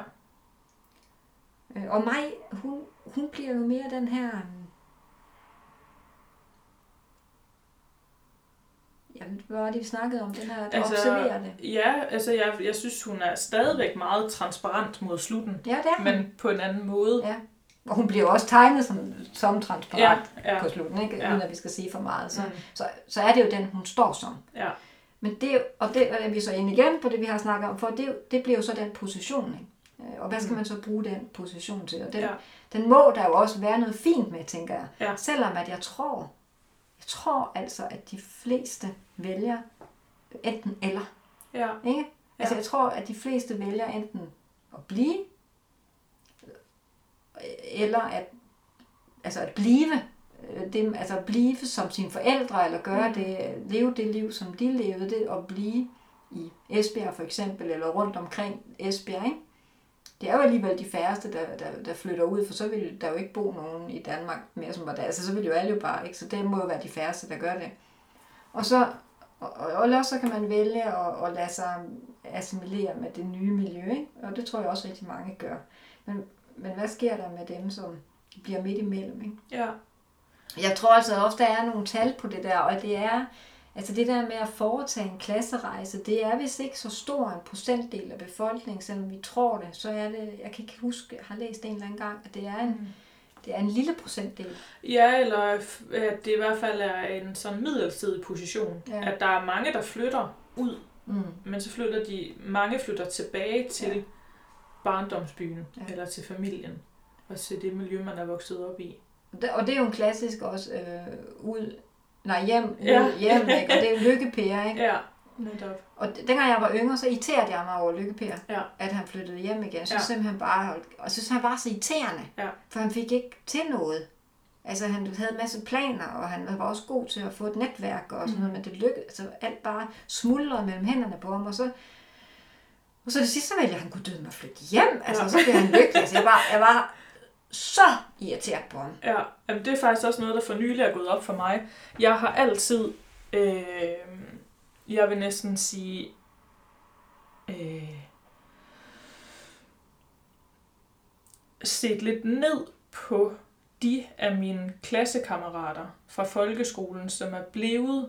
A: Øh, Og mig, hun, hun bliver jo mere den her... øhm, Jamen, hvad var det, vi snakkede om? Den her, der altså, observerer det.
B: Ja, altså jeg, jeg synes, hun er stadigvæk meget transparent mod slutten,
A: Ja, det er hun.
B: men på en anden måde.
A: Ja. Og hun bliver også tegnet som, som transparent
B: ja.
A: på slutten, ikke?
B: Ja.
A: uden at vi skal sige for meget. Så,
B: Mm.
A: så, så er det jo den, hun står som.
B: Ja.
A: Men det, og det er vi så inde igen på det, vi har snakket om, for det, det bliver jo så den position. Ikke? Øh, Og hvad skal
B: Mm.
A: man så bruge den position til? Og den,
B: Ja.
A: den må der jo også være noget fint med, tænker jeg.
B: Ja.
A: Selvom at jeg tror, jeg tror altså, at de fleste vælger enten eller.
B: Ja.
A: Ikke? Altså
B: Ja.
A: jeg tror, at de fleste vælger enten at blive, eller at, altså at blive, øh, det, altså at blive som sine forældre, eller gøre
B: Mm.
A: det, leve det liv, som de levede det, og blive i Esbjerg for eksempel, eller rundt omkring Esbjerg, ikke? Det er jo alligevel de færreste, der, der, der flytter ud, for så vil der jo ikke bo nogen i Danmark mere som var der. Altså så vil jo alle jo bare, ikke? Så det må jo være de færreste, der gør det. Og så, og, og, og ellers så kan man vælge at, at lade sig assimilere med det nye miljø, ikke? Og det tror jeg også rigtig mange gør. Men, men hvad sker der med dem, som bliver midt imellem, ikke?
B: Ja.
A: Jeg tror altså at ofte, der er nogle tal på det der, og det er, altså det der med at foretage en klasserejse, det er vist ikke så stor en procentdel af befolkningen, selvom vi tror det, så er det, jeg kan ikke huske, jeg har læst en eller anden gang, at det er en, det er en lille procentdel.
B: Ja, eller at det i hvert fald er en sådan midlertidig position.
A: Ja.
B: At der er mange, der flytter ud,
A: Mm.
B: men så flytter de, mange flytter tilbage til
A: Ja.
B: barndomsbyen,
A: Ja.
B: eller til familien, og til det miljø, man er vokset op i.
A: Og det- er jo en klassisk også øh, ud, nej hjem,
B: Ja.
A: hjem, ikke? og det er <laughs> lykkepære, ikke?
B: Ja, netop.
A: Og dengang jeg var yngre, så irriterede jeg mig over lykkepære,
B: Ja.
A: at han flyttede hjem igen. Jeg synes
B: Ja.
A: simpelthen bare, og jeg synes han var så irriterende,
B: Ja.
A: for han fik ikke til noget. Altså han havde en masse planer, og han var også god til at få et netværk og sådan
B: Mm.
A: noget, men det lykkedes, altså alt bare smuldrede mellem hænderne på ham, og så og så det sidste, så vælger han kunne døde mig at flytte hjem. Altså,
B: Ja.
A: så bliver han lykkelig. Altså, jeg var, jeg var så irriteret på ham.
B: Ja, jamen det er faktisk også noget, der for nylig er gået op for mig. Jeg har altid, øh, jeg vil næsten sige, øh, set lidt ned på de af mine klassekammerater fra folkeskolen, som er blevet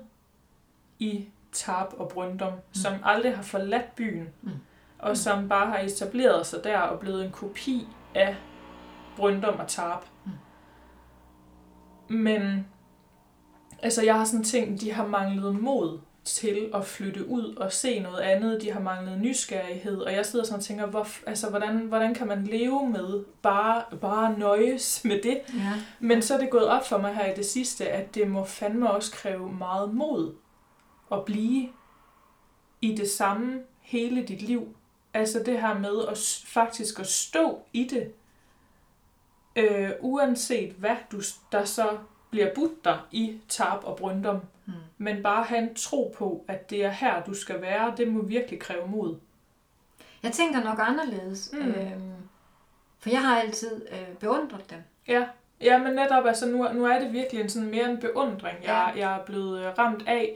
B: i Tarp og Brøndum, mm. som aldrig har forladt byen,
A: Mm.
B: og som bare har etableret sig der og blevet en kopi af Brøndum og Tarp. Men altså, jeg har sådan tænkt, de har manglet mod til at flytte ud og se noget andet. De har manglet nysgerrighed, og jeg sidder sådan og tænker, hvor, altså, hvordan, hvordan kan man leve med bare, bare nøjes med det?
A: Ja.
B: Men så er det gået op for mig her i det sidste, at det må fandme også kræve meget mod at blive i det samme hele dit liv. Altså det her med at faktisk at stå i det, øh, uanset hvad du, der så bliver budt dig i Tarp og Brøndum,
A: Mm.
B: men bare have en tro på, at det er her, du skal være, det må virkelig kræve mod.
A: Jeg tænker nok anderledes.
B: Mm.
A: Øhm, for jeg har altid øh, beundret dem.
B: Ja, ja men netop, altså nu, nu er det virkelig en sådan mere en beundring, jeg, jeg er blevet øh, ramt af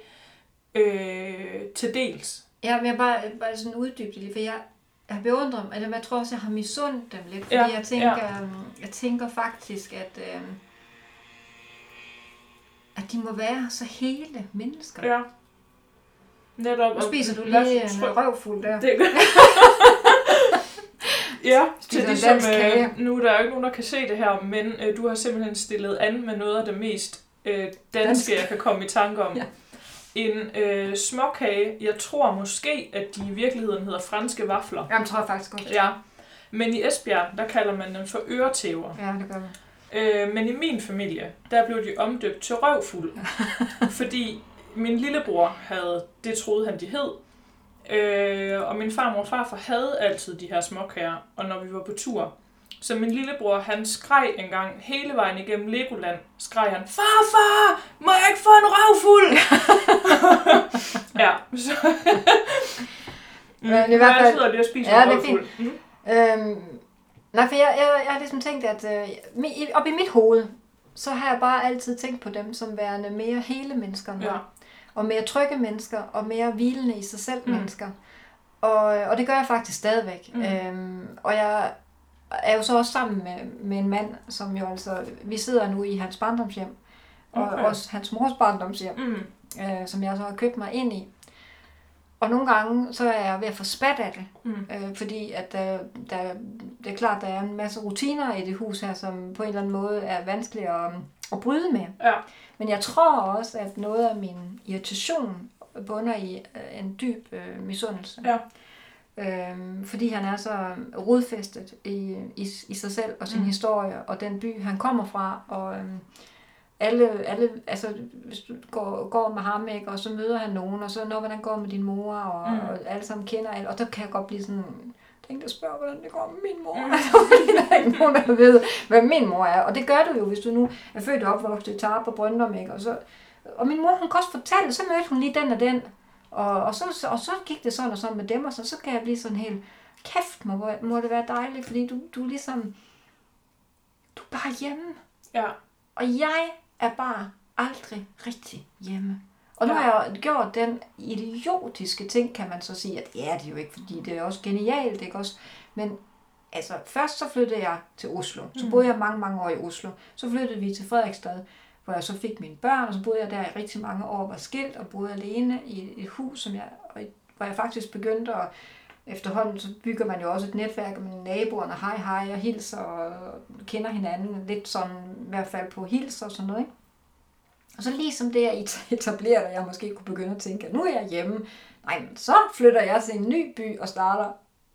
B: øh, til dels.
A: Jeg vil bare, bare sådan uddybe det lige, for jeg, jeg beundrer dem, eller jeg tror også, jeg har misundt dem lidt, fordi
B: Ja,
A: jeg, tænker, ja. jeg tænker faktisk, at, øh, at de må være så hele mennesker.
B: Ja. Netop.
A: Nu spiser du lige en
B: tryk-
A: røvfuld der.
B: Det <laughs> Ja, til de som,
A: kage.
B: øh, nu er der jo ikke nogen, der kan se det her, men øh, du har simpelthen stillet an med noget af det mest øh, danske,
A: Dansk.
B: jeg kan komme i tanke om.
A: Ja.
B: En øh, småkage, jeg tror måske, at de i virkeligheden hedder franske vafler.
A: Jamen, tror jeg faktisk godt.
B: Ja. Men i Esbjerg, der kalder man dem for øretæver.
A: Ja, det gør man.
B: Øh, men i min familie, der blev de omdøbt til røvfuld. <laughs> fordi min lillebror havde, det troede han de hed. Øh, og min farmor og farfar havde altid de her småkager, og når vi var på tur. Så min lillebror, han skreg en gang hele vejen igennem Legoland, skreg han, Farfar, må jeg ikke få en røvfuld? <laughs> ja, så...
A: Men i hvert fald-
B: Jeg sidder lige og spiser
A: Ja,
B: en
A: det er
B: røvfuld. Mm.
A: Øhm, nej, for jeg, jeg, jeg har ligesom tænkt, at øh, op i mit hoved, så har jeg bare altid tænkt på dem som værende mere hele mennesker,
B: Ja.
A: og mere trygge mennesker, og mere hvilende i sig selv
B: Mm.
A: mennesker. Og, og det gør jeg faktisk stadigvæk.
B: Mm.
A: Mm. Øhm, og jeg er jo så også sammen med, med en mand, som jo altså, vi sidder nu i hans barndomshjem, og
B: Okay.
A: også hans mors barndomshjem,
B: Mm.
A: øh, som jeg så har købt mig ind i. Og nogle gange, så er jeg ved at få spat af det,
B: Mm.
A: øh, fordi at der, der, det er klart, der er en masse rutiner i det hus her, som på en eller anden måde er vanskelige at, at bryde med.
B: Ja.
A: Men jeg tror også, at noget af min irritation bunder i øh, en dyb øh, misundelse.
B: Ja.
A: Øhm, fordi han er så rodfæstet i, i, i sig selv og sin
B: mm.
A: historie og den by, han kommer fra. Og øhm, alle, alle, altså hvis du går, går med ham, ikke, og så møder han nogen, og så når hvordan går med din mor, og,
B: Mm.
A: og alle sammen kender alle, og der kan jeg godt blive sådan, tænk dig at spørge, hvordan det går med min mor.
B: Mm.
A: Mm. <laughs> Fordi der er ikke nogen, der ved, hvad min mor er. Og det gør du jo, hvis du nu er født og opvokset i Tarp og Brøndum, ikke? Og, så, og min mor, hun kan også fortælle, så mødte hun lige den og den. Og, og, så, og så gik det sådan og sådan med dem, og så, så kan jeg blive sådan helt, kæft, må, må det være dejligt, fordi du, du er ligesom, du er bare hjemme.
B: Ja.
A: Og jeg er bare aldrig rigtig hjemme. Og nu har jeg gjort den idiotiske ting, kan man så sige, at ja, det er jo ikke, fordi det er også genialt, ikke også? Men altså, først så flyttede jeg til Oslo. Så
B: Mm.
A: boede jeg mange, mange år i Oslo. Så flyttede vi til Fredrikstad, hvor jeg så fik mine børn, og så boede jeg der i rigtig mange år, var skilt og boede alene i et hus, som jeg, hvor jeg faktisk begyndte at efterhånden så bygger man jo også et netværk med naboerne, hej hej, og hilser og kender hinanden lidt sådan, i hvert fald på hils og sådan noget, ikke? Og så ligesom det er <laughs> etableret, at jeg måske kunne begynde at tænke, at nu er jeg hjemme. Nej, men så flytter jeg til en ny by og starter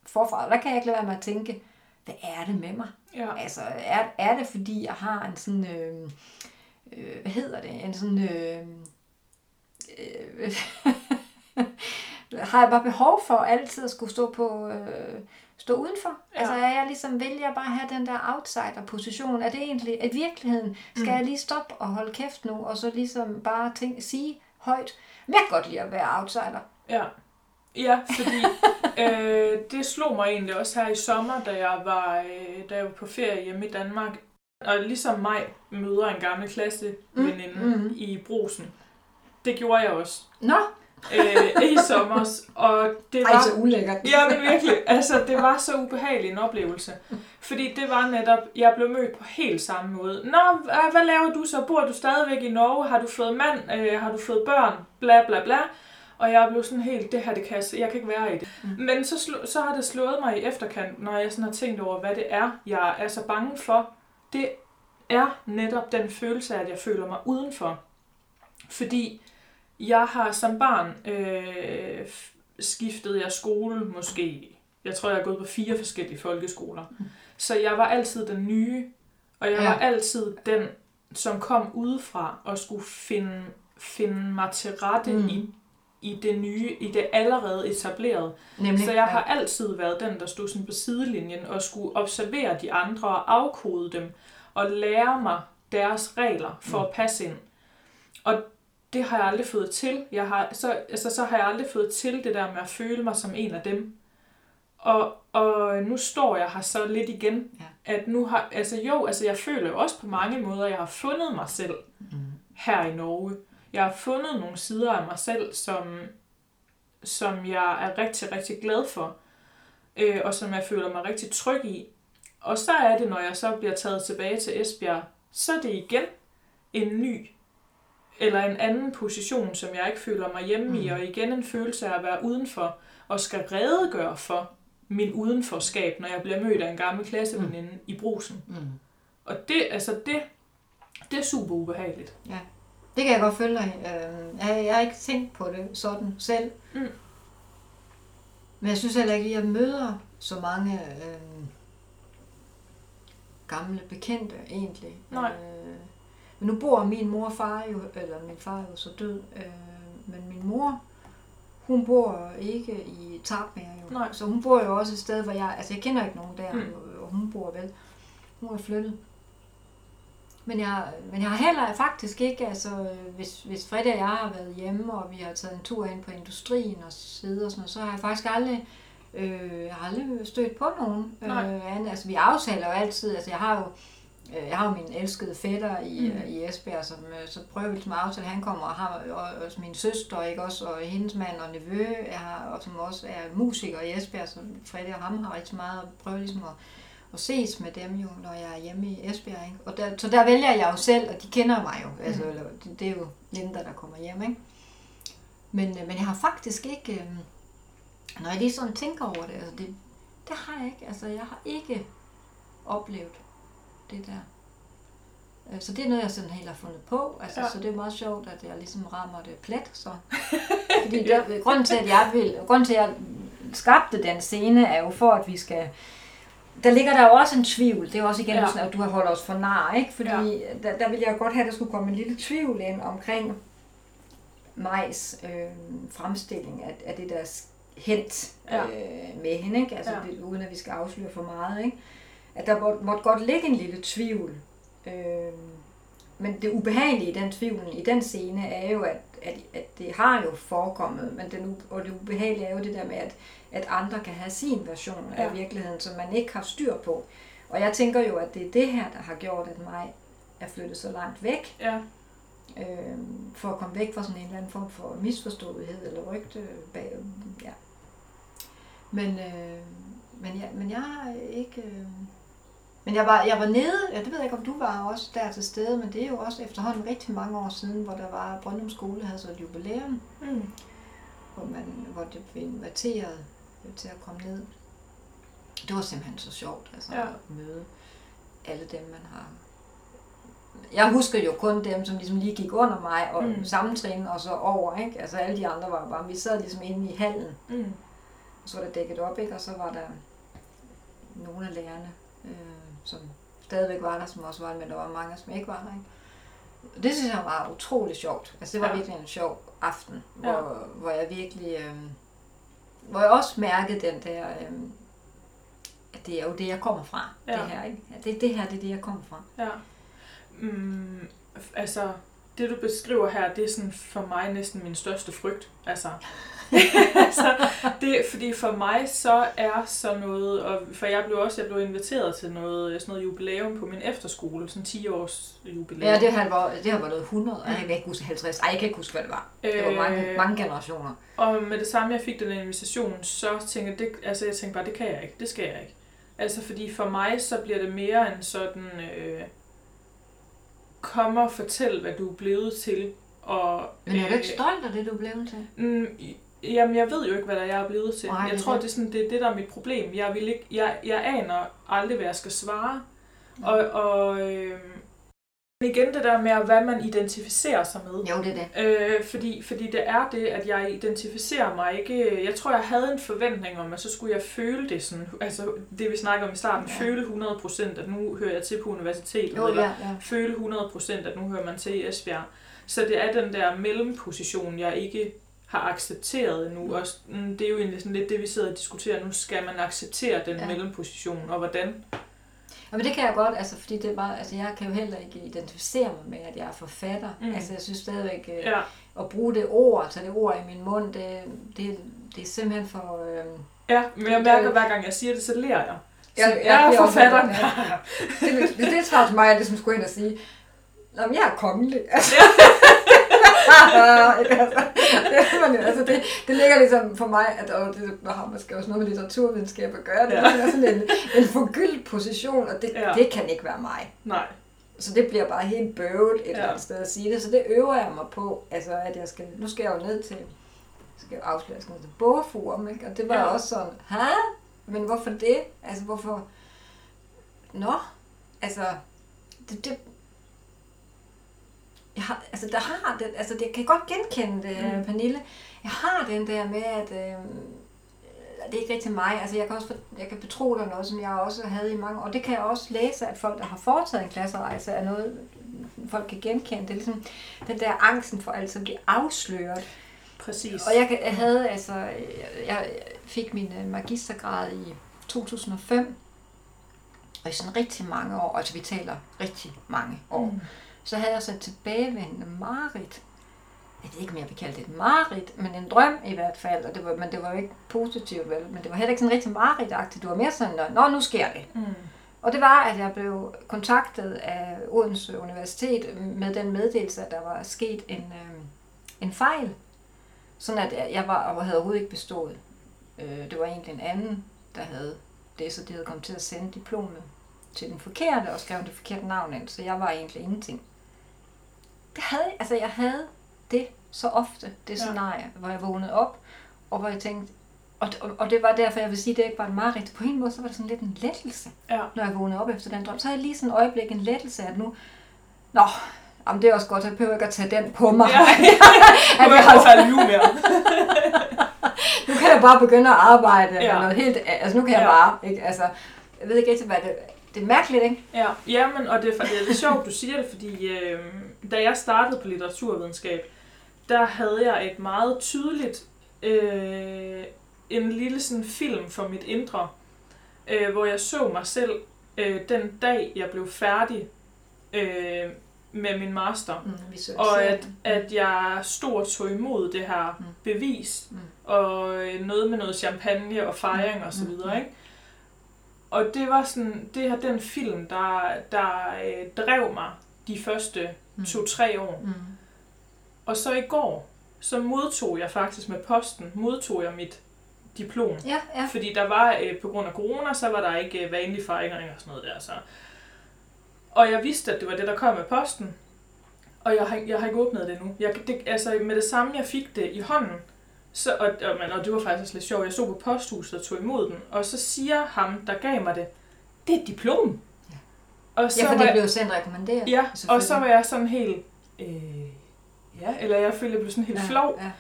A: forfra. Der kan jeg ikke lade være med at tænke, hvad er det med mig?
B: Ja.
A: Altså, er, er det fordi, jeg har en sådan, øh, øh, hvad hedder det, en sådan, øh, øh, <laughs> <laughs> har jeg bare behov for altid at skulle stå på, øh, stå udenfor?
B: Ja.
A: Altså, er jeg ligesom, vil jeg bare have den der outsider-position? Er det egentlig, at i virkeligheden, skal
B: Mm.
A: jeg lige stoppe og holde kæft nu, og så ligesom bare tænke, sige højt, men jeg kan godt lide at være outsider.
B: Ja, ja fordi <laughs> øh, det slog mig egentlig også her i sommer, da jeg var, øh, da jeg var på ferie hjemme i Danmark. Og ligesom mig møder en gammel klasseveninde mm.
A: mm.
B: i brusen. Det gjorde jeg også
A: Nå,
B: øh, i sommer. Og det
A: ej,
B: var...
A: så ulækkert.
B: Ja, men virkelig. Altså, det var så ubehagelig en oplevelse. Fordi det var netop, jeg blev mødt på helt samme måde. Nå, hva- hvad laver du så? Bor du stadigvæk i Norge? Har du fået mand? Øh, har du fået børn? Bla, bla, bla. Og jeg blev sådan helt, det her, det kan jeg, jeg kan ikke være i det.
A: Mm.
B: Men så, så har det slået mig i efterkant, når jeg sådan har tænkt over, hvad det er, jeg er så bange for. Det er netop den følelse af, at jeg føler mig udenfor. Fordi jeg har som barn øh, skiftet jeg skole måske. Jeg tror, jeg har gået på fire forskellige folkeskoler. Så jeg var altid den nye, og jeg
A: Ja.
B: var altid den, som kom udefra og skulle finde, finde mig til rette mm.
A: Mm.
B: i, i det nye, i det allerede etablerede.
A: Nemlig.
B: Så jeg har altid været den, der stod sådan på sidelinjen og skulle observere de andre og afkode dem og lære mig deres regler for
A: Mm.
B: at passe ind. Og det har jeg aldrig fået til. Jeg har, så, altså, så har jeg aldrig fået til det der med at føle mig som en af dem. Og, og nu står jeg her så lidt igen,
A: Ja.
B: at nu har, altså jo, altså jeg føler jo også på mange måder, at jeg har fundet mig selv
A: Mm.
B: her i Norge. Jeg har fundet nogle sider af mig selv, som, som jeg er rigtig, rigtig glad for, øh, og som jeg føler mig rigtig tryg i. Og så er det, når jeg så bliver taget tilbage til Esbjerg, så er det igen en ny eller en anden position, som jeg ikke føler mig hjemme i,
A: Mm.
B: og igen en følelse af at være udenfor, og skal redegøre for min udenforskab, når jeg bliver mødt af en gammel klasseveninde i brusen.
A: Mm.
B: Og det, altså det, det er super ubehageligt.
A: Det kan jeg godt følge dig. i. Øh, Jeg, jeg har ikke tænkt på det sådan selv.
B: Mm.
A: Men jeg synes heller ikke, at jeg møder så mange øh, gamle bekendte egentlig.
B: Nej.
A: Øh, men nu bor min mor og far jo, eller min far er jo så død, øh, men min mor, hun bor ikke i Tarpmere jo.
B: Nej.
A: Så hun bor jo også et sted, hvor jeg, altså jeg kender ikke nogen der,
B: Mm.
A: og hun bor vel. Hun er flyttet. Men jeg, men jeg har heller faktisk ikke, altså hvis, hvis Fredrik og jeg har været hjemme, og vi har taget en tur ind på industrien og siddet og sådan noget, så har jeg faktisk aldrig, øh, aldrig stødt på nogen.
B: Nej.
A: Øh, altså vi aftaler jo altid, altså jeg har jo, jeg har jo min elskede fætter i,
B: Mm.
A: mm. i Esbjerg, som øh, så prøver vi at aftale, han kommer og har og, også min søster, ikke også, og hendes mand og nevø, jeg har, og som også er musiker i Esbjerg, så Fredrik og ham har rigtig meget at prøve ligesom at og ses med dem jo, når jeg er hjemme i Esbjerg. Ikke? Og der, så der vælger jeg jo selv, og de kender mig jo. Altså,
B: Mhm.
A: eller, det, det er jo Linda, der kommer hjem. Ikke? Men, øh, men jeg har faktisk ikke, øh, når jeg lige sådan tænker over det, altså det, det har jeg ikke. Altså jeg har ikke oplevet det der. Øh, Så det er noget, jeg sådan helt har fundet på. Altså,
B: Ja.
A: ja. Så det er meget sjovt, at jeg ligesom rammer det plet. Så. <laughs> Fordi der, grunden, til, at jeg vil, grunden til, at jeg skabte den scene, er jo for, at vi skal... Der ligger der jo også en tvivl. Det er jo også igen
B: Ja.
A: ja. sådan, at du har holdt os for nar, ikke? Fordi
B: Ja.
A: ja. der, der vil jeg godt have, at der skulle komme en lille tvivl ind omkring Majs øh, fremstilling af, af det der hent
B: Ja.
A: øh, med hende, ikke? Altså,
B: Ja.
A: ja. uden at vi skal afsløre for meget, ikke? At der måtte, måtte godt ligge en lille tvivl. Øh, men det ubehagelige i den tvivl, i den scene, er jo, at, at, at det har jo forekommet, men den, og det ubehagelige er jo det der med, at, at andre kan have sin version af
B: Ja.
A: virkeligheden, som man ikke har styr på. Og jeg tænker jo, at det er det her, der har gjort, at mig er flyttet så langt væk,
B: Ja,
A: øh, for at komme væk fra sådan en eller anden form for misforståethed eller rygte bag. Ja. Men, øh, men, jeg, men jeg har ikke... Øh, men jeg var, jeg var nede, ja, det ved jeg ikke, om du var også der til stede, men det er jo også efterhånden rigtig mange år siden, hvor der var, Brøndum Skole havde så et jubilæum,
B: mm.
A: hvor, man, hvor det blev inviteret øh, til at komme ned. Det var simpelthen så sjovt, altså
B: Ja.
A: at møde alle dem, man har... Jeg husker jo kun dem, som ligesom lige gik under mig og
B: Mm.
A: mm. sammentrin og så over, ikke? Altså alle de andre var bare, vi sad ligesom inde i hallen,
B: Mm.
A: og så var der dækket op, ikke? Og så var der nogle af lærerne, øh, som stadigvæk var der, som også var der, men der var mange, som ikke var der, ikke? Det synes jeg var utrolig sjovt. Altså det var
B: Ja.
A: virkelig en sjov aften, hvor,
B: Ja.
A: hvor jeg virkelig, øh, hvor jeg også mærkede den der, øh, at det er jo det, jeg kommer fra,
B: Ja.
A: det her, ikke? Ja, det, det her, det er det, jeg kommer fra.
B: Ja. Mm, altså, det du beskriver her, det er sådan for mig næsten min største frygt. Altså, <laughs> altså det, fordi for mig så er sådan noget, og for jeg blev også jeg blev inviteret til noget, sådan noget jubilæum på min efterskole, sådan 10 års jubilæum.
A: Ja, det har været, det har været noget 100, og jeg kan ikke huske 50, ej, jeg kan ikke huske, hvad det var. Det var mange,
B: Øh,
A: mange generationer.
B: Og med det samme, jeg fik den invitation, så tænkte jeg, det, altså jeg tænkte bare, det kan jeg ikke, det skal jeg ikke. Altså fordi for mig, så bliver det mere en sådan, øh, kom og fortæl, hvad du er blevet til. Og,
A: Men er du
B: øh,
A: ikke stolt af det, du er blevet til?
B: Mm, jamen, jeg ved jo ikke, hvad der er, jeg er blevet til.
A: Nej,
B: jeg tror,
A: det.
B: er, sådan, det er det, der er mit problem. Jeg, vil ikke, jeg, jeg aner aldrig, hvad jeg skal svare. Og, og øh, igen det der med, hvad man identificerer sig med.
A: Jo, det er det.
B: Øh, fordi, fordi det er det, at jeg identificerer mig ikke... Jeg tror, jeg havde en forventning om, at så skulle jeg føle det sådan... Altså, det vi snakker om i starten.
A: Ja.
B: Føle 100%, at nu hører jeg til på universitetet.
A: Jo,
B: eller
A: ja, ja.
B: føle 100%, at nu hører man til i Esbjerg. Så det er den der mellemposition, jeg ikke har accepteret endnu.
A: Mm.
B: Også, mm, det er jo egentlig sådan lidt det, vi sidder og diskuterer. Nu skal man acceptere den ja.
A: Ja.
B: mellemposition, og hvordan?
A: men det kan jeg godt, altså, fordi det er bare, altså, jeg kan jo heller ikke identificere mig med, at jeg er forfatter.
B: Mm.
A: Altså, jeg synes stadigvæk, øh,
B: Ja,
A: at bruge det ord, tage det ord i min mund, det, det, det er simpelthen for... Øh,
B: ja, men jeg mærker, hver gang jeg siger det, så lærer jeg. Så
A: Jeg-
B: jeg,
A: jeg
B: er forfatter.
A: ja. det, det, det er for mig, at ligesom skulle ind og sige, Nå, men jeg er kongelig. Altså, Ikke, det, <laughs> man, altså det, det ligger ligesom for mig, at og det har måske også noget med litteraturvidenskab at gøre. Det
B: Ja.
A: er sådan en, en forgyldt position, og det,
B: Ja.
A: det kan ikke være mig.
B: Nej.
A: Så det bliver bare helt bøvet et
B: Ja.
A: eller andet sted at sige det. Så det øver jeg mig på, altså at jeg skal, nu skal jeg jo ned til, skal jeg afsløre, jeg skal ned til bogforum, ikke? Og det var
B: Ja.
A: også sådan, hæ? Men hvorfor det? Altså hvorfor? Nå, altså, det, det, jeg har, altså der har det, altså det jeg kan godt genkende det,
B: Mm.
A: Pernille. Jeg har den der med, at øh, det er ikke rigtig mig. Altså jeg kan også jeg kan betro dig noget, som jeg også havde i mange. Og det kan jeg også læse, at folk, der har foretaget en klasserejse, er noget, folk kan genkende. Det er ligesom den der angsten for altid at blive afsløret.
B: Præcis.
A: Og jeg, jeg havde altså, jeg, jeg fik min øh, magistergrad i 2005. Og i sådan rigtig mange år, altså vi taler rigtig mange år,
B: Mm.
A: Så havde jeg så et tilbagevendende mareridt. Jeg ved ikke, om jeg vil kalde det et mareridt, men en drøm i hvert fald. Og det var, men det var jo ikke positivt, vel? Men det var heller ikke sådan rigtig mareridtagtigt. Det var mere sådan, nå, nu sker det.
B: Mm.
A: Og det var, at jeg blev kontaktet af Odense Universitet med den meddelelse, at der var sket en, øh, en fejl. Sådan at jeg- var, og havde overhovedet ikke bestået. Øh, det var egentlig en anden, der havde det, så de havde kommet til at sende diplomet til den forkerte og skrev det forkerte navn ind, så jeg var egentlig ingenting. Det havde, altså jeg havde det så ofte, det
B: Ja.
A: scenarie, hvor jeg vågnede op, og hvor jeg tænkte, og, og, og det var derfor, jeg vil sige, at det ikke var en mareridt. På en måde, så var det sådan lidt en lettelse
B: Ja.
A: når jeg vågnede op efter den drøm, så havde jeg lige sådan et øjeblik en lettelse, at nu, nå, jamen det er også godt, jeg behøver ikke at tage den på mig. <laughs>
B: Ja. <laughs>
A: at
B: Nu
A: jeg har,
B: nu mere. <laughs>
A: nu kan jeg bare begynde at arbejde
B: Ja.
A: med noget helt, altså nu kan jeg
B: Ja.
A: bare, ikke, altså, jeg ved ikke rigtig, hvad det, det er mærkeligt, ikke?
B: Ja, jamen, og det er, det er lidt sjovt, du siger det, fordi øh, da jeg startede på litteraturvidenskab, der havde jeg et meget tydeligt, øh, en lille sådan film for mit indre, øh, hvor jeg så mig selv øh, den dag, jeg blev færdig øh, med min master.
A: Mm,
B: Og at, at jeg stod og tog imod det her
A: Mm.
B: bevis,
A: Mm.
B: og øh, noget med noget champagne og fejring og så
A: Mm.
B: videre, ikke? Og det var sådan, det her den film, der, der øh, drev mig de første
A: Mm.
B: to-tre år.
A: Mm.
B: Og så i går, så modtog jeg faktisk med posten, modtog jeg mit diplom.
A: Ja, ja.
B: Fordi der var, øh, på grund af corona, så var der ikke øh, vanlige fejringer og sådan noget der. Så. Og jeg vidste, at det var det, der kom med posten. Og jeg har, jeg har ikke åbnet det nu. Jeg, det, altså med det samme, jeg fik det i hånden, så, og, og, men, og det var faktisk også lidt sjovt, jeg stod på posthuset og tog imod den, og så siger ham, der gav mig det, det er et diplom. Og så
A: Ja, for det blev sendt rekommanderet.
B: Ja, og så var jeg sådan helt, øh, ja, eller jeg følte, jeg blev sådan helt ja, flov,
A: Ja.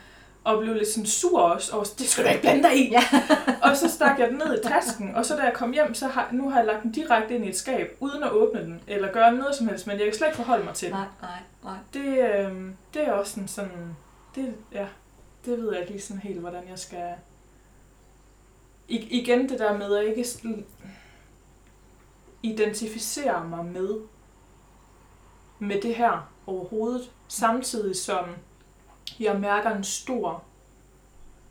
B: og blev lidt sådan sur også, og det skal du da ikke blande dig i.
A: Ja. <laughs>
B: og så stak jeg den ned i tasken, og så da jeg kom hjem, så har, nu har jeg lagt den direkte ind i et skab, uden at åbne den, eller gøre noget som helst, men jeg kan slet ikke forholde mig til den.
A: Nej, nej, nej.
B: Det, øh, det er også sådan, sådan det, ja, det ved jeg ikke lige sådan helt, hvordan jeg skal... I, igen det der med at ikke identificere mig med, med det her overhovedet, samtidig som jeg mærker en stor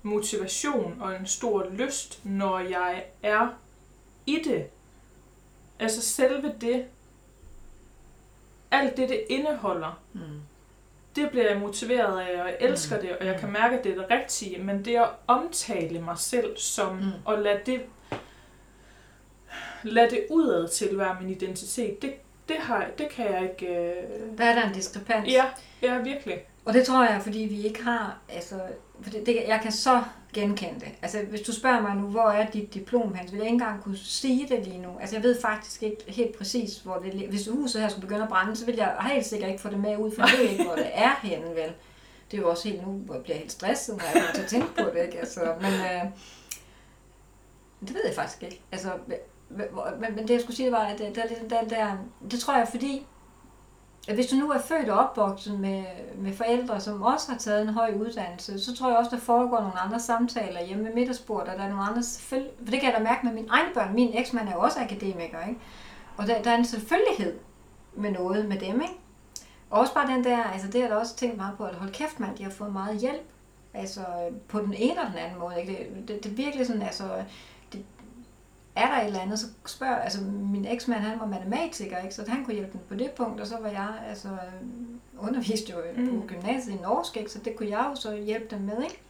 B: motivation og en stor lyst, når jeg er i det. Altså selve det, alt det, det indeholder,
A: Mm.
B: det bliver jeg motiveret af, og jeg elsker
A: Mm.
B: det, og jeg kan mærke, at det er det rigtige, men det at omtale mig selv som,
A: Mm.
B: og lade det, lade det udad til være min identitet, det, det, har, det kan jeg ikke... Øh...
A: Der er der en diskrepans.
B: Ja, ja, virkelig.
A: Og det tror jeg, fordi vi ikke har, altså, for det, det, jeg kan så genkende det. Altså, hvis du spørger mig nu, hvor er dit diplom hen, så vil jeg ikke engang kunne sige det lige nu. Altså, jeg ved faktisk ikke helt præcis, hvor det ligger. Hvis huset her skulle begynde at brænde, så vil jeg helt sikkert ikke få det med ud, for jeg ved ikke, hvor det er henne, vel. Det er jo også helt nu, hvor jeg bliver helt stresset, når jeg kommer til at tænke på det, ikke? Altså, men øh, det ved jeg faktisk ikke. Altså, men, men det jeg skulle sige, det var, at der, der, er ligesom, lidt den der, det tror jeg, fordi at hvis du nu er født og opvokset med, med forældre, som også har taget en høj uddannelse, så tror jeg også, der foregår nogle andre samtaler hjemme ved middagsbordet, og der er nogle andre selvfølgelig, for det kan jeg da mærke med mine egne børn. Min eksmand er jo også akademiker, ikke? Og der, der er en selvfølgelighed med noget med dem, ikke? Og også bare den der, altså det har jeg da også tænkt meget på, at hold kæft mand, de har fået meget hjælp. Altså øh, på den ene eller den anden måde. Ikke? Det, det, det er virkelig sådan, altså, er der et eller andet, så spørger, altså min eksmand, han var matematiker, ikke? så han kunne hjælpe dem på det punkt, og så var jeg, altså underviste jo mm. på gymnasiet i norsk, ikke? så det kunne jeg jo så hjælpe dem med, ikke?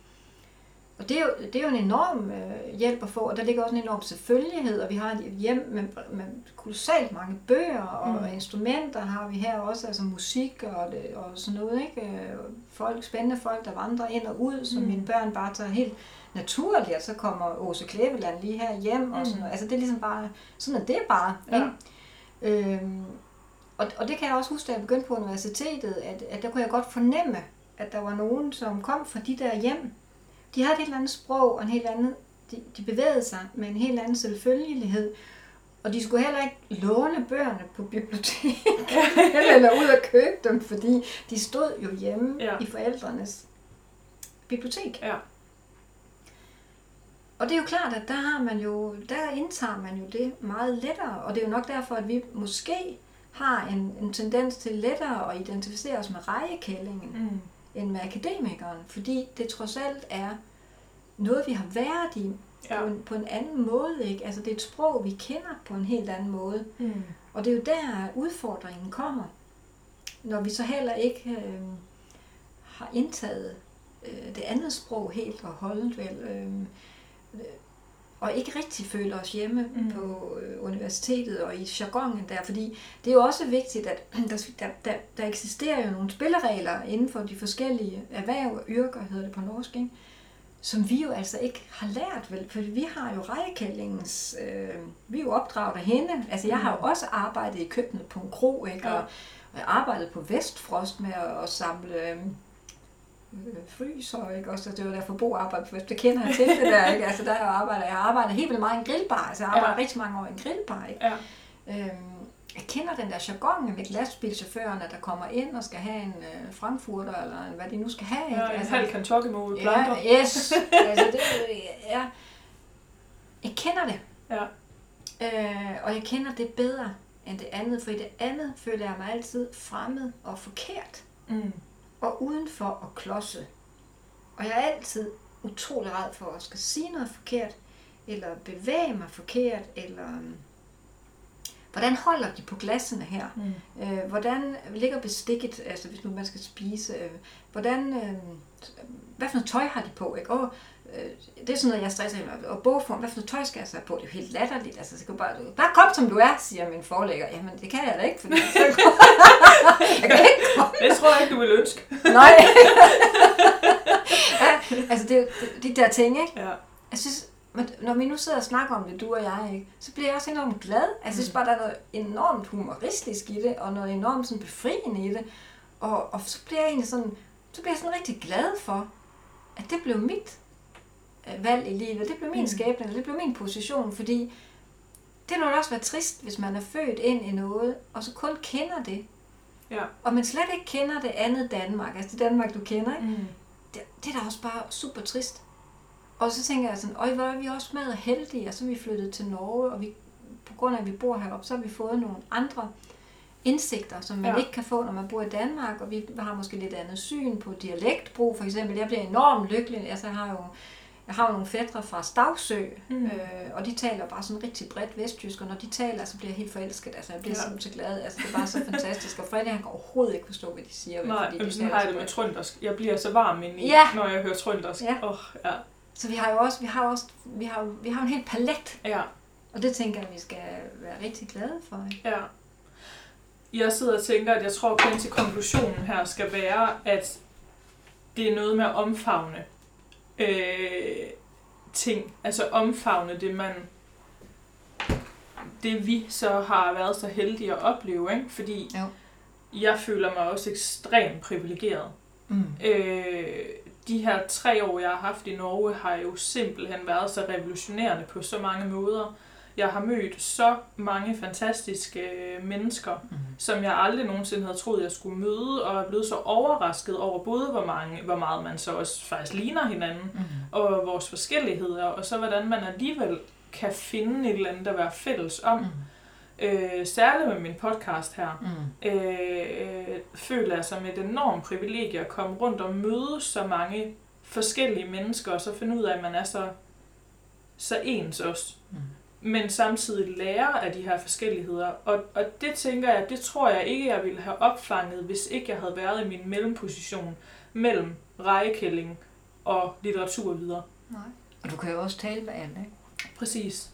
A: Og det er, jo, det er jo en enorm øh, hjælp at få, og der ligger også en enorm selvfølgelighed, og vi har et hjem med, med kolossalt mange bøger, og mm. instrumenter har vi her også, altså musik og, det, og sådan noget, ikke? Øh, folk, spændende folk, der vandrer ind og ud, som mm. mine børn bare tager helt naturligt, og så kommer Åse Klæveland lige her hjem, mm. og sådan noget. Altså det er ligesom bare, sådan er det bare, ja. ikke? Øhm, og, og det kan jeg også huske, da jeg begyndte på universitetet, at, at der kunne jeg godt fornemme, at der var nogen, som kom fra de der hjem, de havde et helt andet sprog og en helt anden, de, de bevægede sig med en helt anden selvfølgelighed. Og de skulle heller ikke låne bøgerne på bibliotek, <laughs> eller ud og købe dem, fordi de stod jo hjemme ja. i forældrenes bibliotek. Ja. Og det er jo klart, at der har man jo, der indtager man jo det meget lettere, og det er jo nok derfor, at vi måske har en, en tendens til lettere at identificere os med rejekællingen. Mm end med akademikeren, fordi det trods alt er noget, vi har været i ja. på, en, på en anden måde. Ikke? Altså det er et sprog, vi kender på en helt anden måde. Mm. Og det er jo der, udfordringen kommer. Når vi så heller ikke øh, har indtaget øh, det andet sprog helt og holdt vel. Øh, og ikke rigtig føler os hjemme mm. på øh, universitetet og i jargonen der, fordi det er jo også vigtigt, at <clears throat> der, der, der eksisterer jo nogle spilleregler inden for de forskellige erhverv, yrker hedder det på norsk, ikke? som vi jo altså ikke har lært, vel? For vi har jo rejekællingens, øh, vi er jo opdraget af hende. Altså jeg har jo mm. også arbejdet i køkkenet på en kro, ikke? Og, og jeg arbejdede på Vestfrost med at, at samle... Øh, fryser, ikke? Også, det var derfor Bo arbejde på det kender jeg til det der, ikke? Altså, der jeg arbejder, jeg har arbejdet helt vildt meget i en grillbar, altså jeg arbejder ja. rigtig mange år i en grillbar, ikke? Ja. Øhm, jeg kender den der jargon med lastbilchaufførerne, der kommer ind og skal have en øh, frankfurter, eller en, hvad de nu skal have. Ikke?
B: Ja, en altså, halv kentucky mod
A: ja, yes. altså, det, <laughs> ja. Jeg kender det. Ja. Øh, og jeg kender det bedre end det andet, for i det andet føler jeg mig altid fremmed og forkert. Mm og udenfor og klodse. Og jeg er altid utrolig red for at skal sige noget forkert, eller bevæge mig forkert, eller øhm, hvordan holder de på glassene her? Mm. Øh, hvordan ligger bestikket, altså hvis nu man skal spise? Øh, hvordan, øh, hvad for noget tøj har de på? Ikke? Og, det er sådan noget, jeg stresser med. Og bogform, hvad for noget tøj skal jeg så på? Det er jo helt latterligt. Altså, så kan bare, bare kom som du er, siger min forlægger. Jamen, det kan jeg da ikke, fordi så <laughs>
B: jeg kan ikke komme. Det tror jeg ikke, du vil ønske.
A: Nej. ja, altså, det er de der ting, ikke? Ja. Jeg synes, men når vi nu sidder og snakker om det, du og jeg, ikke, så bliver jeg også enormt glad. Altså, jeg synes bare, der er noget enormt humoristisk i det, og noget enormt sådan befriende i det. Og, og så bliver jeg egentlig sådan, så bliver jeg sådan rigtig glad for, at det blev mit øh, valg i livet. Det blev min mm. skæbne, det blev min position, fordi det må også være trist, hvis man er født ind i noget, og så kun kender det. Ja. Og man slet ikke kender det andet Danmark, altså det Danmark, du kender, ikke? Mm. Det, det er da også bare super trist. Og så tænker jeg sådan, øj, hvor er vi også meget heldige, og så er vi flyttet til Norge, og vi, på grund af, at vi bor heroppe, så har vi fået nogle andre indsigter, som man ja. ikke kan få, når man bor i Danmark, og vi har måske lidt andet syn på dialektbrug, for eksempel. Jeg bliver enormt lykkelig, altså jeg har jo jeg har jo nogle fædre fra Stavsø, mm. øh, og de taler bare sådan rigtig bredt vestjysk, og når de taler, så bliver jeg helt forelsket. Altså, jeg bliver ja. simpelthen så glad. Altså, det er bare så <laughs> fantastisk. Og Fredrik, han kan overhovedet ikke forstå, hvad de siger.
B: Nej, fordi de sådan har jeg det med trøndersk. Jeg bliver så varm ind i, ja. når jeg hører trøndersk. Ja. Oh, ja.
A: Så vi har jo også, vi har også, vi har, vi har en helt palet. Ja. Og det tænker jeg, vi skal være rigtig glade for. Ikke?
B: Ja. Jeg sidder og tænker, at jeg tror, at til konklusionen her skal være, at det er noget med at omfavne øh, ting. Altså omfavne det, man det vi så har været så heldige at opleve, ikke? fordi jo. jeg føler mig også ekstremt privilegeret. Mm. Øh, de her tre år, jeg har haft i Norge, har jo simpelthen været så revolutionerende på så mange måder. Jeg har mødt så mange fantastiske øh, mennesker, mm. som jeg aldrig nogensinde havde troet, jeg skulle møde, og er blevet så overrasket over både, hvor, mange, hvor meget man så også faktisk ligner hinanden, mm. og vores forskelligheder, og så hvordan man alligevel kan finde et eller andet at være fælles om. Mm. øh, særligt med min podcast her,
A: Mm.
B: øh, føler jeg som et enormt privilegie at komme rundt og møde så mange forskellige mennesker, og så finde ud af, at man er så, så ens også.
A: Mm.
B: Men samtidig lære af de her forskelligheder. Og, og det tænker jeg, det tror jeg ikke, jeg ville have opfanget, hvis ikke jeg havde været i min mellemposition mellem rejekælling og litteratur videre.
A: Nej. Og du kan jo også tale med alle, ikke?
B: Præcis.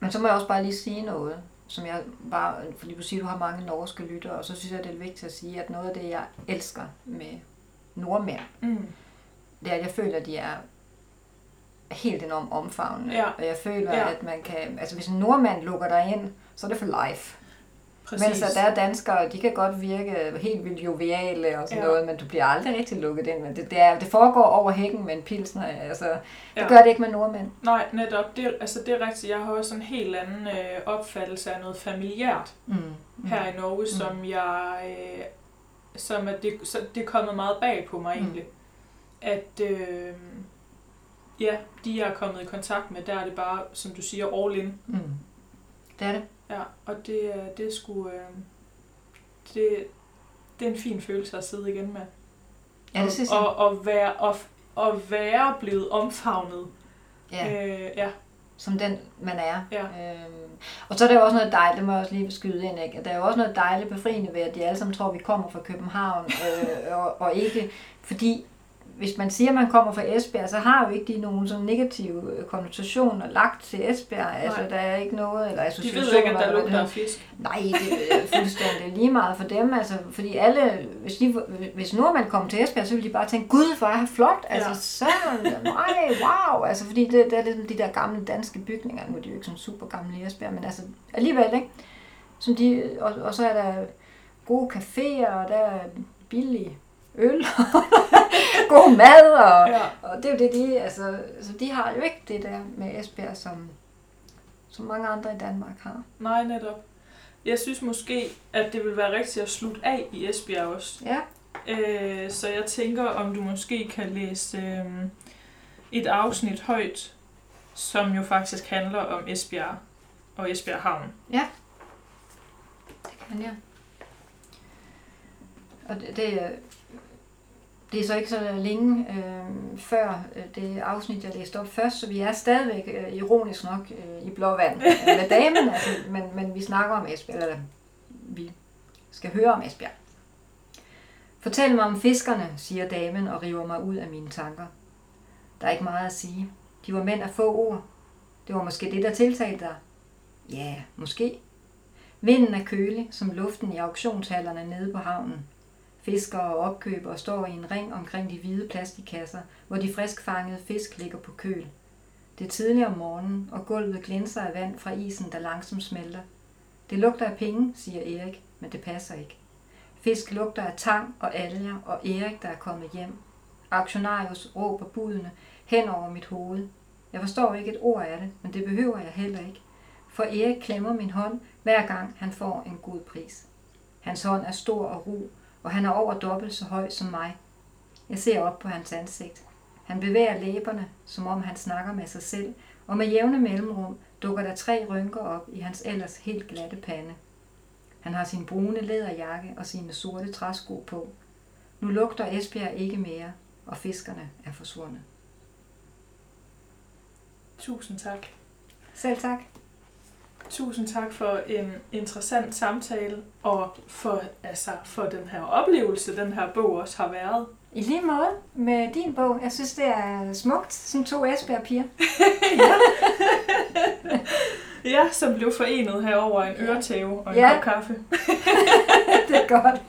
A: Men så må jeg også bare lige sige noget, som jeg bare, fordi du siger, at du har mange norske lyttere, og så synes jeg, det er vigtigt at sige, at noget af det, jeg elsker med nordmænd,
B: Mm.
A: det er, at jeg føler, at de er helt enormt omfavnende.
B: Ja.
A: Og jeg føler,
B: Ja.
A: at man kan, altså hvis en nordmand lukker dig ind, så er det for life.
B: Præcis.
A: Mens at der er danskere, de kan godt virke helt vildt joviale og sådan
B: Ja.
A: noget, men du bliver aldrig rigtig lukket ind. Men det, det, er, det foregår over hækken med en pilsner. Altså, det
B: Ja.
A: ja. gør det ikke med nordmænd.
B: Nej, netop. Det, altså, det er rigtigt. Jeg har også en helt anden øh, opfattelse af noget familiært
A: Mm. Mm.
B: her i Norge, mm. som jeg... Øh, som at det, så det er kommet meget bag på mig
A: Mm.
B: egentlig. At øh, ja, de jeg er kommet i kontakt med, der er det bare, som du siger, all in.
A: Mm. Det er det.
B: Ja, og det, er- det er sgu... Øh, det, det er en fin følelse at sidde igen med.
A: Ja, det synes jeg.
B: og, og, og, være, og, og være blevet omfavnet.
A: Ja.
B: Øh, ja.
A: som den man er.
B: Ja.
A: Øhm, og så er der jo også noget dejligt, det må jeg også lige skyde ind, ikke? Der er jo også noget dejligt befriende ved, at de alle sammen tror, at vi kommer fra København, <laughs> øh, og, og ikke, fordi hvis man siger, at man kommer fra Esbjerg, så har jo ikke de nogen sådan negative øh, konnotationer lagt til Esbjerg. Altså,
B: Nej.
A: der er ikke noget, eller
B: De
A: associationer.
B: ved ikke, at der lugter af fisk.
A: Nej, det er fuldstændig lige meget for dem, altså, fordi alle, hvis, de, hvis nordmænd kommer til Esbjerg, så vil de bare tænke, gud, hvor er her flot, altså
B: Ja.
A: sådan, nej, wow, altså, fordi det, det er ligesom de der gamle danske bygninger, nu er de jo ikke sådan super gamle i Esbjerg, men altså, alligevel, ikke? Som de, og, og så er der gode caféer, og der er billig øl, <laughs> god mad, og,
B: Ja.
A: og det er jo det, de, altså, så de har jo ikke det der med Esbjerg, som, som mange andre i Danmark har.
B: Nej, netop. Jeg synes måske, at det vil være rigtigt at slutte af i Esbjerg også.
A: Ja.
B: Øh, så jeg tænker, om du måske kan læse øh, et afsnit højt, som jo faktisk handler om Esbjerg og Esbjerg Havn.
A: Det kan jeg. Og det, det, det er så ikke så længe øh, før øh, det afsnit, jeg læste op først, så vi er stadigvæk øh, ironisk nok øh, i blå vand <laughs> med damen, altså, men, men vi snakker om Esbjerg, eller vi skal høre om Esbjerg. Fortæl mig om fiskerne, siger damen og river mig ud af mine tanker. Der er ikke meget at sige. De var mænd af få ord. Det var måske det, der tiltalte dig. Ja, måske. Vinden er kølig, som luften i auktionshallerne nede på havnen. Fiskere og opkøbere står i en ring omkring de hvide plastikkasser, hvor de friskfangede fisk ligger på køl. Det er tidligere om morgenen, og gulvet glinser af vand fra isen, der langsomt smelter. Det lugter af penge, siger Erik, men det passer ikke. Fisk lugter af tang og alger, og Erik, der er kommet hjem. Aktionarius råber budene hen over mit hoved. Jeg forstår ikke et ord af det, men det behøver jeg heller ikke. For Erik klemmer min hånd, hver gang han får en god pris. Hans hånd er stor og ru, og han er over dobbelt så høj som mig. Jeg ser op på hans ansigt. Han bevæger læberne, som om han snakker med sig selv, og med jævne mellemrum dukker der tre rynker op i hans ellers helt glatte pande. Han har sin brune læderjakke og sine sorte træsko på. Nu lugter Esbjerg ikke mere, og fiskerne er forsvundet.
B: Tusind tak.
A: Selv tak.
B: Tusind tak for en interessant samtale, og for, altså, for den her oplevelse, den her bog også har været.
A: I lige måde med din bog. Jeg synes, det er smukt, som to Esbjerg-piger. <laughs>
B: Ja, som blev forenet her over en øretæve og en
A: Ja.
B: kop kaffe. <laughs>
A: det er godt.